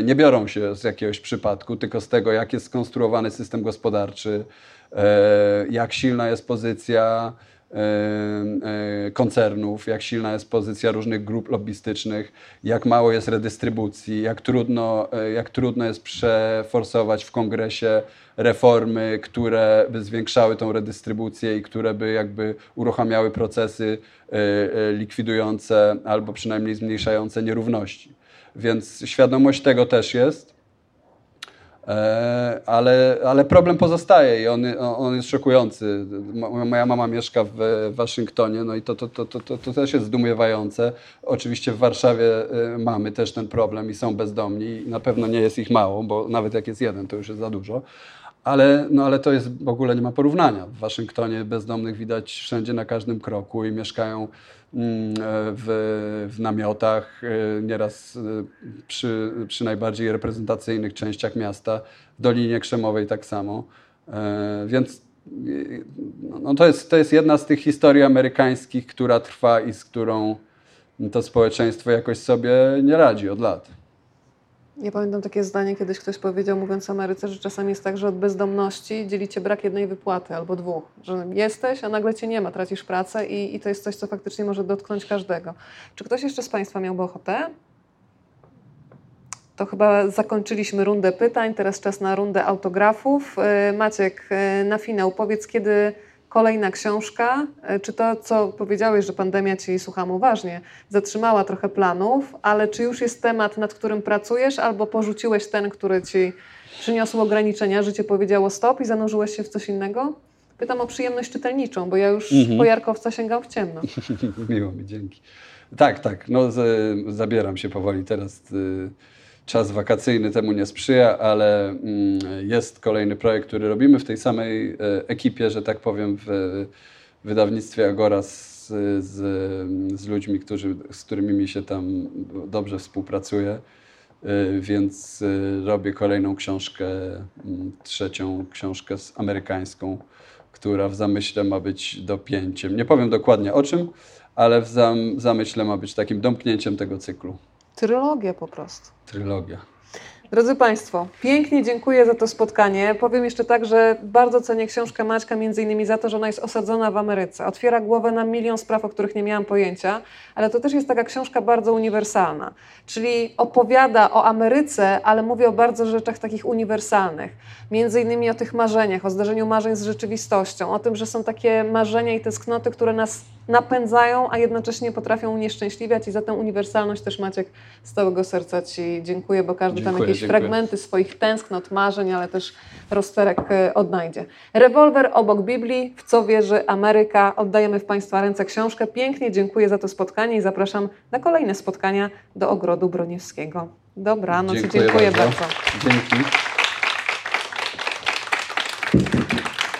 nie biorą się z jakiegoś przypadku, tylko z tego, jak jest skonstruowany system gospodarczy, e, jak silna jest pozycja e, e, koncernów, jak silna jest pozycja różnych grup lobbystycznych, jak mało jest redystrybucji, jak trudno, jak trudno jest przeforsować w kongresie reformy, które by zwiększały tą redystrybucję i które by jakby uruchamiały procesy likwidujące albo przynajmniej zmniejszające nierówności. Więc świadomość tego też jest. E, ale, ale problem pozostaje i on, on jest szokujący. Moja mama mieszka w Waszyngtonie, no i to, to, to, to, to też jest zdumiewające. Oczywiście w Warszawie e, mamy też ten problem i są bezdomni i na pewno nie jest ich mało, bo nawet jak jest jeden, to już jest za dużo. Ale, no ale to jest w ogóle nie ma porównania. W Waszyngtonie bezdomnych widać wszędzie na każdym kroku i mieszkają Mm, w, w namiotach, e, nieraz e, przy, przy najbardziej reprezentacyjnych częściach miasta, w Dolinie Krzemowej tak samo. E, więc no to, jest, to jest jedna z tych historii amerykańskich, która trwa i z którą to społeczeństwo jakoś sobie nie radzi od lat. Ja pamiętam takie zdanie, kiedyś ktoś powiedział, mówiąc o Ameryce, że czasami jest tak, że od bezdomności dzielicie brak jednej wypłaty albo dwóch. Że jesteś, a nagle cię nie ma, tracisz pracę i, i to jest coś, co faktycznie może dotknąć każdego. Czy ktoś jeszcze z Państwa miałby ochotę? To chyba zakończyliśmy rundę pytań, teraz czas na rundę autografów. E, Maciek, e, na finał powiedz, kiedy Kolejna książka, e, czy to, co powiedziałeś, że pandemia Ci, słucham uważnie, zatrzymała trochę planów, ale czy już jest temat, nad którym pracujesz, albo porzuciłeś ten, który Ci przyniosł ograniczenia, życie powiedziało stop i zanurzyłeś się w coś innego? Pytam o przyjemność czytelniczą, bo ja już mhm. po Jarkowca sięgam w ciemno. Miło mi, dzięki. Tak, tak, no z, zabieram się powoli teraz y, czas wakacyjny temu nie sprzyja, ale mm, jest kolejny projekt, który robimy w tej samej e, ekipie, że tak powiem, w wydawnictwie Agora z, z, z ludźmi, którzy, z którymi mi się tam dobrze współpracuje. Y, Więc y, robię kolejną książkę, mm, trzecią książkę amerykańską, która w zamyśle ma być dopięciem. Nie powiem dokładnie o czym, ale w zam, zamyśle ma być takim domknięciem tego cyklu. Trylogia po prostu. Trylogia. Drodzy Państwo, pięknie dziękuję za to spotkanie. Powiem jeszcze tak, że bardzo cenię książkę Maćka między innymi za to, że ona jest osadzona w Ameryce. Otwiera głowę na milion spraw, o których nie miałam pojęcia, ale to też jest taka książka bardzo uniwersalna. Czyli opowiada o Ameryce, ale mówi o bardzo rzeczach takich uniwersalnych. Między innymi o tych marzeniach, o zdarzeniu marzeń z rzeczywistością, o tym, że są takie marzenia i tęsknoty, które nas napędzają, a jednocześnie potrafią unieszczęśliwiać i za tę uniwersalność też Maciek z całego serca Ci dziękuję, bo każdy tam Dziękuję, jakieś dziękuję. fragmenty swoich tęsknot, marzeń, ale też rozterek e, odnajdzie. Rewolwer obok Biblii, w co wierzy Ameryka. Oddajemy w Państwa ręce książkę. Pięknie dziękuję za to spotkanie i zapraszam na kolejne spotkania do Ogrodu Broniewskiego. Dobranoc i dziękuję bardzo. Dzięki.